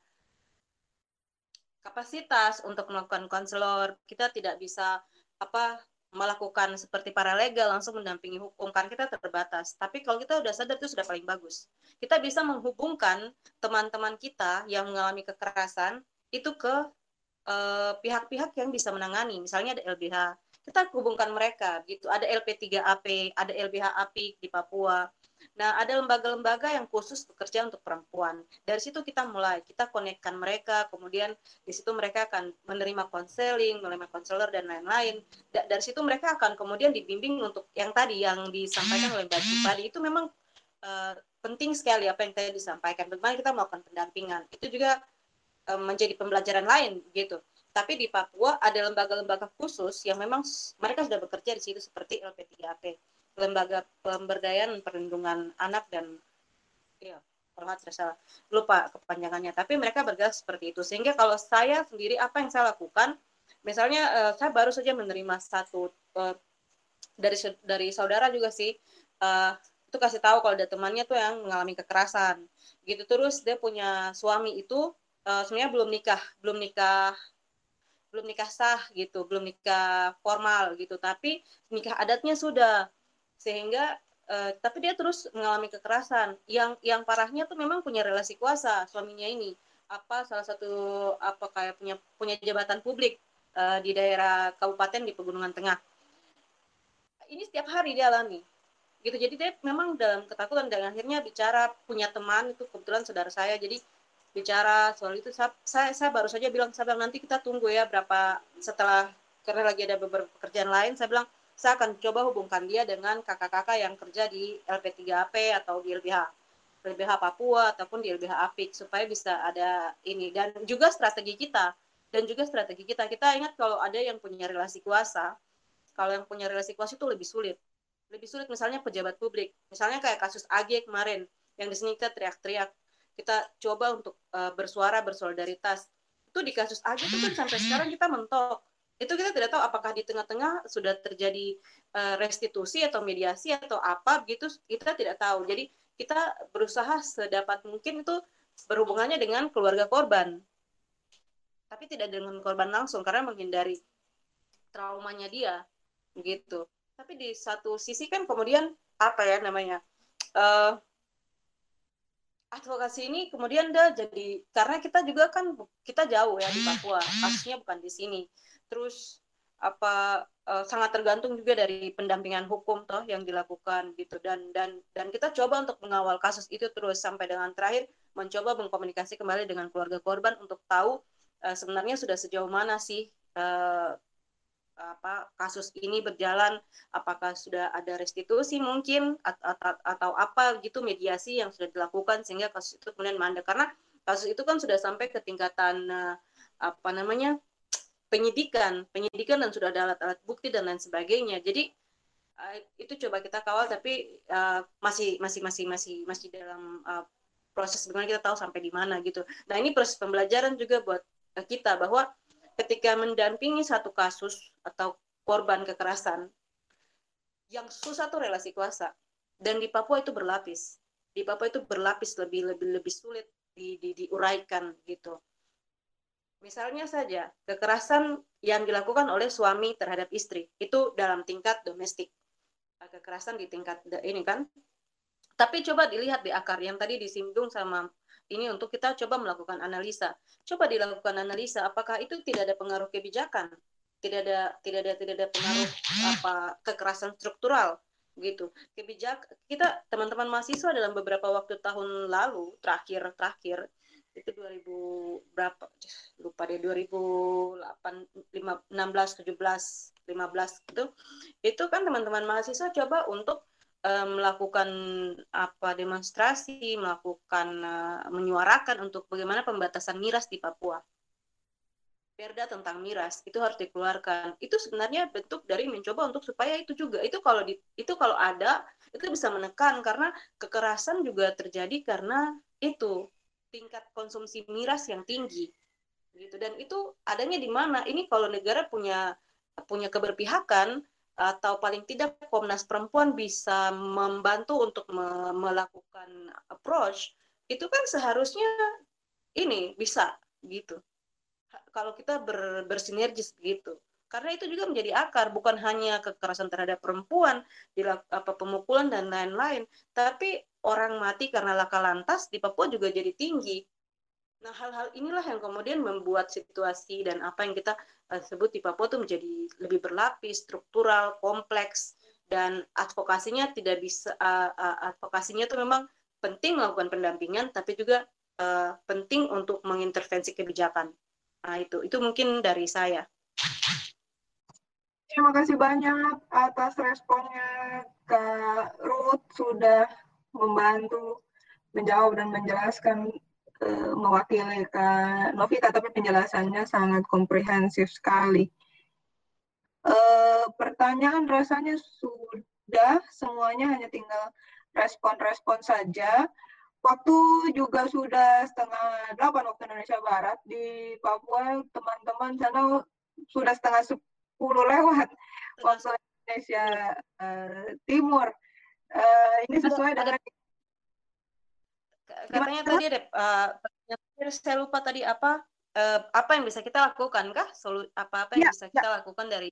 kapasitas untuk melakukan konselor kita tidak bisa apa melakukan seperti paralegal langsung mendampingi hukum kan kita terbatas. Tapi kalau kita udah sadar itu sudah paling bagus. Kita bisa menghubungkan teman-teman kita yang mengalami kekerasan itu ke eh, pihak-pihak yang bisa menangani. Misalnya ada LBH, kita hubungkan mereka gitu. Ada LP3AP, ada LBH APIK di Papua. Nah, ada lembaga-lembaga yang khusus bekerja untuk perempuan. Dari situ kita mulai, kita konekkan mereka, kemudian di situ mereka akan menerima konseling, menerima konselor dan lain-lain. Da dari situ mereka akan kemudian dibimbing untuk yang tadi yang disampaikan oleh Mbak tadi itu memang uh, penting sekali apa yang tadi disampaikan. Bagaimana kita melakukan pendampingan. Itu juga uh, menjadi pembelajaran lain gitu. Tapi di Papua ada lembaga-lembaga khusus yang memang mereka sudah bekerja di situ seperti LP3AP lembaga pemberdayaan perlindungan anak dan ya kalau nggak salah lupa kepanjangannya. Tapi mereka bergerak seperti itu. Sehingga kalau saya sendiri apa yang saya lakukan misalnya uh, saya baru saja menerima satu uh, dari dari saudara juga sih uh, itu kasih tahu kalau ada temannya tuh yang mengalami kekerasan. Gitu. Terus dia punya suami itu uh, sebenarnya belum nikah belum nikah belum nikah sah gitu belum nikah formal gitu. Tapi nikah adatnya sudah sehingga uh, tapi dia terus mengalami kekerasan. Yang yang parahnya tuh memang punya relasi kuasa suaminya ini. Apa salah satu apa kayak punya punya jabatan publik uh, di daerah kabupaten di pegunungan tengah. Ini setiap hari dia alami gitu. Jadi dia memang dalam ketakutan dan akhirnya bicara punya teman itu kebetulan saudara saya. Jadi bicara soal itu saya, saya, saya baru saja bilang saya bilang nanti kita tunggu ya berapa setelah karena lagi ada beberapa pekerjaan lain saya bilang saya akan coba hubungkan dia dengan kakak-kakak yang kerja di LP3AP atau di LBH LBH Papua ataupun di LBH Apik supaya bisa ada ini. Dan juga strategi kita. Dan juga strategi kita. Kita ingat kalau ada yang punya relasi kuasa kalau yang punya relasi kuasa itu lebih sulit. Lebih sulit misalnya pejabat publik. Misalnya kayak kasus AG kemarin yang di sini kita teriak-teriak. Kita coba untuk uh, bersuara bersolidaritas. Itu di kasus AG itu kan sampai sekarang kita mentok itu kita tidak tahu apakah di tengah-tengah sudah terjadi uh, restitusi atau mediasi atau apa gitu kita tidak tahu. Jadi kita berusaha sedapat mungkin itu berhubungannya dengan keluarga korban. Tapi tidak dengan korban langsung karena menghindari traumanya dia gitu tapi di satu sisi kan kemudian apa ya namanya uh, advokasi ini kemudian dia jadi karena kita juga kan kita jauh ya di Papua kasusnya bukan di sini terus apa uh, sangat tergantung juga dari pendampingan hukum toh yang dilakukan gitu. Dan dan dan kita coba untuk mengawal kasus itu terus sampai dengan terakhir mencoba mengkomunikasi kembali dengan keluarga korban untuk tahu uh, sebenarnya sudah sejauh mana sih uh, apa kasus ini berjalan apakah sudah ada restitusi mungkin atau, atau, atau apa gitu mediasi yang sudah dilakukan sehingga kasus itu kemudian mandek karena kasus itu kan sudah sampai ke tingkatan apa namanya penyidikan, penyidikan dan sudah ada alat-alat bukti dan lain sebagainya. Jadi uh, itu coba kita kawal tapi uh, masih masih masih masih masih dalam uh, proses bagaimana kita tahu sampai di mana gitu. Nah, ini proses pembelajaran juga buat kita bahwa ketika mendampingi satu kasus atau korban kekerasan yang susah tuh relasi kuasa dan di Papua itu berlapis. Di Papua itu berlapis lebih lebih lebih sulit di, di diuraikan gitu Misalnya saja kekerasan yang dilakukan oleh suami terhadap istri itu dalam tingkat domestik. Kekerasan di tingkat ini kan. Tapi coba dilihat di akar yang tadi disinggung sama ini untuk kita coba melakukan analisa. Coba dilakukan analisa apakah itu tidak ada pengaruh kebijakan, tidak ada tidak ada tidak ada pengaruh apa kekerasan struktural gitu. Kebijak kita teman-teman mahasiswa dalam beberapa waktu tahun lalu terakhir terakhir itu 2000 berapa? Lupa deh 2008 16 17 15 gitu. Itu kan teman-teman mahasiswa coba untuk uh, melakukan apa demonstrasi melakukan uh, menyuarakan untuk bagaimana pembatasan miras di Papua. Perda tentang miras itu harus dikeluarkan. Itu sebenarnya bentuk dari mencoba untuk supaya itu juga. Itu kalau di, itu kalau ada itu bisa menekan karena kekerasan juga terjadi karena itu tingkat konsumsi miras yang tinggi gitu. Dan itu adanya di mana? Ini kalau negara punya punya keberpihakan atau paling tidak Komnas Perempuan bisa membantu untuk me melakukan approach itu kan seharusnya ini bisa gitu. Kalau kita ber, bersinergis begitu karena itu juga menjadi akar bukan hanya kekerasan terhadap perempuan apa pemukulan dan lain-lain tapi orang mati karena laka lantas di Papua juga jadi tinggi. Nah, hal-hal inilah yang kemudian membuat situasi dan apa yang kita uh, sebut di Papua itu menjadi lebih berlapis, struktural, kompleks, dan advokasinya tidak bisa, uh, uh, advokasinya itu memang penting melakukan pendampingan, tapi juga uh, penting untuk mengintervensi kebijakan. Nah, itu itu mungkin dari saya. Terima kasih banyak atas responnya Kak Ruth sudah membantu menjawab dan menjelaskan uh, mewakili Kak Novita, tapi penjelasannya sangat komprehensif sekali. Uh, pertanyaan rasanya sudah, semuanya hanya tinggal respon-respon saja. Waktu juga sudah setengah delapan waktu Indonesia Barat di Papua, teman-teman sana sudah setengah sepuluh lewat waktu Indonesia uh, Timur. Uh, ini sesuai ada, dengan katanya Gimana? tadi ada uh, saya lupa tadi apa uh, apa yang bisa kita lakukan kah solu apa apa yang ya, bisa kita ya. lakukan dari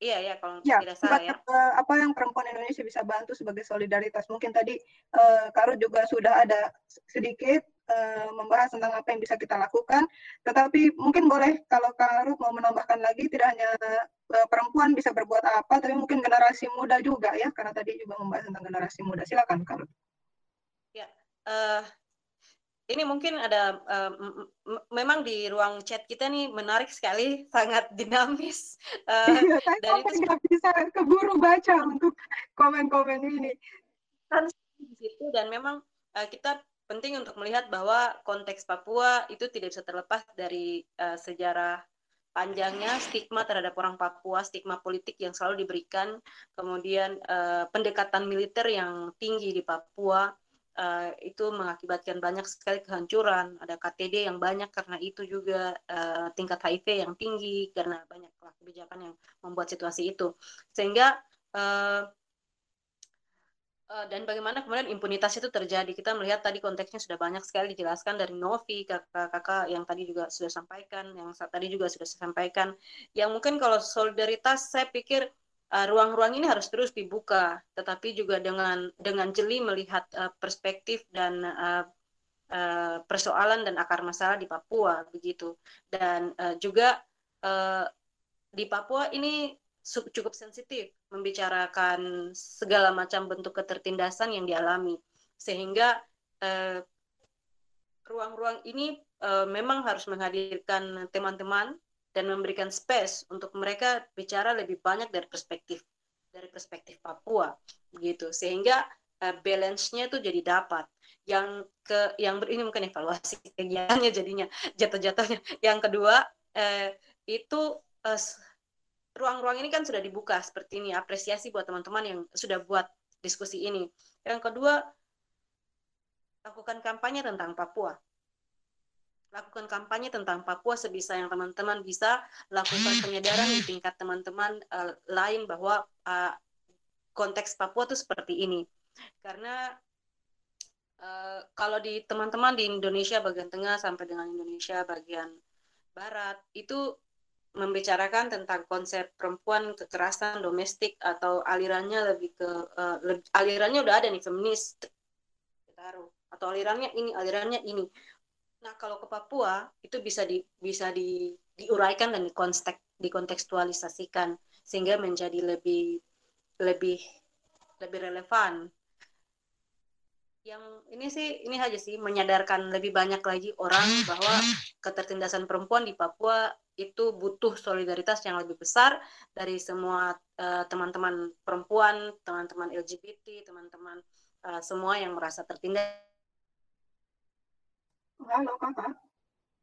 Iya ya kalau ya, tidak salah ya. Apa yang perempuan Indonesia bisa bantu sebagai solidaritas? Mungkin tadi uh, Karo juga sudah ada sedikit uh, membahas tentang apa yang bisa kita lakukan. Tetapi mungkin boleh kalau Karo mau menambahkan lagi tidak hanya uh, perempuan bisa berbuat apa, tapi mungkin generasi muda juga ya, karena tadi juga membahas tentang generasi muda. Silakan Karo uh, ini mungkin ada uh, memang di ruang chat kita nih menarik sekali, sangat dinamis. Uh, iya, itu nggak bisa keburu baca untuk komen-komen ini. Kan di situ dan memang uh, kita penting untuk melihat bahwa konteks Papua itu tidak bisa terlepas dari uh, sejarah panjangnya stigma terhadap orang Papua, stigma politik yang selalu diberikan, kemudian uh, pendekatan militer yang tinggi di Papua uh, itu mengakibatkan banyak sekali kehancuran. Ada KTD yang banyak karena itu juga uh, tingkat HIV yang tinggi karena banyak kebijakan yang membuat situasi itu. Sehingga uh, dan bagaimana kemudian impunitas itu terjadi. Kita melihat tadi konteksnya sudah banyak sekali dijelaskan dari Novi, kakak-kakak yang tadi juga sudah sampaikan, yang tadi juga sudah sampaikan. Yang mungkin kalau solidaritas saya pikir Eh, ruang-ruang uh, ini harus terus dibuka, tetapi juga dengan dengan jeli melihat uh, perspektif dan uh, uh, persoalan dan akar masalah di Papua begitu. Dan uh, juga uh, di Papua ini cukup sensitif membicarakan segala macam bentuk ketertindasan yang dialami, sehingga ruang-ruang uh, ini uh, memang harus menghadirkan teman-teman dan memberikan space untuk mereka bicara lebih banyak dari perspektif dari perspektif Papua begitu sehingga uh, balance-nya itu jadi dapat. Yang ke yang ber, ini mungkin evaluasi kegiatannya jadinya jatuh-jatuhnya. Yang kedua uh, itu uh, ruang-ruang ini kan sudah dibuka seperti ini apresiasi buat teman-teman yang sudah buat diskusi ini. Yang kedua lakukan kampanye tentang Papua. Lakukan kampanye tentang Papua sebisa yang teman-teman bisa. Lakukan penyadaran di tingkat teman-teman uh, lain bahwa uh, konteks Papua itu seperti ini. Karena uh, kalau di teman-teman di Indonesia bagian tengah sampai dengan Indonesia bagian Barat itu membicarakan tentang konsep perempuan kekerasan domestik atau alirannya lebih ke uh, alirannya udah ada nih feminis. Taruh. Atau alirannya ini alirannya ini. Nah kalau ke Papua itu bisa di bisa di diuraikan dan dikonteks dikontekstualisasikan sehingga menjadi lebih lebih lebih relevan. Yang ini sih ini aja sih menyadarkan lebih banyak lagi orang bahwa ketertindasan perempuan di Papua itu butuh solidaritas yang lebih besar dari semua eh, teman-teman uh, perempuan, teman-teman LGBT, teman-teman uh, semua yang merasa tertindas. Halo kakak,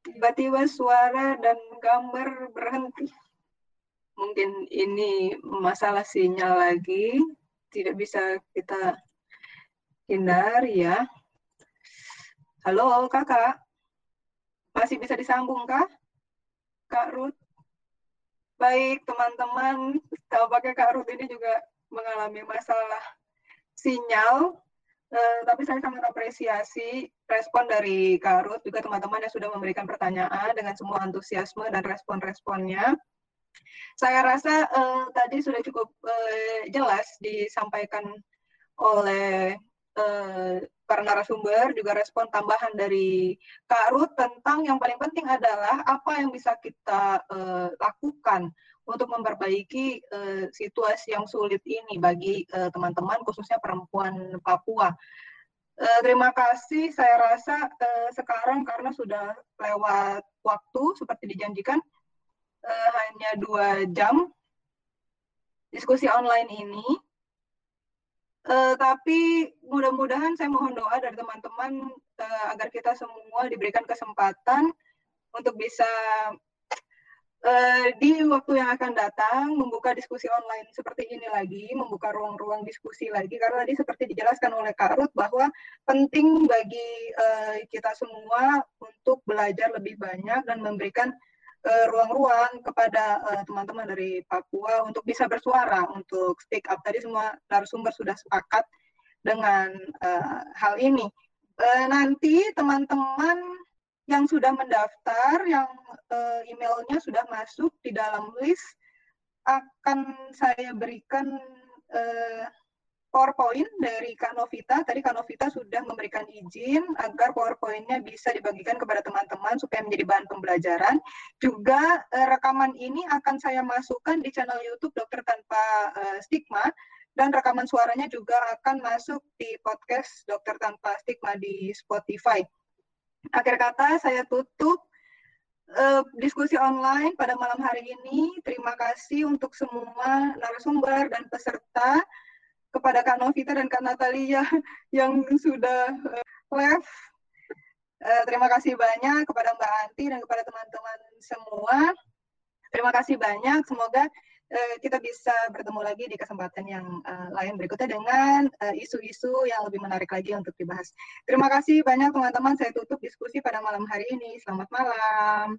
tiba-tiba suara dan gambar berhenti. Mungkin ini masalah sinyal lagi, tidak bisa kita hindari ya. Halo kakak, masih bisa disambung kah? Kak Ruth. Baik, teman-teman, tampaknya Kak Ruth ini juga mengalami masalah sinyal, eh, tapi saya sangat apresiasi respon dari Kak Ruth, juga teman-teman yang sudah memberikan pertanyaan dengan semua antusiasme dan respon-responnya. Saya rasa eh, tadi sudah cukup eh, jelas disampaikan oleh eh, para narasumber, juga respon tambahan dari Kak Ruth tentang yang paling penting adalah apa yang bisa kita uh, lakukan untuk memperbaiki uh, situasi yang sulit ini bagi teman-teman, uh, khususnya perempuan Papua. Uh, terima kasih, saya rasa uh, sekarang karena sudah lewat waktu seperti dijanjikan, uh, hanya dua jam diskusi online ini Uh, tapi mudah-mudahan saya mohon doa dari teman-teman uh, agar kita semua diberikan kesempatan untuk bisa uh, di waktu yang akan datang membuka diskusi online seperti ini lagi, membuka ruang-ruang diskusi lagi. Karena tadi seperti dijelaskan oleh Kak Ruth bahwa penting bagi uh, kita semua untuk belajar lebih banyak dan memberikan ruang-ruang kepada eh, teman-teman dari Papua untuk bisa bersuara, untuk speak up. Tadi semua narasumber sudah sepakat dengan uh, hal ini. Uh, nanti teman-teman yang sudah mendaftar, yang uh, emailnya sudah masuk di dalam list, akan saya berikan uh, PowerPoint dari Kak Novita. Tadi Kak Novita sudah memberikan izin agar PowerPoint-nya bisa dibagikan kepada teman-teman supaya menjadi bahan pembelajaran. Juga eh, rekaman ini akan saya masukkan di channel YouTube Dokter Tanpa eh, Stigma dan rekaman suaranya juga akan masuk di podcast Dokter Tanpa Stigma di Spotify. Akhir kata saya tutup uh, diskusi online pada malam hari ini. Terima kasih untuk semua narasumber dan peserta kepada Kak Novita dan Kak Natalia yang sudah uh, left. Uh, terima kasih banyak kepada Mbak Anti dan kepada teman-teman semua. Terima kasih banyak. Semoga uh, kita bisa bertemu lagi di kesempatan yang lain berikutnya dengan isu-isu yang lebih menarik lagi untuk dibahas. Terima kasih banyak teman-teman. Saya tutup diskusi pada malam hari ini. Selamat malam.